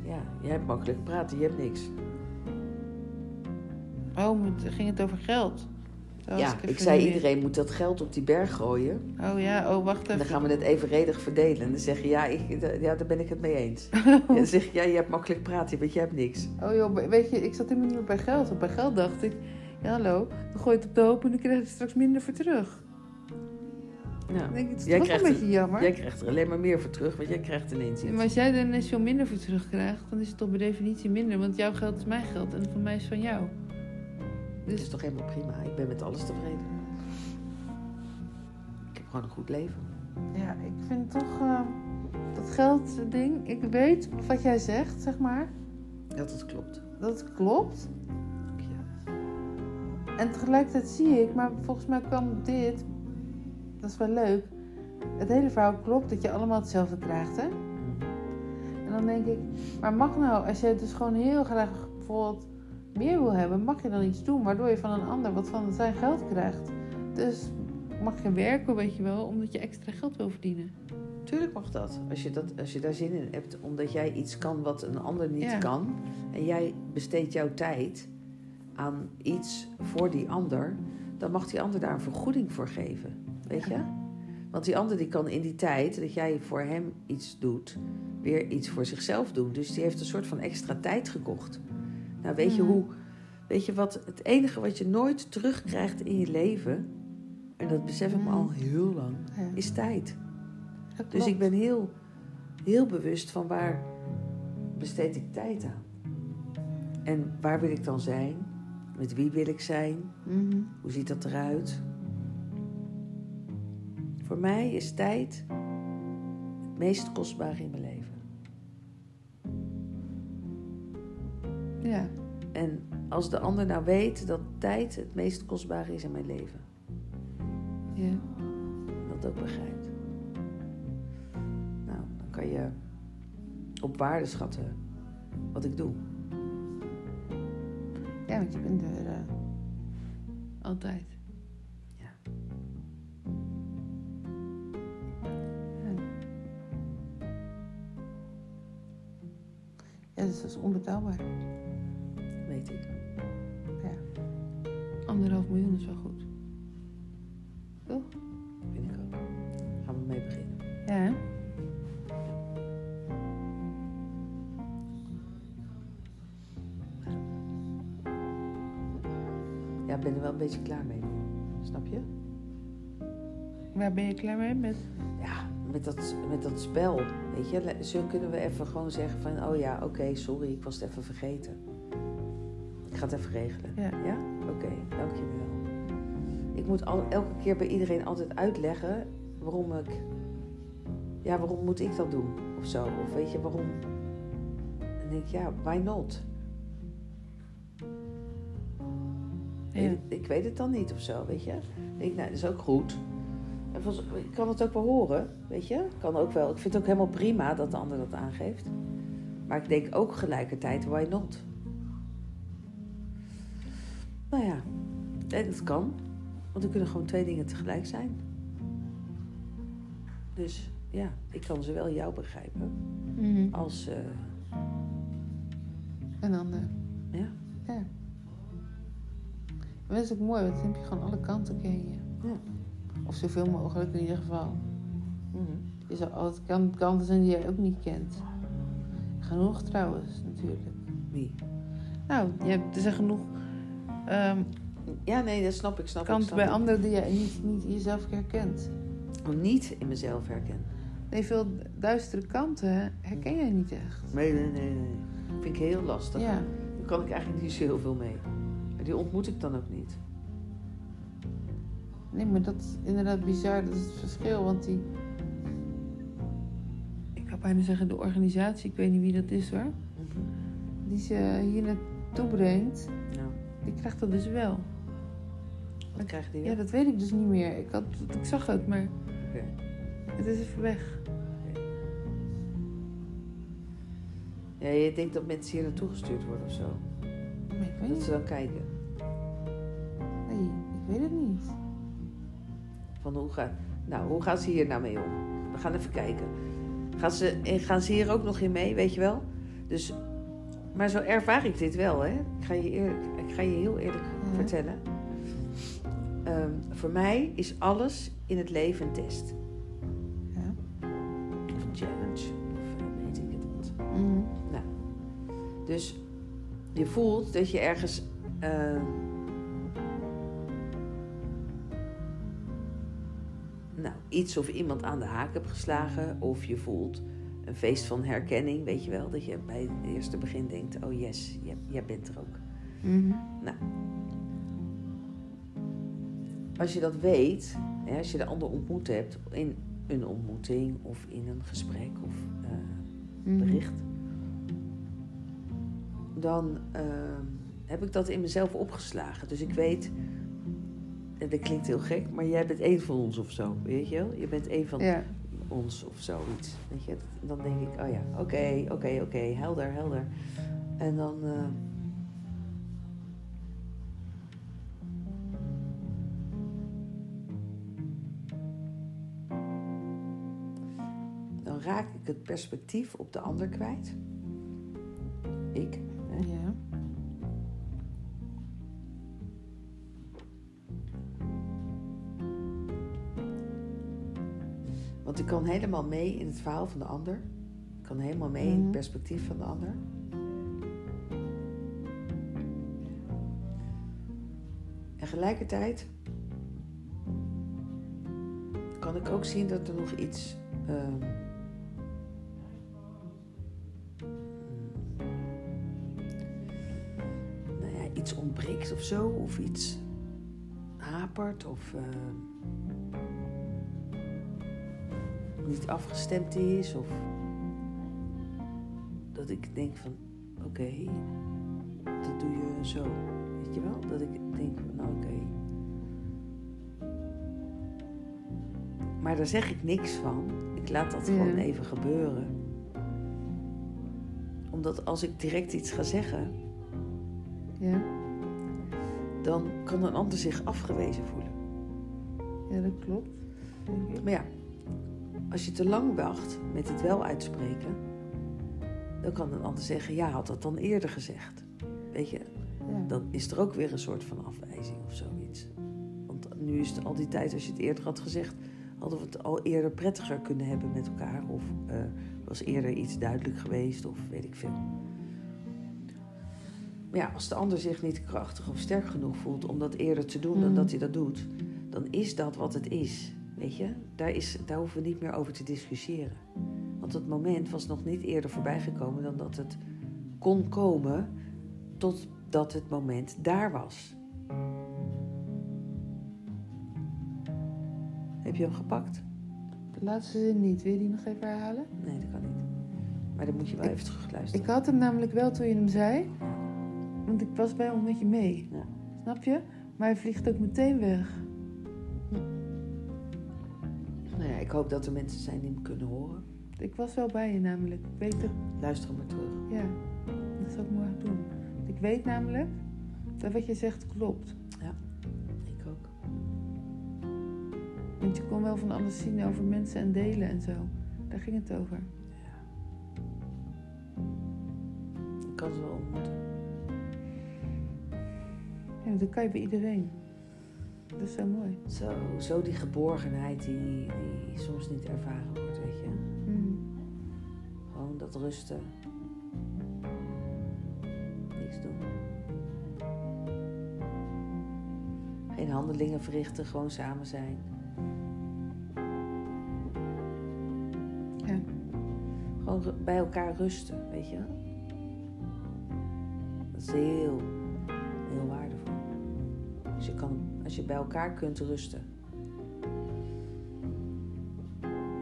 Ja, jij hebt makkelijk praten, je hebt niks. Oh, ging het over geld? Dat ja, even ik zei iedereen moet dat geld op die berg gooien. Oh ja, oh wacht En dan even. gaan we het evenredig verdelen. En dan zeg je, ja, ik, ja daar ben ik het mee eens. <laughs> En dan zeg je, ja, je hebt makkelijk praten, want je hebt niks. Oh joh, weet je, ik zat helemaal niet meer bij geld. Want bij geld dacht ik, ja hallo, dan gooi je het op de hoop en dan krijg je er straks minder voor terug. Ja. Denk ik, het is Jij toch een krijgt beetje jammer. Jij krijgt er alleen maar meer voor terug, want jij krijgt ineens iets. Maar als jij er ineens veel minder voor terugkrijgt, dan is het toch per definitie minder. Want jouw geld is mijn geld en van mij is van jou. Dus is toch helemaal prima. Ik ben met alles tevreden. Ik heb gewoon een goed leven. ja, ik vind toch eh, dat geldding, ik weet wat jij zegt, zeg maar, Dat het klopt. dat het klopt. En tegelijkertijd zie ik, maar volgens mij kan dit, dat is wel leuk. Het hele verhaal klopt dat je allemaal hetzelfde krijgt, hè? Mhm. En dan denk ik, maar mag nou, als je dus gewoon heel graag bijvoorbeeld meer wil hebben, mag je dan iets doen waardoor je van een ander wat van zijn geld krijgt. Dus mag je werken, weet je wel, omdat je extra geld wil verdienen. Tuurlijk mag dat. Als je, dat. als je daar zin in hebt, omdat jij iets kan wat een ander niet Ja. kan. En jij besteedt jouw tijd aan iets voor die ander. Dan mag die ander daar een vergoeding voor geven. Weet Ja. je? Want die ander die kan in die tijd dat jij voor hem iets doet, weer iets voor zichzelf doen. Dus die heeft een soort van extra tijd gekocht. Nou, weet je Mhm. hoe. Weet je wat? Het enige wat je nooit terugkrijgt in je leven. En dat besef ik me Mhm. al heel lang. Is tijd. Dus ik ben heel, heel bewust van waar besteed ik tijd aan. En waar wil ik dan zijn? Met wie wil ik zijn? Mhm. Hoe ziet dat eruit? Voor mij is tijd het meest kostbare in mijn leven. Ja, En als de ander nou weet dat tijd het meest kostbare is in mijn leven, ja. dat ook begrijpt, nou, dan kan je op waarde schatten wat ik doe. Ja, want je bent er eh, altijd. Ja. Ja. Ja, dus dat is onbetaalbaar. Weet ik. Anderhalf miljoen is wel goed. Vind ik ook. Gaan we mee beginnen. Ja, hè? Ja, ik ben er wel een beetje klaar mee. Snap je? Waar ben je klaar mee met? Ja, met dat, met dat spel. Weet je, zo kunnen we even gewoon zeggen van... Oh ja, oké, sorry, ik was het even vergeten. Ik ga het even regelen. Ja. Ja? Oké, dankjewel. Ik moet al, elke keer bij iedereen altijd uitleggen waarom ik... Ja, waarom moet ik dat doen? Of zo. Of weet je, waarom... Dan denk ik, ja, why not? Ja. Ik, ik weet het dan niet of zo, weet je. Ik denk, nou, dat is ook goed. En volgens- ik kan het ook wel horen, weet je. Kan ook wel. Ik vind het ook helemaal prima dat de ander dat aangeeft. Maar ik denk ook gelijkertijd, why not? Nou ja, dat kan. Want er kunnen gewoon twee dingen tegelijk zijn. Dus ja, ik kan zowel jou begrijpen Mhm. als... eh, Een ander. ja, Ja. Maar dat is ook mooi, want dan heb je gewoon alle kanten ken je. Ja. Of zoveel mogelijk in ieder geval. mhm. Je zal altijd kan- kanten zijn die jij ook niet kent. Genoeg trouwens, natuurlijk. wie? Nou, je hebt, er zijn genoeg ehm, Ja, nee, dat snap ik, snap ik. snap bij anderen die jij niet, niet jezelf herkent. Oh, niet in mezelf herkennen. Nee, veel duistere kanten herken jij niet echt. Nee, nee, nee, nee. Vind ik heel lastig. Ja. Daar kan ik eigenlijk niet zo heel veel mee. Maar die ontmoet ik dan ook niet. Nee, maar dat is inderdaad bizar. Dat is het verschil. Want die... Ik zou bijna zeggen de organisatie. Ik weet niet wie dat is hoor. Die ze hier naartoe brengt. Die krijgt dat dus wel. wat krijg je Ja, dat weet ik dus niet meer. Ik, had, ik zag het, maar Oké. het is even weg. Ja, je denkt dat mensen hier naartoe gestuurd worden of zo. Maar ik weet Dat niet. ze dan kijken. Nee, ik weet het niet. Van hoe, ga, nou, hoe gaan ze hier nou mee om? We gaan even kijken. Gaan ze, en gaan ze hier ook nog in mee, weet je wel? Dus, maar zo ervaar ik dit wel, hè? Ik ga je, eerlijk, ik ga je heel eerlijk Ja. vertellen. Ehm, voor mij is alles in het leven een test. Ja. Of een challenge. Of eh, weet ik het wat. Mhm. Dus je voelt dat je ergens. eh, nou, iets of iemand aan de haak hebt geslagen. Of je voelt een feest van herkenning, weet je wel. Dat je bij het eerste begin denkt: oh yes, jij, jij bent er ook. Mhm. Als je dat weet, hè, als je de ander ontmoet hebt in een ontmoeting of in een gesprek of eh, Mhm. bericht, dan ehm, heb ik dat in mezelf opgeslagen. Dus ik weet, en dat klinkt heel gek, maar jij bent één van ons of zo, weet je wel? Je bent één van Ja. Ons of zoiets. Weet je? Dan denk ik, oh ja, oké, oké, oké, helder, helder. En dan. eh, dan raak ik het perspectief op de ander kwijt. Ik. Want ik kan helemaal mee in het verhaal van de ander. Ik kan helemaal mee in het Mhm. perspectief van de ander. En tegelijkertijd kan ik ook zien dat er nog iets. ehm, nou ja, iets ontbreekt of zo, of iets hapert, of ehm, niet afgestemd is, of dat ik denk van, oké, dat doe je zo, weet je wel? Dat ik denk van, nou oké. Maar daar zeg ik niks van. Ik laat dat Ja. gewoon even gebeuren. Omdat als ik direct iets ga zeggen, Ja. dan kan een ander zich afgewezen voelen. ja, dat klopt. Maar ja, als je te lang wacht met het wel uitspreken, dan kan een ander zeggen: Ja, had dat dan eerder gezegd. Weet je, Ja. dan is er ook weer een soort van afwijzing of zoiets. Want nu is het al die tijd, als je het eerder had gezegd, hadden we het al eerder prettiger kunnen hebben met elkaar. Of eh, was eerder iets duidelijk geweest, of weet ik veel. Maar ja, als de ander zich niet krachtig of sterk genoeg voelt om dat eerder te doen dan Mhm. dat hij dat doet, dan is dat wat het is. Weet je, daar, is, daar hoeven we niet meer over te discussiëren. Want het moment was nog niet eerder voorbij gekomen dan dat het kon komen totdat het moment daar was. Heb je hem gepakt? De laatste zin niet. Wil je die nog even herhalen? Nee, dat kan niet. Maar dan moet je wel Ik- even terugluisteren. Ik had hem namelijk wel toen je hem zei. Want ik was bij hem met je mee. Ja. Snap je? Maar hij vliegt ook meteen weg. Ik hoop dat er mensen zijn die hem kunnen horen. Ik was wel bij je namelijk. Ik weet het. Luister hem maar terug. Ja, dat zou ik morgen doen. Want ik weet namelijk dat wat je zegt klopt. Ik ook. Want je kon wel van alles zien over mensen en delen en zo. Daar ging het over. Ik kan ze wel ontmoeten. Ja, dat kan je bij iedereen. Dat is zo mooi. Zo, zo die geborgenheid die, die soms niet ervaren wordt, weet je. Mm. Gewoon dat rusten. Niks doen. Geen handelingen verrichten, gewoon samen zijn. gewoon ru- bij elkaar rusten, weet je? Dat is heel, heel waardevol. Als je, kan, als je bij elkaar kunt rusten.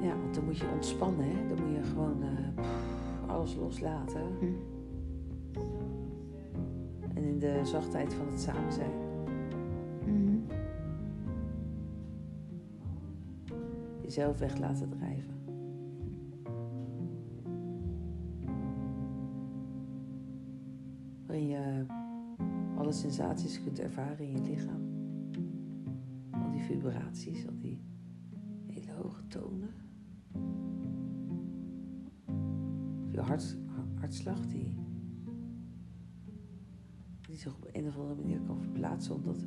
Ja, want dan moet je ontspannen, hè? Dan moet je gewoon eh, alles loslaten. Hm. En in de zachtheid van het samen zijn. Mhm. Jezelf weg laten drijven. Waarin je alle sensaties kunt ervaren in je lichaam. Die vibraties, al die hele hoge tonen. Je hart, hartslag die, die zich op een of andere manier kan verplaatsen. Omdat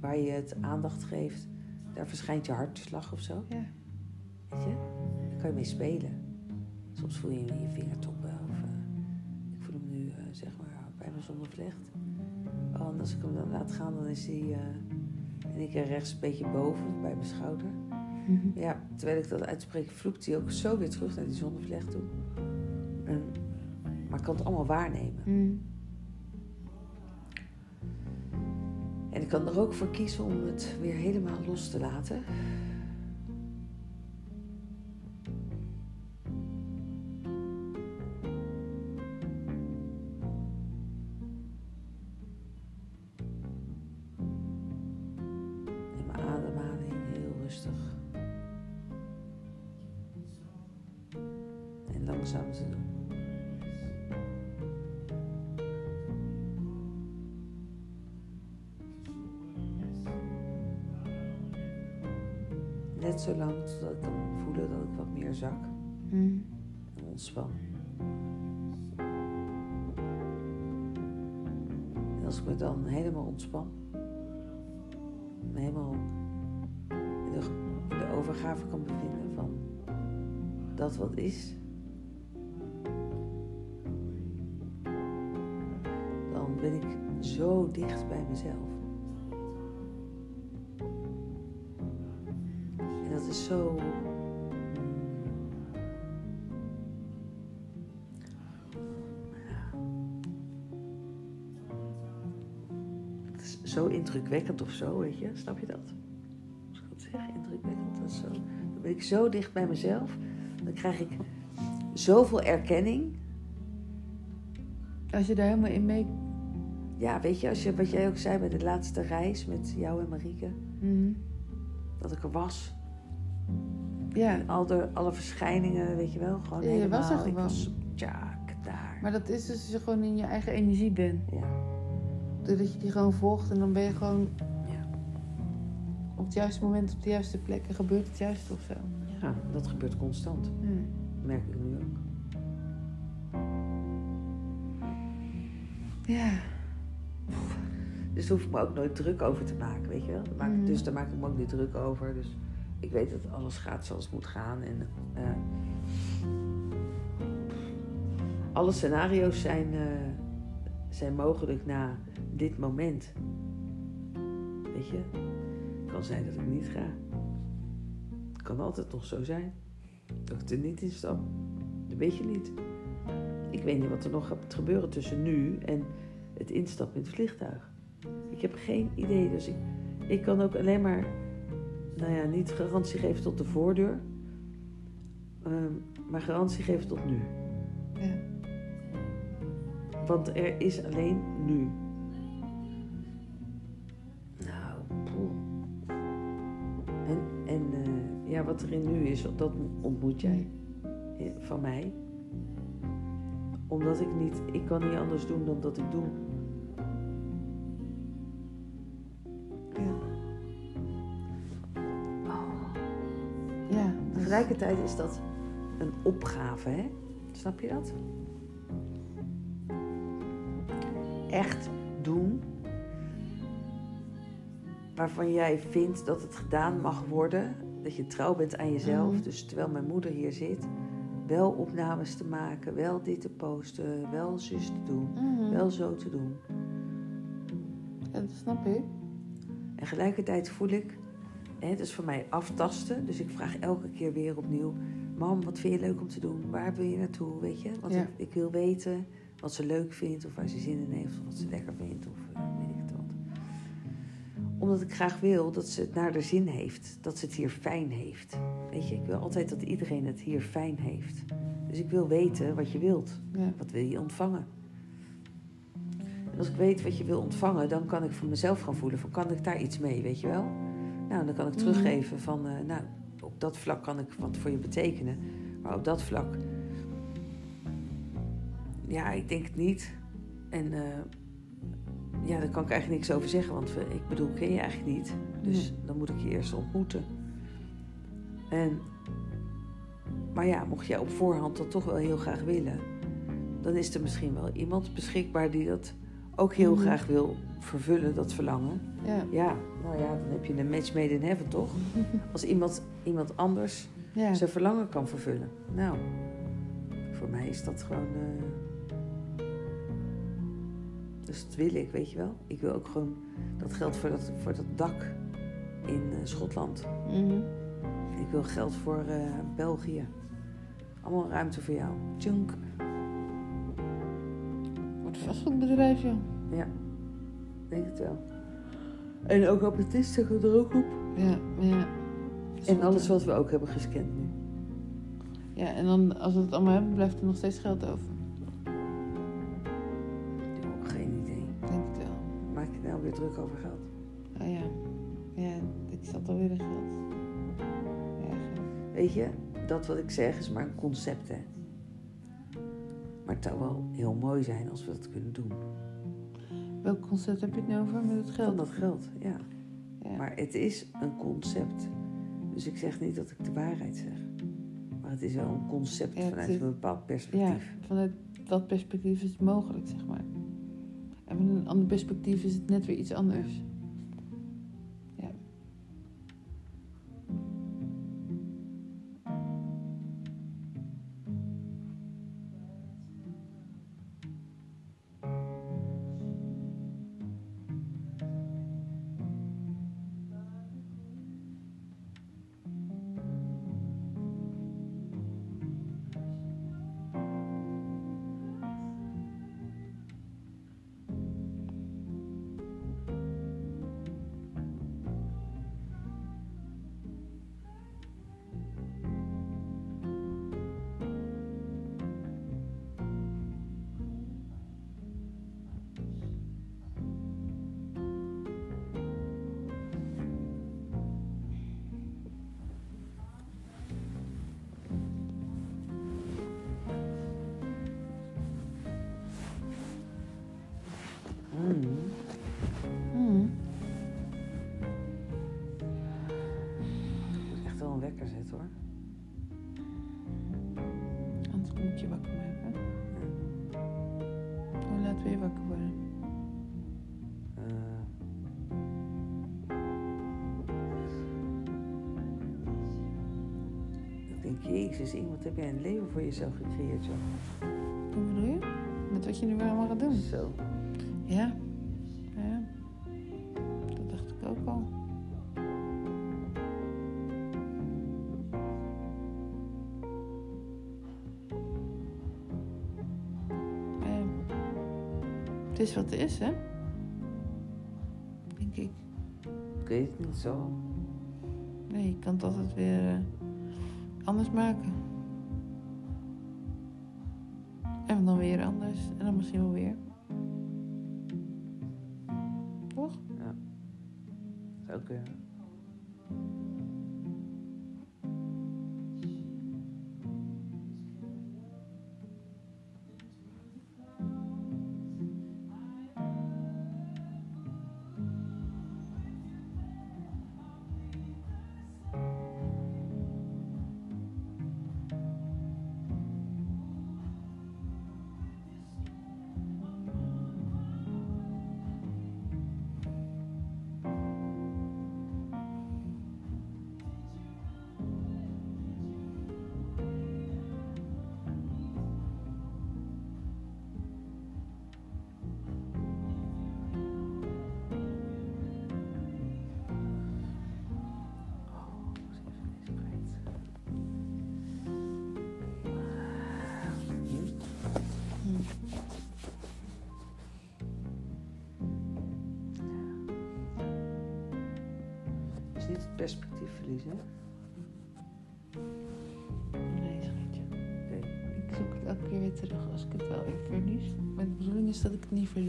waar je het aandacht geeft, daar verschijnt je hartslag of zo. Ja. Weet je? Daar kan je mee spelen. Soms voel je hem in je vingertoppen. Of, eh, ik voel en ik één keer rechts een beetje boven, bij mijn schouder. Mhm. Ja, terwijl ik dat uitspreek, vloekt hij ook zo weer terug naar die zonnevlecht toe. En, maar ik kan het allemaal waarnemen. Mhm. En ik kan er ook voor kiezen om het weer helemaal los te laten. Ontspan, helemaal de, de overgave kan bevinden van dat wat is, dan ben ik zo dicht bij mezelf. En dat is zo. Indrukwekkend of zo, weet je? Snap je dat? Als ik dat zeg, indrukwekkend. Dat is zo, dan ben ik zo dicht bij mezelf. Dan krijg ik zoveel erkenning. Als je daar helemaal in mee... Ja, weet je, als je, wat jij ook zei bij de laatste reis met jou en Marieke. Mhm. Dat ik er was. Ja, En al de, alle verschijningen, weet je wel. Gewoon Ja, je helemaal. was er Ik gewoon. was, tja, daar. maar dat is dus als je gewoon in je eigen energie bent. Ja, Doordat je die gewoon volgt en dan ben je gewoon ja. op het juiste moment op de juiste plek en gebeurt het juist of zo. ja, dat gebeurt constant. Dat merk ik nu ook. Ja. Dus daar hoef ik me ook nooit druk over te maken, weet je wel. Daar maak, ik- Mm. Dus daar maak ik me ook niet druk over. Dus ik weet dat alles gaat zoals het moet gaan. En eh, alle scenario's zijn, eh, zijn mogelijk na dit moment. Weet je, het kan zijn dat ik niet ga. Het kan altijd nog zo zijn dat ik er niet in stap. Dat weet je niet. Ik weet niet wat er nog gaat gebeuren tussen nu en het instappen in het vliegtuig. Ik heb geen idee. Dus ik, ik kan ook alleen maar, nou ja, niet garantie geven tot de voordeur, ehm, maar garantie geven tot nu. Ja. Want er is alleen nu. Wat er in nu is, dat ontmoet jij van mij. Omdat ik niet, ik kan niet anders doen dan dat ik doe. Ja. Oh. Ja. dus- Tegelijkertijd is dat een opgave, hè? Snap je dat? Echt doen waarvan jij vindt dat het gedaan mag worden. Dat je trouw bent aan jezelf. Mhm. Dus terwijl mijn moeder hier zit, wel opnames te maken, wel dit te posten, wel zus te doen, Mhm. wel zo te doen. Ja, dat snap ik. En gelijkertijd voel ik, Hè, het is voor mij aftasten. Dus ik vraag elke keer weer opnieuw... Mam, wat vind je leuk om te doen? Waar wil je naartoe? Weet je? Want Ja. ik, ik wil weten wat ze leuk vindt... of waar ze zin in heeft, of wat ze lekker vindt. Of Omdat ik graag wil dat ze het naar de zin heeft. Dat ze het hier fijn heeft. Weet je, ik wil altijd dat iedereen het hier fijn heeft. Dus ik wil weten wat je wilt. Ja. Wat wil je ontvangen? En als ik weet wat je wil ontvangen, dan kan ik voor mezelf gaan voelen van kan ik daar iets mee, weet je wel? Nou, dan kan ik Mhm. teruggeven van, eh, nou, op dat vlak kan ik wat voor je betekenen. Maar op dat vlak, ja, ik denk het niet. En eh, ja, daar kan ik eigenlijk niks over zeggen, want ik bedoel, ken je eigenlijk niet. Dus dan moet ik je eerst ontmoeten. En, maar ja, mocht jij op voorhand dat toch wel heel graag willen, dan is er misschien wel iemand beschikbaar die dat ook heel Mhm. graag wil vervullen, dat verlangen. Ja. Ja, nou ja, dan heb je een match made in heaven, toch? <laughs> Als iemand, iemand anders Ja. zijn verlangen kan vervullen. Nou, voor mij is dat gewoon. eh, Dus dat wil ik, weet je wel. Ik wil ook gewoon. Dat geldt voor dat, voor dat dak in eh, Schotland. Mhm. Ik wil geld voor eh, België. Allemaal ruimte voor jou. Tjunk. Wordt vast goed bedrijf, joh. Ja, denk het wel. En ook amethyst gaat er ook op. Ja, ja. En alles wat we ook hebben gescand nu. Ja, en dan als we het allemaal hebben, blijft er nog steeds geld over. Druk over geld? Ah ja. Ja, ik zat alweer in geld. Ja. Weet je, dat wat ik zeg is maar een concept, hè. Maar het zou wel heel mooi zijn als we dat kunnen doen. Welk concept heb je het nu over met het Van geld? dat geld, ja. Ja. Maar het is een concept. Dus ik zeg niet dat ik de waarheid zeg. Maar het is wel een concept Ja, vanuit is- een bepaald ja, perspectief. vanuit dat perspectief is het mogelijk, zeg maar. En van een ander perspectief is het net weer iets anders. Hoor. Anders moet ik je wakker maken. Hoe laat wil je wakker worden? Eh. ik denk, jezus, iemand heb jij een leven voor jezelf gecreëerd, joh. Hoe bedoel je? Met wat je nu weer allemaal gaat doen? Zo. Is wat het is, hè? Denk ik. Ik weet het niet zo. Nee, je kan het altijd weer eh, anders maken.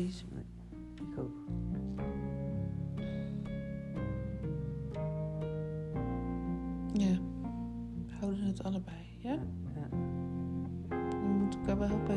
Is dat ik ook. Ja. We houden het allebei, ja? Ja. We moeten elkaar wel helpen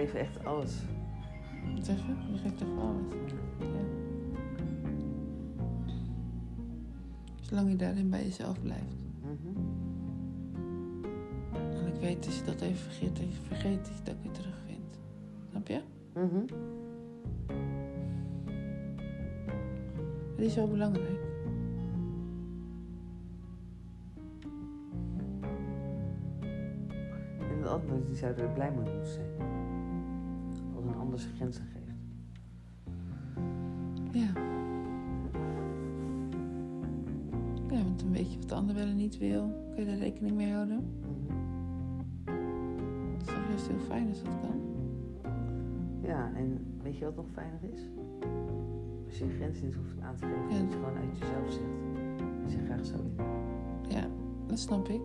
Ik geef echt alles. Wat zeg je? Je geeft toch alles? Ja. Zolang je daarin bij jezelf blijft. Mhm. En ik weet als je dat even vergeet, dat je vergeet dat je het ook weer terugvindt. Snap je? Mhm. Dat is wel belangrijk. En de anderen die zouden er blij mee moeten zijn. Als een grenzen geeft. Ja. Ja, want dan weet je wat de ander wel en niet wil. Kun je daar rekening mee houden. Het is toch juist heel fijn als dat kan. Ja, en weet je wat nog fijner is? Als je je grenzen niet hoeft aan te geven, Ja. dat je gewoon uit jezelf zegt. Dat je graag zo wil. Ja, dat snap ik.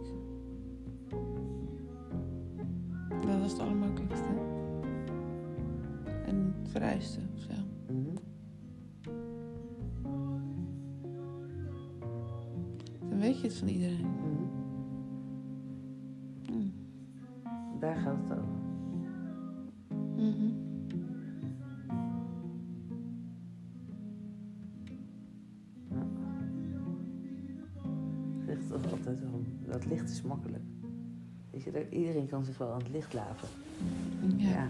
Licht is makkelijk. Weet je, dat- iedereen kan zich wel aan het licht laven. Ja.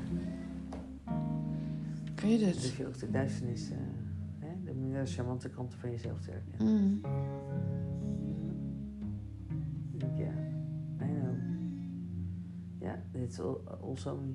Kun je Dus dit? hoef je ook de duisternis, eh, hè, de minder charmante kanten van jezelf te herkennen. Mm. Ja, I know. Ja, dit is al- also me.